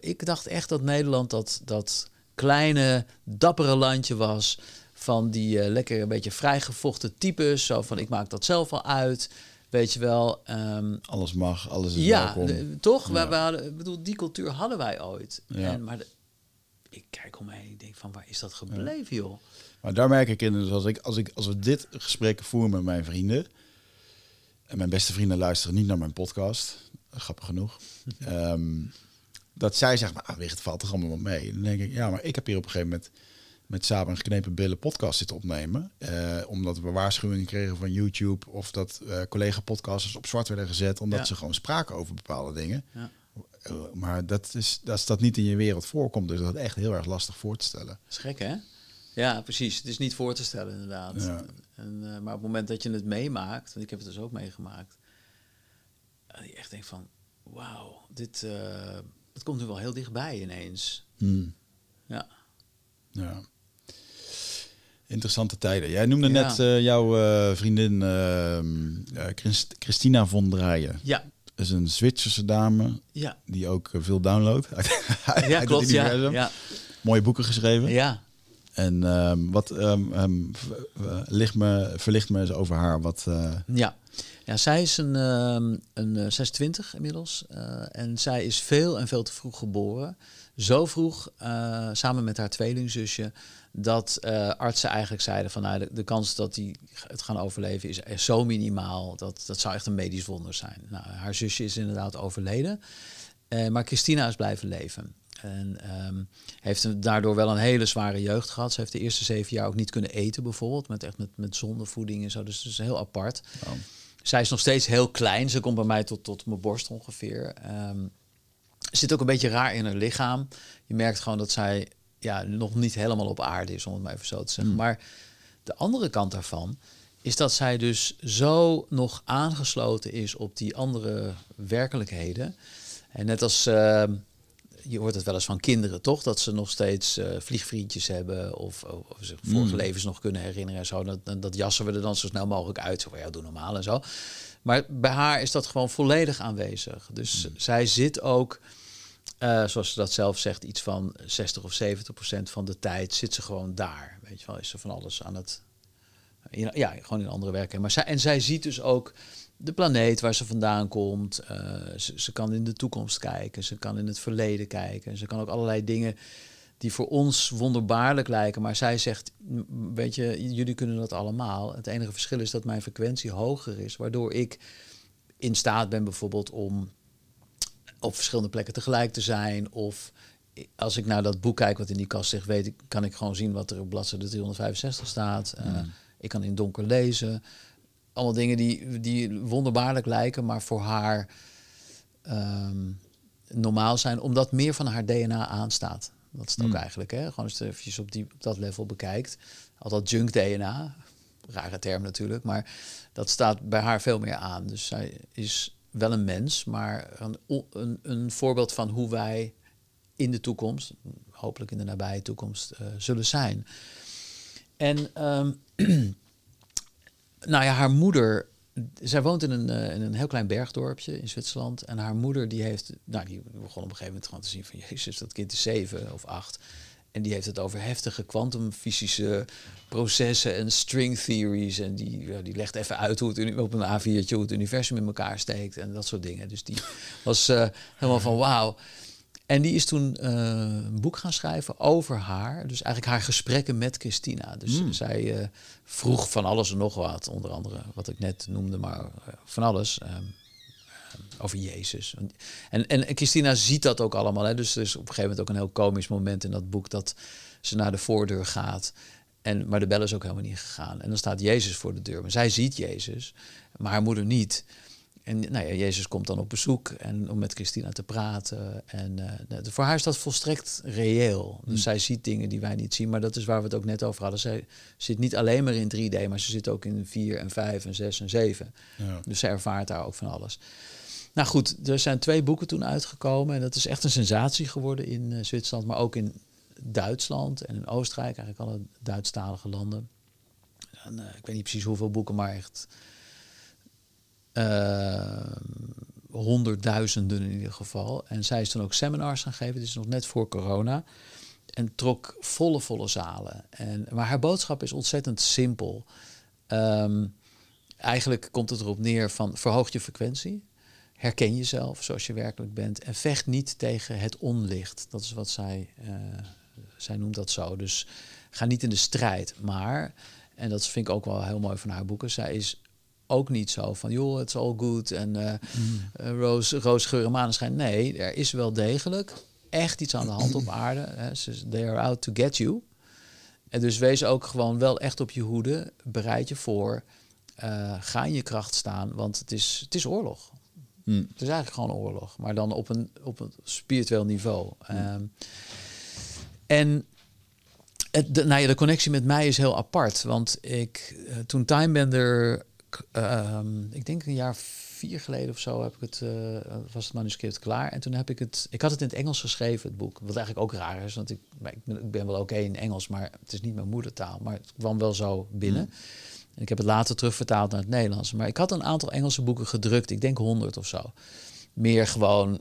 ik dacht echt dat Nederland dat, dat kleine, dappere landje was van die uh, lekker een beetje vrijgevochten types. Zo van ik maak dat zelf al uit. Weet je wel. Um, alles mag, alles is ja, welkom. toch? Ja. We, we hadden, bedoel, die cultuur hadden wij ooit. Ja. En, maar de, ik kijk omheen en ik denk van waar is dat gebleven, joh? Maar daar merk ik in, dus als, ik, als, ik, als we dit gesprek voeren met mijn vrienden... en mijn beste vrienden luisteren niet naar mijn podcast, grappig genoeg... um, dat zij zeggen, maar ah, het valt toch allemaal mee. Dan denk ik, ja, maar ik heb hier op een gegeven moment met samen geknepen billen podcast zitten opnemen. Uh, omdat we waarschuwingen kregen van YouTube of dat uh, collega-podcasters op zwart werden gezet omdat ze gewoon spraken over bepaalde dingen. Ja. Uh, maar dat is dat dat niet in je wereld voorkomt, dus dat is echt heel erg lastig voor te stellen. Dat is gek, hè? Ja, precies. Het is niet voor te stellen, inderdaad. En, maar op het moment dat je het meemaakt, want ik heb het dus ook meegemaakt, je echt denkt van, wauw, dit, het komt nu wel heel dichtbij ineens. Hmm. Ja. Ja. Interessante tijden. Jij noemde net uh, jouw uh, vriendin uh, Christina von Draaien. Ja. Dat is een Zwitserse dame ja. die ook veel downloadt. ja, klopt. Ja, ja. Mooie boeken geschreven. Ja. En um, wat um, licht me, verlicht me eens over haar. Wat, ja. ja, zij is een, een 26 inmiddels. en zij is veel en veel te vroeg geboren. Zo vroeg, samen met haar tweelingzusje dat uh, artsen eigenlijk zeiden van nou, de, de kans dat die het gaan overleven is zo minimaal. Dat, dat zou echt een medisch wonder zijn. Nou, haar zusje is inderdaad overleden. Uh, maar Christina is blijven leven. En um, heeft daardoor wel een hele zware jeugd gehad. Ze heeft de eerste zeven jaar ook niet kunnen eten, bijvoorbeeld. Met echt met, met zondevoeding en zo. Dus dat is heel apart. Zij is nog steeds heel klein. Ze komt bij mij tot, tot mijn borst ongeveer. Um, zit ook een beetje raar in haar lichaam. Je merkt gewoon dat zij ja, nog niet helemaal op aarde is, om het maar even zo te zeggen. Hmm. Maar de andere kant daarvan is dat zij dus zo nog aangesloten is op die andere werkelijkheden. En net als uh, je hoort het wel eens van kinderen, toch? Dat ze nog steeds uh, vliegvriendjes hebben of, of, zich vorige hmm. levens nog kunnen herinneren en zo. Dat, dat jassen we er dan zo snel mogelijk uit. Zo, ja, doe normaal en zo. Maar bij haar is dat gewoon volledig aanwezig. Dus hmm. zij zit ook uh, zoals ze dat zelf zegt, iets van 60 of 70 procent van de tijd zit ze gewoon daar. Weet je wel, is ze van alles aan het. Ja, gewoon in andere werken. Maar zij, en zij ziet dus ook de planeet waar ze vandaan komt. Uh, ze, ze, kan in de toekomst kijken, ze kan in het verleden kijken. Ze kan ook allerlei dingen die voor ons wonderbaarlijk lijken. Maar zij zegt, weet je, jullie kunnen dat allemaal. Het enige verschil is dat mijn frequentie hoger is, waardoor ik in staat ben bijvoorbeeld om op verschillende plekken tegelijk te zijn. Of als ik naar dat boek kijk wat in die kast zegt, weet ik, kan ik gewoon zien wat er op bladzijde 365 staat. Uh, Ik kan in donker lezen. Allemaal dingen die, die wonderbaarlijk lijken, maar voor haar um, normaal zijn, omdat meer van haar DNA aanstaat. Dat is het ook hmm. eigenlijk. Hè? Gewoon als je eventjes op, die, op dat level bekijkt. Al dat junk DNA, rare term natuurlijk, maar dat staat bij haar veel meer aan. Dus zij is wel een mens, maar een, een, een, voorbeeld van hoe wij in de toekomst, hopelijk in de nabije toekomst, uh, zullen zijn. En um, nou ja, haar moeder, zij woont in een, in een heel klein bergdorpje in Zwitserland. En haar moeder die heeft, nou die begon op een gegeven moment gewoon te zien van, jezus, dat kind is zeven of acht. En die heeft het over heftige kwantumfysische processen en string theories. En die, ja, die legt even uit hoe het op een A4'tje hoe het universum in elkaar steekt en dat soort dingen. Dus die was uh, helemaal van wauw. En die is toen uh, een boek gaan schrijven over haar. Dus eigenlijk haar gesprekken met Christina. Dus mm. zij uh, vroeg van alles en nog wat. Onder andere wat ik net noemde, maar van alles. Um, over Jezus. En, en, Christina ziet dat ook allemaal. Hè? Dus er is op een gegeven moment ook een heel komisch moment in dat boek dat ze naar de voordeur gaat. En, maar de bel is ook helemaal niet gegaan. En dan staat Jezus voor de deur. Maar zij ziet Jezus, maar haar moeder niet. En nou ja, Jezus komt dan op bezoek en om met Christina te praten. En uh, voor haar is dat volstrekt reëel. Dus mm. zij ziet dingen die wij niet zien. Maar dat is waar we het ook net over hadden. Zij zit niet alleen maar in 3D, maar ze zit ook in 4 en 5 en 6 en 7. Ja. Dus zij ervaart daar ook van alles. Nou goed, er zijn twee boeken toen uitgekomen. En dat is echt een sensatie geworden in uh, Zwitserland, maar ook in Duitsland en in Oostenrijk, eigenlijk alle Duitsstalige landen. En, uh, ik weet niet precies hoeveel boeken, maar echt uh, honderdduizenden in ieder geval. En zij is toen ook seminars gaan geven, dit is nog net voor corona. En trok volle, volle zalen. En, maar haar boodschap is ontzettend simpel. Um, eigenlijk komt het erop neer van verhoog je frequentie herken jezelf zoals je werkelijk bent en vecht niet tegen het onlicht. Dat is wat zij, uh, zij noemt dat zo. Dus ga niet in de strijd. Maar, en dat vind ik ook wel heel mooi van haar boeken, zij is ook niet zo van, joh, het is all good en uh, mm. roos, roos geur en maneschijn. Nee, er is wel degelijk echt iets aan de hand op aarde. Hè. They are out to get you. En dus wees ook gewoon wel echt op je hoede. Bereid je voor. Uh, ga in je kracht staan, want het is, het is oorlog. Hmm. Het is eigenlijk gewoon oorlog, maar dan op een, op een spiritueel niveau. Um, en het, de, nou ja, de connectie met mij is heel apart, want ik, uh, toen Timebender, uh, ik denk een jaar vier geleden of zo, heb ik het, uh, was het manuscript klaar. En toen heb ik het, ik had het in het Engels geschreven, het boek. Wat eigenlijk ook raar is, want ik, ik ben wel oké in Engels, maar het is niet mijn moedertaal. Maar het kwam wel zo binnen. Mm. En ik heb het later terugvertaald naar het Nederlands. Maar ik had een aantal Engelse boeken gedrukt, ik denk honderd of zo. Meer gewoon,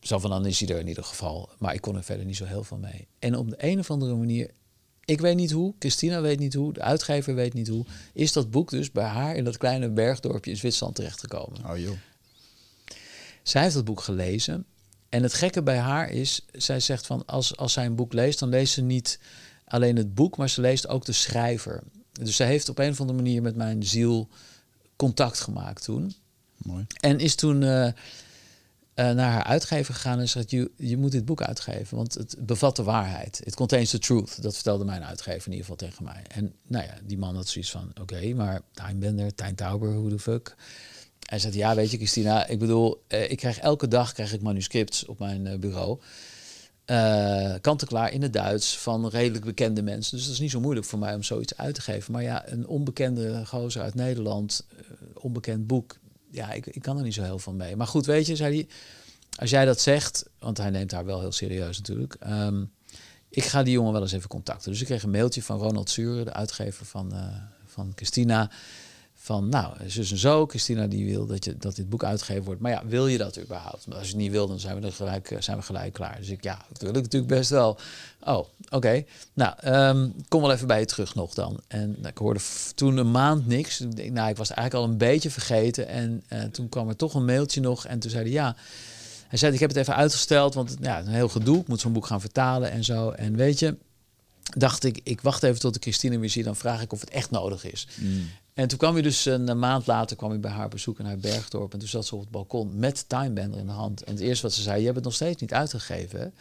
zo van dan is hij er in ieder geval. Maar ik kon er verder niet zo heel veel mee. En op de een of andere manier ik weet niet hoe, Christina weet niet hoe, de uitgever weet niet hoe. Is dat boek dus bij haar in dat kleine bergdorpje in Zwitserland terechtgekomen? Oh joh. Zij heeft dat boek gelezen. En het gekke bij haar is, zij zegt van als, als zij een boek leest, dan leest ze niet alleen het boek, maar ze leest ook de schrijver. Dus zij heeft op een of andere manier met mijn ziel contact gemaakt toen. Mooi. En is toen uh, uh, naar haar uitgever gegaan en zegt: je, je moet dit boek uitgeven, want het bevat de waarheid. It contains the truth. Dat vertelde mijn uitgever in ieder geval tegen mij. En nou ja, die man had zoiets van: oké, okay, maar Timebender, Tijn Tauber, hoe de fuck. Hij zei: ja, weet je, Christina, ik bedoel, uh, ik krijg elke dag krijg ik manuscripts op mijn bureau. Uh, kant-en-klaar in het Duits van redelijk bekende mensen. Dus dat is niet zo moeilijk voor mij om zoiets uit te geven. Maar ja, een onbekende gozer uit Nederland, onbekend boek, ja, ik, ik kan er niet zo heel van mee. Maar goed, weet je, zei hij, als jij dat zegt, want hij neemt haar wel heel serieus natuurlijk. Um, ik ga die jongen wel eens even contacten. Dus ik kreeg een mailtje van Ronald Suren, de uitgever van, uh, van Christina. Van nou, zus en zo, Christina die wil dat, je, dat dit boek uitgegeven wordt. Maar ja, wil je dat überhaupt? Maar als je het niet wil, dan zijn we, er gelijk, zijn we gelijk klaar. Dus ik, ja, dat wil ik natuurlijk best wel. Oh, oké. Nou, um, kom wel even bij je terug nog dan. En nou, ik hoorde toen een maand niks. Nou, ik was eigenlijk al een beetje vergeten. En uh, toen kwam er toch een mailtje nog. En toen zei hij, ja... Hij zei, ik heb het even uitgesteld, want ja, een heel gedoe. Ik moet zo'n boek gaan vertalen en zo. En weet je, dacht ik, ik wacht even tot de Christine weer zie. Dan vraag ik of het echt nodig is. Mm. En toen kwam hij dus een maand later kwam hij bij haar bezoeken naar Bergdorp. En toen zat ze op het balkon met Timebender in de hand. En het eerste wat ze zei, je hebt het nog steeds niet uitgegeven.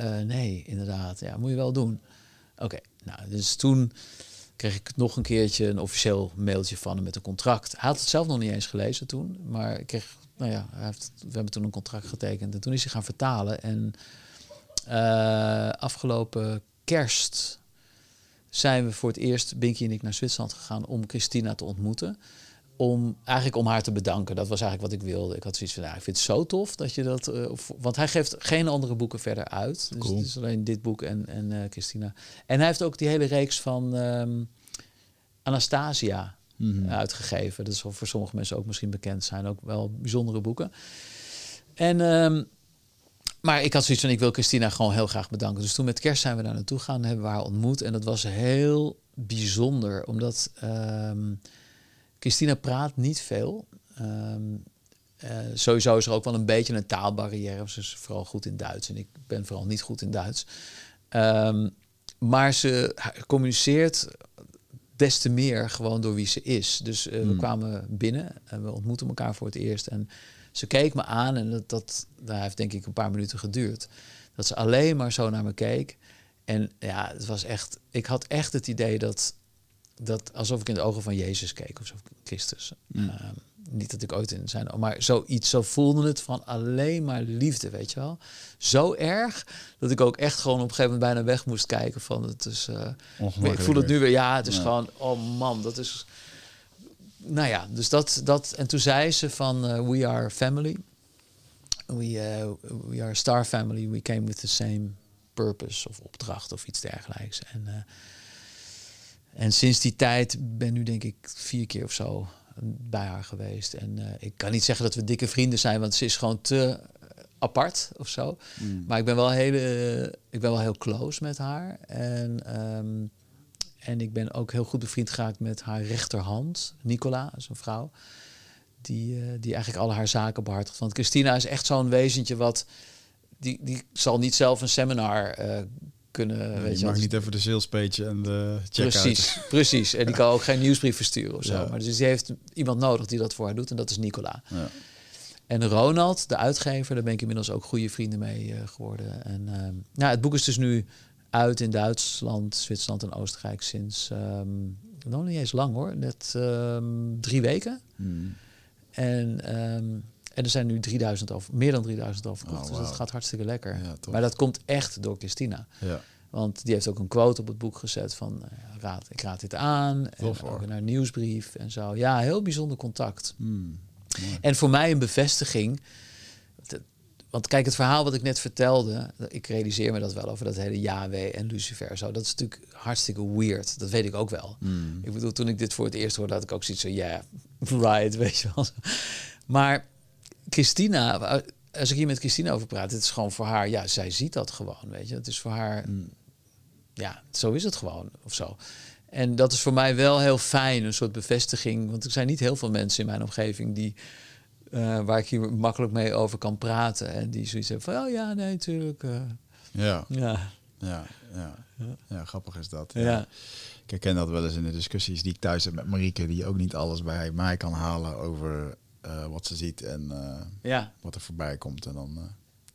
Uh, nee, inderdaad. Ja, moet je wel doen. Oké, nou, dus toen kreeg ik nog een keertje een officieel mailtje van hem met een contract. Hij had het zelf nog niet eens gelezen toen, maar ik kreeg, nou ja, we hebben toen een contract getekend. En toen is hij gaan vertalen. En uh, afgelopen kerst zijn we voor het eerst, Binky en ik, naar Zwitserland gegaan om Christina te ontmoeten. Om eigenlijk om haar te bedanken. Dat was eigenlijk wat ik wilde. Ik had zoiets van, nou, ik vind het zo tof dat je dat. Uh, want hij geeft geen andere boeken verder uit. Dus het is alleen dit boek en, en uh, Christina. En hij heeft ook die hele reeks van um, Anastasia mm -hmm. uitgegeven. Dat is voor sommige mensen ook misschien bekend zijn. Ook wel bijzondere boeken. En um, maar ik had zoiets van, ik wil Christina gewoon heel graag bedanken. Dus toen met kerst zijn we daar naartoe gegaan, hebben we haar ontmoet. En dat was heel bijzonder, omdat um, Christina praat niet veel. Um, uh, sowieso is er ook wel een beetje een taalbarrière. Ze is vooral goed in Duits en ik ben vooral niet goed in Duits. Um, maar ze communiceert des te meer gewoon door wie ze is. Dus uh, hmm. we kwamen binnen en we ontmoeten elkaar voor het eerst. En ze keek me aan en dat, dat, dat heeft denk ik een paar minuten geduurd. Dat ze alleen maar zo naar me keek. En ja, het was echt. Ik had echt het idee dat. dat alsof ik in de ogen van Jezus keek of Christus. Mm. Uh, niet dat ik ooit in zijn, maar zoiets, zo voelde het van alleen maar liefde, weet je wel. Zo erg dat ik ook echt gewoon op een gegeven moment bijna weg moest kijken van het is. Uh, ik voel het nu weer, ja, het is ja. gewoon, oh man, dat is nou ja, dus dat, dat. En toen zei ze van uh, we are family. We, uh, we are a star family. We came with the same purpose of opdracht of iets dergelijks. En, uh, en sinds die tijd ben nu denk ik vier keer of zo bij haar geweest. En ik kan niet zeggen dat we dikke vrienden zijn, want ze is gewoon te apart of zo. Mm. Maar ik ben wel hele, ik ben wel heel close met haar. En um, en ik ben ook heel goed bevriend geraakt met haar rechterhand, Nicola, is een vrouw. Die, uh, die eigenlijk alle haar zaken behartigt. Want Christina is echt zo'n wezentje wat... Die, die zal niet zelf een seminar uh, kunnen... Nee, weet je mag niet even de sales page en de check Precies, precies. En die kan ook geen nieuwsbrief versturen of zo. Ja. Maar dus die heeft iemand nodig die dat voor haar doet. En dat is Nicola. Ja. En Ronald, de uitgever, daar ben ik inmiddels ook goede vrienden mee uh, geworden. En nou, het boek is dus nu uit in Duitsland, Zwitserland en Oostenrijk sinds um, nog niet eens lang hoor, net um, drie weken. Hmm. En, um, en er zijn nu 3000 over, meer dan 3000 overgekocht. Oh, dus dat gaat hartstikke lekker. Ja, maar dat komt echt door Christina. Ja. Want die heeft ook een quote op het boek gezet van uh, raad, ik raad dit aan. En ook naar een nieuwsbrief en zo. Ja, heel bijzonder contact. Hmm. En voor mij een bevestiging want kijk, het verhaal wat ik net vertelde, ik realiseer me dat wel over dat hele Yahweh en Lucifer. Zo, dat is natuurlijk hartstikke weird. Dat weet ik ook wel. Hmm. Ik bedoel, toen ik dit voor het eerst hoorde, had ik ook zoiets van, ja, yeah, right, weet je wel. Maar Christina, als ik hier met Christina over praat, het is gewoon voor haar, ja, zij ziet dat gewoon, weet je. Het is voor haar, hmm. ja, zo is het gewoon, of zo. En dat is voor mij wel heel fijn, een soort bevestiging. Want er zijn niet heel veel mensen in mijn omgeving die uh, waar ik hier makkelijk mee over kan praten. En die zoiets hebben van, oh ja, nee, natuurlijk. Uh, ja. Ja. Ja, ja. ja, grappig is dat. Ja. Ik herken dat wel eens in de discussies die ik thuis heb met Marieke, die ook niet alles bij mij kan halen over uh, wat ze ziet en ja. wat er voorbij komt. En dan,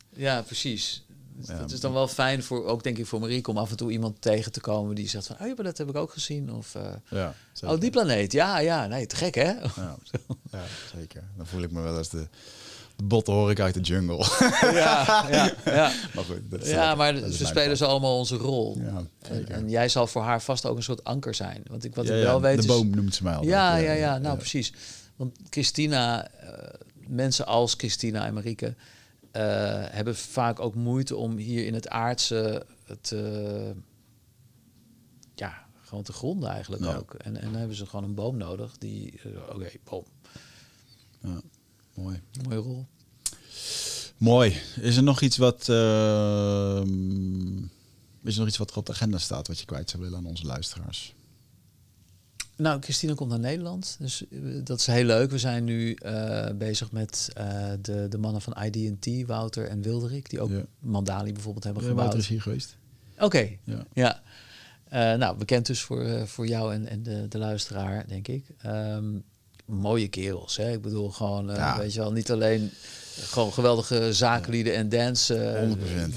ja, precies. Ja. Het is dan wel fijn voor, ook denk ik voor Marieke, om af en toe iemand tegen te komen die zegt van, oh ja, maar dat heb ik ook gezien. Of, uh, ja, oh, die planeet, ja, ja, nee, te gek hè? Ja, ja, zeker. Dan voel ik me wel eens de, de botten hoor ik uit de jungle. Ja, ja, ja. maar goed, dat ja, maar ze spelen ze allemaal onze rol. Ja, en, en, jij zal voor haar vast ook een soort anker zijn. Want ik, wat ik wel weet De boom noemt ze mij al. Ja, ja, ja, nou precies. Want Christina, uh, mensen als Christina en Marieke uh, hebben vaak ook moeite om hier in het aardse het, uh, ja, gewoon te gronden eigenlijk ook. En, en dan hebben ze gewoon een boom nodig die, uh, oké, okay, boom. Ja, mooi. Mooie rol. Mooi. Is er nog iets wat, uh, is er nog iets wat er op de agenda staat wat je kwijt zou willen aan onze luisteraars? Nou, Christina komt naar Nederland, dus eh, dat is heel leuk. We zijn nu uh, bezig met uh, de, de mannen van ID&T, Wouter en Wilderik, die ook Mandali bijvoorbeeld hebben ja, gebouwd. Wouter is hier geweest. Oké, ja. ja. Uh, nou, bekend dus voor, voor jou en, en de, de luisteraar, denk ik. Um, mooie kerels, hè? Ik bedoel gewoon, ja. weet je wel, niet alleen gewoon geweldige zakenlieden en dance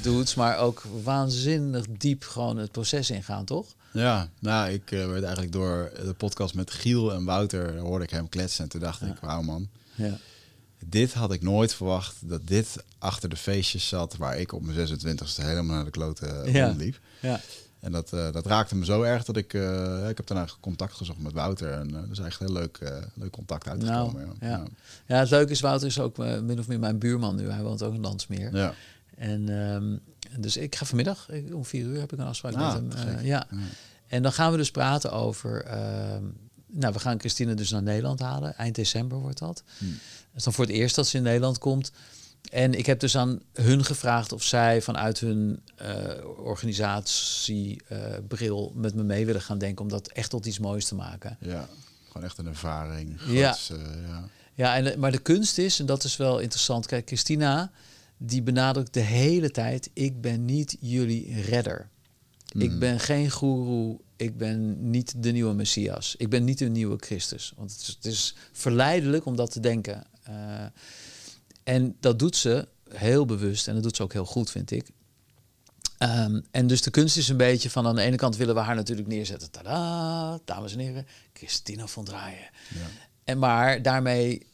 dudes, maar ook waanzinnig diep gewoon het proces ingaan, toch? Ja, nou, ik uh, werd eigenlijk door de podcast met Giel en Wouter, hoorde ik hem kletsen. En toen dacht ik, wauw man, ja. dit had ik nooit verwacht, dat dit achter de feestjes zat waar ik op mijn 26e helemaal naar de klote ja. liep. Ja. En dat, uh, dat raakte me zo erg dat ik, uh, ik heb daarna contact gezocht met Wouter. En uh, dat is eigenlijk heel leuk, leuk contact uitgekomen. Nou, ja. Ja. ja. het leuke is, Wouter is ook min of meer mijn buurman nu. Hij woont ook in Landsmeer. Ja. En um, dus ik ga vanmiddag, om vier uur heb ik een afspraak ah, met hem. Uh, ja. En dan gaan we dus praten over. Uh, nou, we gaan Christine dus naar Nederland halen. Eind december wordt dat. Hmm. Dat is dan voor het eerst dat ze in Nederland komt. En ik heb dus aan hun gevraagd of zij vanuit hun uh, organisatiebril met me mee willen gaan denken om dat echt tot iets moois te maken. Ja, gewoon echt een ervaring. ja. ja. ja, en, maar de kunst is, en dat is wel interessant. Kijk, Christina, die benadrukt de hele tijd: ik ben niet jullie redder. Ik hmm. ben geen goeroe. Ik ben niet de nieuwe Messias. Ik ben niet de nieuwe Christus. Want het is, het is verleidelijk om dat te denken. Uh, en dat doet ze heel bewust en dat doet ze ook heel goed, vind ik. Um, en dus de kunst is een beetje van aan de ene kant willen we haar natuurlijk neerzetten. Tada, dames en heren, Christina van Draaien. Ja. En maar daarmee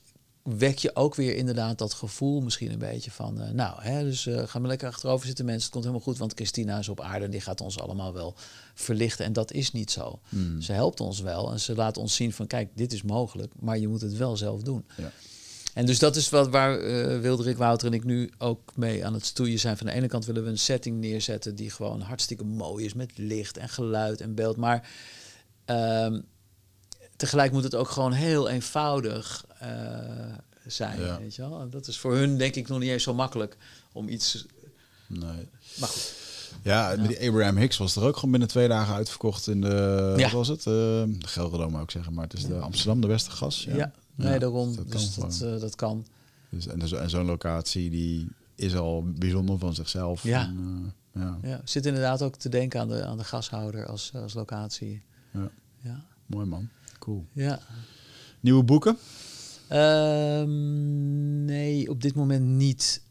wek je ook weer inderdaad dat gevoel misschien een beetje van... Uh, nou, hè, dus uh, ga maar lekker achterover zitten mensen. Het komt helemaal goed, want Christina is op aarde... en die gaat ons allemaal wel verlichten. En dat is niet zo. Hmm. Ze helpt ons wel en ze laat ons zien van... kijk, dit is mogelijk, maar je moet het wel zelf doen. Ja. En dus dat is wat waar uh, Wilderik, Wouter en ik nu ook mee aan het stoeien zijn. Van de ene kant willen we een setting neerzetten... die gewoon hartstikke mooi is met licht en geluid en beeld. Maar... Uh, tegelijk moet het ook gewoon heel eenvoudig uh, zijn. Weet je wel? Dat is voor hun denk ik nog niet eens zo makkelijk om iets. Nee. Maar goed. Ja, ja. die Abraham Hicks was er ook gewoon binnen twee dagen uitverkocht in de. Ja. Wat was het? Uh, de Gelredome ook zeggen, maar het is de Amsterdam, de Westergas. Ja, ja. nee, daarom. Dat dus kan dat, uh, dat kan. Dus, en, en zo'n locatie die is al bijzonder van zichzelf. Ja. En, uh, ja. ja. Zit inderdaad ook te denken aan de, aan de gashouder als, als locatie. Ja. ja. Mooi man. Cool. Ja. Nieuwe boeken? Um, nee, op dit moment niet.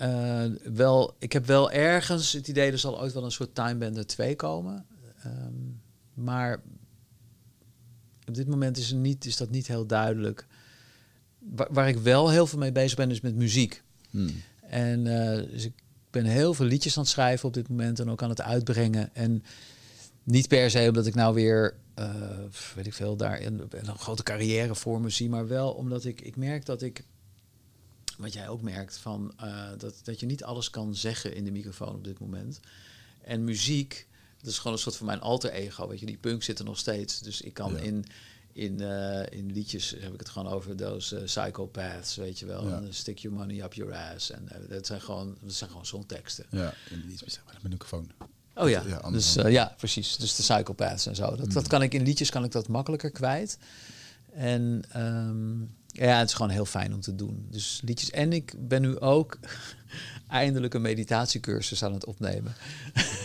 uh, wel, ik heb wel ergens het idee, er zal ooit wel een soort Timebender 2 komen. Um, maar op dit moment is, er niet, is dat niet heel duidelijk. Waar, waar, ik wel heel veel mee bezig ben, is met muziek. Hmm. En uh, dus ik ben heel veel liedjes aan het schrijven op dit moment en ook aan het uitbrengen. En niet per se omdat ik nou weer, weet ik veel, daar een, een grote carrière voor me zie, maar wel omdat ik, ik merk dat ik wat jij ook merkt, van, uh, dat, dat je niet alles kan zeggen in de microfoon op dit moment. En muziek, dat is gewoon een soort van mijn alter ego. Weet je, die punk zit er nog steeds. Dus ik kan in, in, uh, in liedjes heb ik het gewoon over those uh, psychopaths, weet je wel. Ja. Stick your money up your ass. En dat zijn gewoon, dat zijn gewoon songteksten. Ja, in met een microfoon. Oh ja, ja dus ja, precies. Dus de psychopaths en zo. Dat, dat mm. kan ik in liedjes kan ik dat makkelijker kwijt. En um, ja, het is gewoon heel fijn om te doen. Dus liedjes. En ik ben nu ook eindelijk een meditatiecursus aan het opnemen.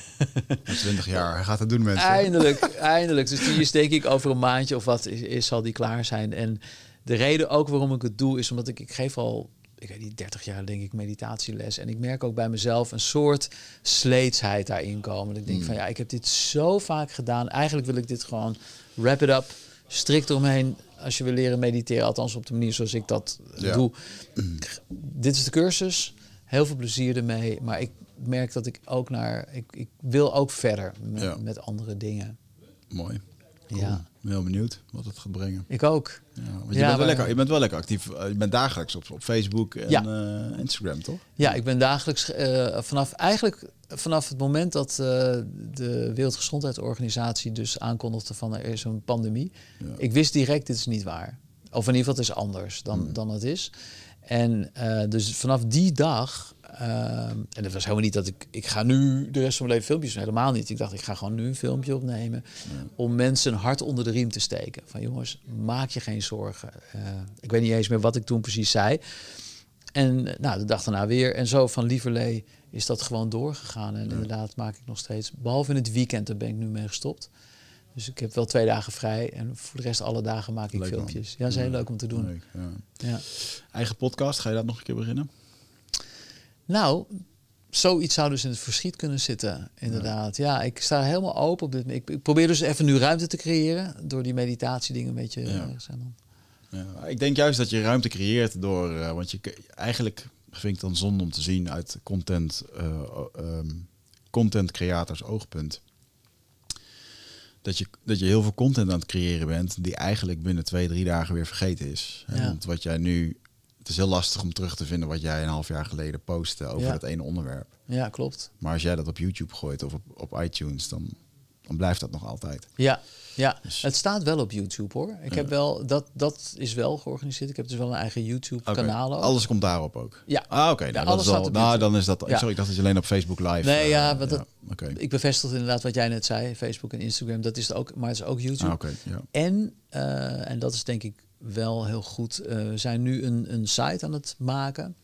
20 jaar, hij gaat het doen mensen. Eindelijk, eindelijk. Dus die is denk ik over een maandje of wat is, is, zal die klaar zijn. En de reden ook waarom ik het doe is omdat ik, ik geef al, ik weet niet, 30 jaar denk ik meditatieles. En ik merk ook bij mezelf een soort sleetsheid daarin komen. ik denk hmm. van ja, ik heb dit zo vaak gedaan. Eigenlijk wil ik dit gewoon wrap it up, strikt omheen als je wil leren mediteren, althans op de manier zoals ik dat doe. Dit is de cursus. Heel veel plezier ermee. Maar ik merk dat ik ook naar. Ik, ik wil ook verder met, met andere dingen. Mooi. Ja. Ben heel benieuwd wat het gaat brengen. Ik ook. Ja, je, bent wel lekker, je bent wel lekker actief. Eh, je bent dagelijks op, op Facebook en ja. uh, Instagram, toch? Ja, ik ben dagelijks uh, vanaf eigenlijk vanaf het moment dat uh, de Wereldgezondheidsorganisatie dus aankondigde van er is een pandemie. Ik wist direct dit is niet waar. Of in ieder geval het is anders dan, hmm. dan het is. En dus vanaf die dag Ehm, en het was helemaal niet dat ik, ik ga nu de rest van mijn leven filmpjes doen. Helemaal niet. Ik dacht, ik ga gewoon nu een filmpje opnemen. Om mensen een hart onder de riem te steken. Van jongens, maak je geen zorgen. Uh, ik weet niet eens meer wat ik toen precies zei. En eh, nou, de dag daarna weer. En zo van lieverlee is dat gewoon doorgegaan. En inderdaad maak ik nog steeds. Behalve in het weekend, daar ben ik nu mee gestopt. Dus ik heb wel twee dagen vrij. En voor de rest alle dagen maak ik filmpjes. Ja, dat is heel leuk om te doen. Leuk, ja. ja. Eigen podcast, ga je dat nog een keer beginnen? Nou, zoiets zou dus in het verschiet kunnen zitten, inderdaad. Ja, ik sta helemaal open op dit. Ik, ik, probeer dus even nu ruimte te creëren door die meditatiedingen een beetje. Ja. dan. Ja, ik denk juist dat je ruimte creëert door, uh, want je eigenlijk vind ik dan zonde om te zien uit content, uh, um, content creators oogpunt. Dat je, dat je heel veel content aan het creëren bent die eigenlijk binnen twee, drie dagen weer vergeten is. Ja. Want wat jij nu het is heel lastig om terug te vinden wat jij een half jaar geleden postte over dat ene onderwerp. Ja, klopt. Maar als jij dat op YouTube gooit of op, op iTunes, dan, dan blijft dat nog altijd. Ja, ja. Dus- het staat wel op YouTube hoor. Ik heb wel, dat, dat is wel georganiseerd. Ik heb dus wel een eigen YouTube-kanaal. Okay. Alles komt daarop ook? Ja. Ah, oké. Nou, dat is al, nou, dan is dat... Ja. Sorry, ik dacht dat je alleen op Facebook live... Nee, ja, dat, okay. ik bevestig inderdaad wat jij net zei. Facebook en Instagram, dat is het ook. Maar het is ook YouTube. Ah, okay, ja. En, uh, en dat is denk ik wel heel goed. Uh, we zijn nu een, een site aan het maken.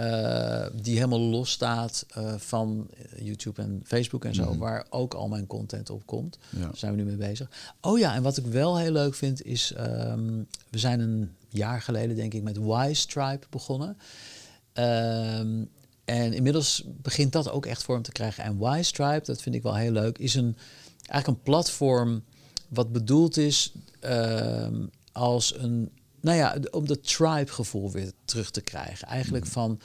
Uh, die helemaal los staat uh, van YouTube en Facebook en zo, mm. waar ook al mijn content op komt. Ja. Daar zijn we nu mee bezig. Oh ja, en wat ik wel heel leuk vind is, um, we zijn een jaar geleden denk ik met Y-Stripe begonnen. Um, en inmiddels begint dat ook echt vorm te krijgen. En Y-Stripe, dat vind ik wel heel leuk, is een, eigenlijk een platform wat bedoeld is um, als een, nou ja, om dat tribe-gevoel weer terug te krijgen. Eigenlijk mm. van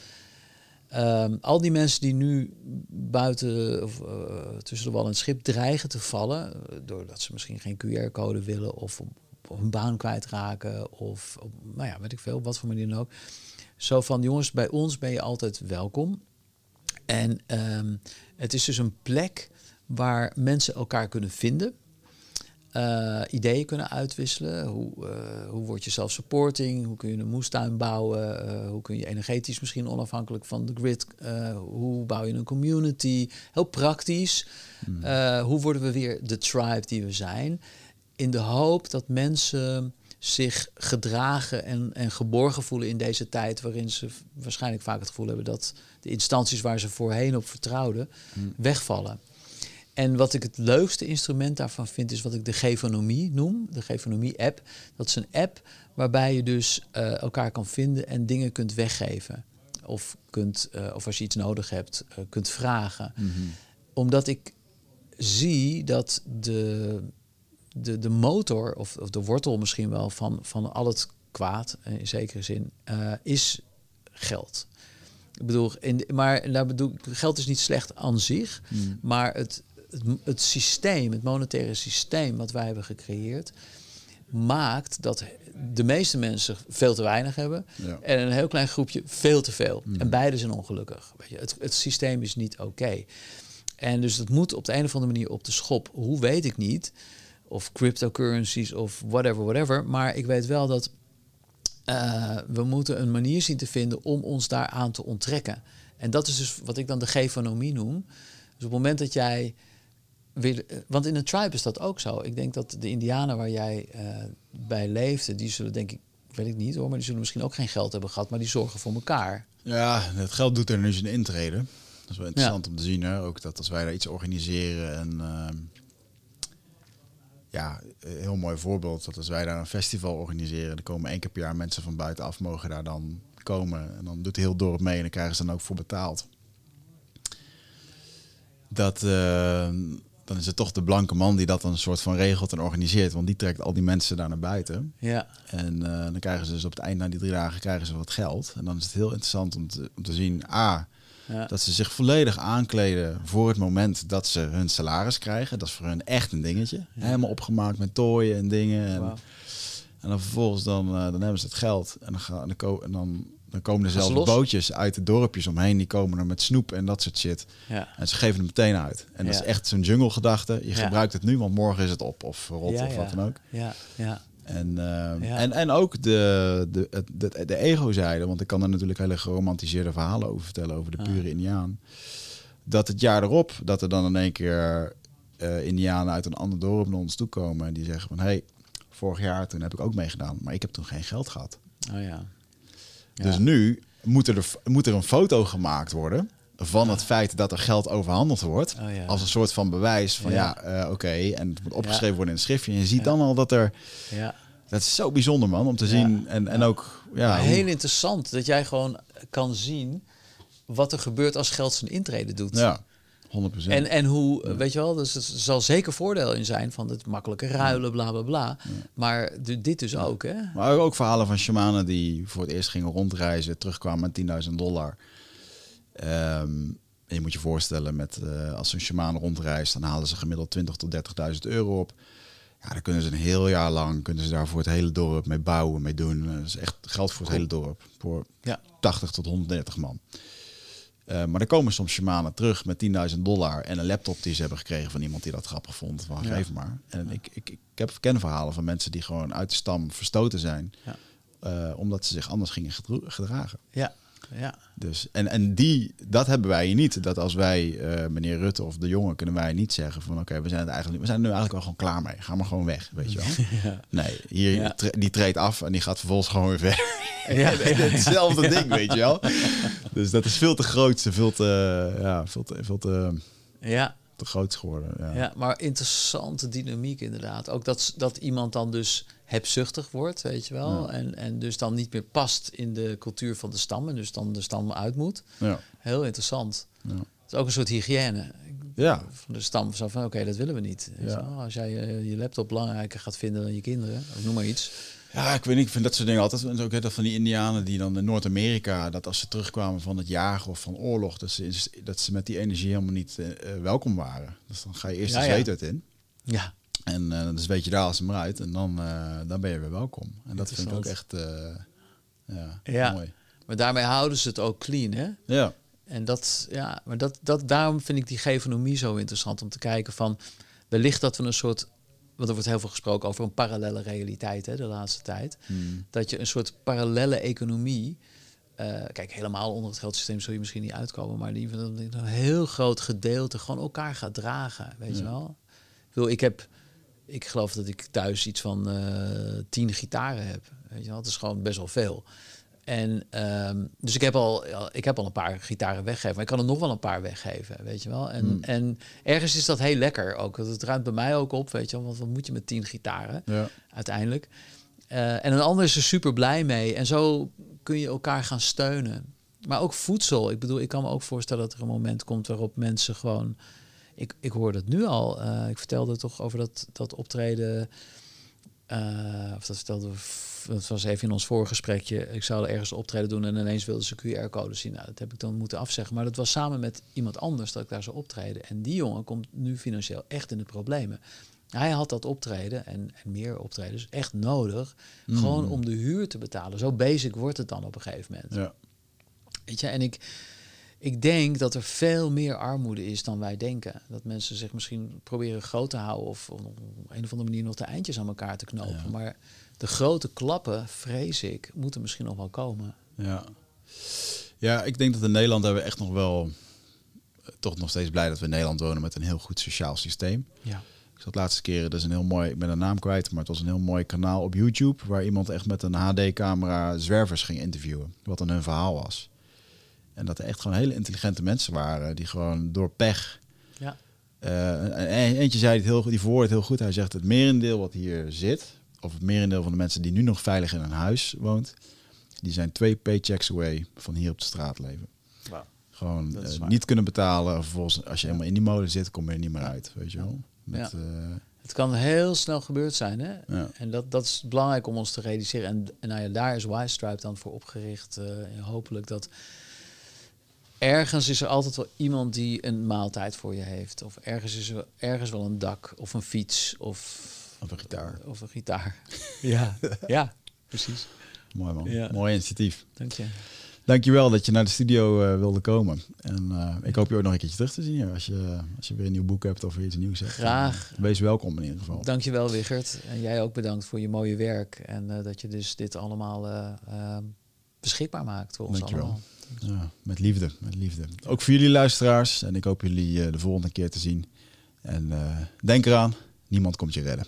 um, al die mensen die nu buiten of, uh, tussen de wal en het schip dreigen te vallen, uh, doordat ze misschien geen QR-code willen of op, op hun baan kwijtraken of op, nou ja, weet ik veel, wat voor manier dan ook. Zo van jongens, bij ons ben je altijd welkom. En um, het is dus een plek waar mensen elkaar kunnen vinden. Uh, ideeën kunnen uitwisselen. Hoe, uh, hoe word je zelf-supporting? Hoe kun je een moestuin bouwen? Uh, hoe kun je energetisch misschien onafhankelijk van de grid? hoe bouw je een community? Heel praktisch. Hmm. hoe worden we weer de tribe die we zijn? In de hoop dat mensen zich gedragen en, en geborgen voelen in deze tijd, waarin ze waarschijnlijk vaak het gevoel hebben dat de instanties waar ze voorheen op vertrouwden, hmm. wegvallen. En wat ik het leukste instrument daarvan vind, is wat ik de Gevonomie noem. De Gevonomie-app. Dat is een app waarbij je dus uh, elkaar kan vinden en dingen kunt weggeven. of, kunt, uh, of als je iets nodig hebt, uh, kunt vragen. Mhm. Omdat ik zie dat de, de, de motor, of, of de wortel misschien wel, van, van al het kwaad, in zekere zin, is geld. Ik bedoel, in, maar daar bedoel, geld is niet slecht aan zich, Mhm. maar het, het, het systeem, het monetaire systeem wat wij hebben gecreëerd, maakt dat de meeste mensen veel te weinig hebben Ja. en een heel klein groepje veel te veel. En beide zijn ongelukkig. Weet je, het, het systeem is niet oké. En dus het moet op de een of andere manier op de schop. Hoe weet ik niet? Of cryptocurrencies of whatever, whatever. Maar ik weet wel dat uh, we moeten een manier zien te vinden om ons daaraan te onttrekken. En dat is dus wat ik dan de gefonomie noem. Dus op het moment dat jij wil, want in een tribe is dat ook zo. Ik denk dat de Indianen waar jij uh, bij leefde, die zullen denk ik, weet ik niet hoor, maar die zullen misschien ook geen geld hebben gehad, maar die zorgen voor elkaar. Ja, het geld doet er nu zijn intrede. Dat is wel interessant ja. om te zien, hè? ook dat als wij daar iets organiseren en uh, ja, een heel mooi voorbeeld dat als wij daar een festival organiseren, er komen één keer per jaar mensen van buitenaf mogen daar dan komen en dan doet heel dorp mee en dan krijgen ze dan ook voor betaald. Dat uh, dan is het toch de blanke man die dat dan een soort van regelt en organiseert. Want die trekt al die mensen daar naar buiten. Ja. En uh, dan krijgen ze dus op het eind na die drie dagen krijgen ze wat geld. En dan is het heel interessant om te, om te zien, A, ja. dat ze zich volledig aankleden voor het moment dat ze hun salaris krijgen. Dat is voor hun echt een dingetje. Ja. Helemaal opgemaakt met tooien en dingen. En, wow. en dan vervolgens dan, uh, dan hebben ze het geld. En dan, gaan, en dan, en dan dan komen er zelfs bootjes uit de dorpjes omheen. Die komen er met snoep en dat soort shit. Ja. En ze geven het meteen uit. En dat is echt zo'n jungle gedachte. Je gebruikt het nu, want morgen is het op. Of rot of wat dan ook. Ja, ja. En, eh, Ja. en, en ook de, de, de, de ego-zijde. Want ik kan er natuurlijk hele geromantiseerde verhalen over vertellen. Over de Ah. pure Indiaan. Dat het jaar erop, dat er dan in één keer eh Indianen uit een ander dorp naar ons toe komen. En die zeggen van, hé, hey, vorig jaar toen heb ik ook meegedaan. Maar ik heb toen geen geld gehad. Oh ja. Dus nu moet er, moet er een foto gemaakt worden van het feit dat er geld overhandeld wordt. Oh ja. Als een soort van bewijs van ja, Ja. eh, oké. En het moet opgeschreven worden in een schriftje. En je ziet dan al dat er... Ja. Dat is zo bijzonder, man, om te zien. En, en ook... Ja, hoe- heel interessant dat jij gewoon kan zien wat er gebeurt als geld zijn intrede doet. ja 100 En, en hoe, weet je wel, dus er zal zeker voordeel in zijn van het makkelijke ruilen, bla bla bla. Maar de- dit dus ook, hè? Maar ook verhalen van shamanen die voor het eerst gingen rondreizen, terugkwamen met 10.000 dollar. Ehm, en je moet je voorstellen, met, eh, als een shamaan rondreist, dan halen ze gemiddeld 20.000 tot 30.000 euro op. Ja, dan kunnen ze een heel jaar lang kunnen ze daar voor het hele dorp mee bouwen, mee doen. Dat is echt geld voor het hele dorp. Voor Ja. 80 tot 130 man. Eh, maar dan komen soms shamanen terug met 10.000 dollar en een laptop die ze hebben gekregen van iemand die dat grappig vond. Van, Ja. geef maar. En ik, ik, ik heb ken verhalen van mensen die gewoon uit de stam verstoten zijn. Ja. eh, omdat ze zich anders gingen gedragen. Ja, ja. Dus, en en die, dat hebben wij hier niet. Dat als wij, eh, meneer Rutte of de jongen, kunnen wij niet zeggen van oké, we zijn het eigenlijk, we zijn er nu eigenlijk wel gewoon klaar mee. Ga maar gewoon weg, weet je wel. Ja. Nee, hier, Ja. die treedt af en die gaat vervolgens gewoon weer verder. Ja, Hetzelfde ding, weet je wel. Dus dat is veel te groot, veel te, ja, veel te, veel te, ja. te groot geworden. Ja. Ja, maar interessante dynamiek inderdaad. Ook dat, dat iemand dan dus hebzuchtig wordt, weet je wel. Ja. En, en dus dan niet meer past in de cultuur van de stam. En dus dan de stam uit moet. Ja. Heel interessant. Ja. Het is ook een soort hygiëne Ja. van de stam. Zo van, oké, dat willen we niet. Ja. wel. Als jij je, laptop belangrijker gaat vinden dan je kinderen, of noem maar iets. Ja, ik weet niet. Ik vind dat soort dingen altijd. En ook hè, dat van die Indianen die dan in Noord-Amerika, dat als ze terugkwamen van het jagen of van oorlog, dat ze, dat ze met die energie helemaal niet eh, welkom waren. Dus dan ga je eerst Ja, de ja. uit in. Ja, En eh dus weet je daar als hem eruit. En dan, eh, dan ben je weer welkom. En dat vind ik ook echt eh, ja, Ja. mooi. maar daarmee houden ze het ook clean, hè? Ja, En dat, ja, maar dat, dat, daarom vind ik die gefonomie zo interessant om te kijken van wellicht dat we een soort, want er wordt heel veel gesproken over een parallele realiteit hè, de laatste tijd, Hmm. dat je een soort parallele economie, kijk helemaal onder het geldsysteem zul je misschien niet uitkomen, maar die van een heel groot gedeelte gewoon elkaar gaat dragen, weet je wel? Ik, bedoel, ik heb, ik geloof dat ik thuis iets van eh, tien gitaren heb, weet je wel? Dat is gewoon best wel veel. En ehm, dus ik heb, al, ik heb al een paar gitaren weggegeven. Maar ik kan er nog wel een paar weggeven, weet je wel. En, Hmm. en ergens is dat heel lekker ook. Het ruimt bij mij ook op, weet je wel. Want wat moet je met tien gitaren ja. uiteindelijk? Eh, en een ander is er super blij mee. En zo kun je elkaar gaan steunen. Maar ook voedsel. Ik bedoel, ik kan me ook voorstellen dat er een moment komt waarop mensen gewoon. Ik, ik hoor het nu al. Uh, ik vertelde toch over dat, dat optreden. Uh, of dat vertelde dat was even in ons voorgesprekje. Ik zou ergens optreden doen en ineens wilden ze QR-code zien. Nou, dat heb ik dan moeten afzeggen. Maar dat was samen met iemand anders dat ik daar zou optreden. En die jongen komt nu financieel echt in de problemen. Hij had dat optreden en, en meer optredens echt nodig. Gewoon mm. om de huur te betalen. Zo basic wordt het dan op een gegeven moment. Ja. Weet je, en ik, ik denk dat er veel meer armoede is dan wij denken. Dat mensen zich misschien proberen groot te houden of op een of andere manier nog de eindjes aan elkaar te knopen. Maar de grote klappen, vrees ik, moeten misschien nog wel komen. Ja. ja, ik denk dat in Nederland hebben we echt nog wel, toch nog steeds blij dat we in Nederland wonen met een heel goed sociaal systeem. Ja. Ik zat laatste keren, dat is een heel mooi, ik ben de naam kwijt, maar het was een heel mooi kanaal op YouTube waar iemand echt met een HD-camera zwervers ging interviewen, wat dan hun verhaal was. En dat er echt gewoon hele intelligente mensen waren die gewoon door pech. Ja. Uh, eentje zei het heel goed, die verwoordde het heel goed. Hij zegt het merendeel wat hier zit, of het merendeel van de mensen die nu nog veilig in een huis woont, die zijn twee paychecks away van hier op de straat leven. Wow. Gewoon uh, niet kunnen betalen. Vervolgens, als je helemaal in die mode zit, kom je er niet meer uit. Weet je wel? Met, ja. uh, het kan heel snel gebeurd zijn. Hè? Ja. En dat, dat is belangrijk om ons te realiseren. En, en nou ja, daar is Y-Stripe dan voor opgericht. Uh, hopelijk dat ergens is er altijd wel iemand die een maaltijd voor je heeft. Of ergens is er ergens wel een dak of een fiets of of een gitaar. Of een gitaar. ja, ja, precies. Mooi man. Mooi initiatief. Dank je. Dankjewel dat je naar de studio uh, wilde komen. En uh, ik hoop je ook nog een keertje terug te zien hier. Als je, als je weer een nieuw boek hebt of weer iets nieuws hebt. Graag. Uh, wees welkom in ieder geval. Dankjewel Wigert. En jij ook bedankt voor je mooie werk. En dat je dus dit allemaal beschikbaar maakt voor ons Dankjewel. allemaal. Ja, met liefde, met liefde. Ook voor jullie luisteraars. En ik hoop jullie de volgende keer te zien. En denk eraan, niemand komt je redden.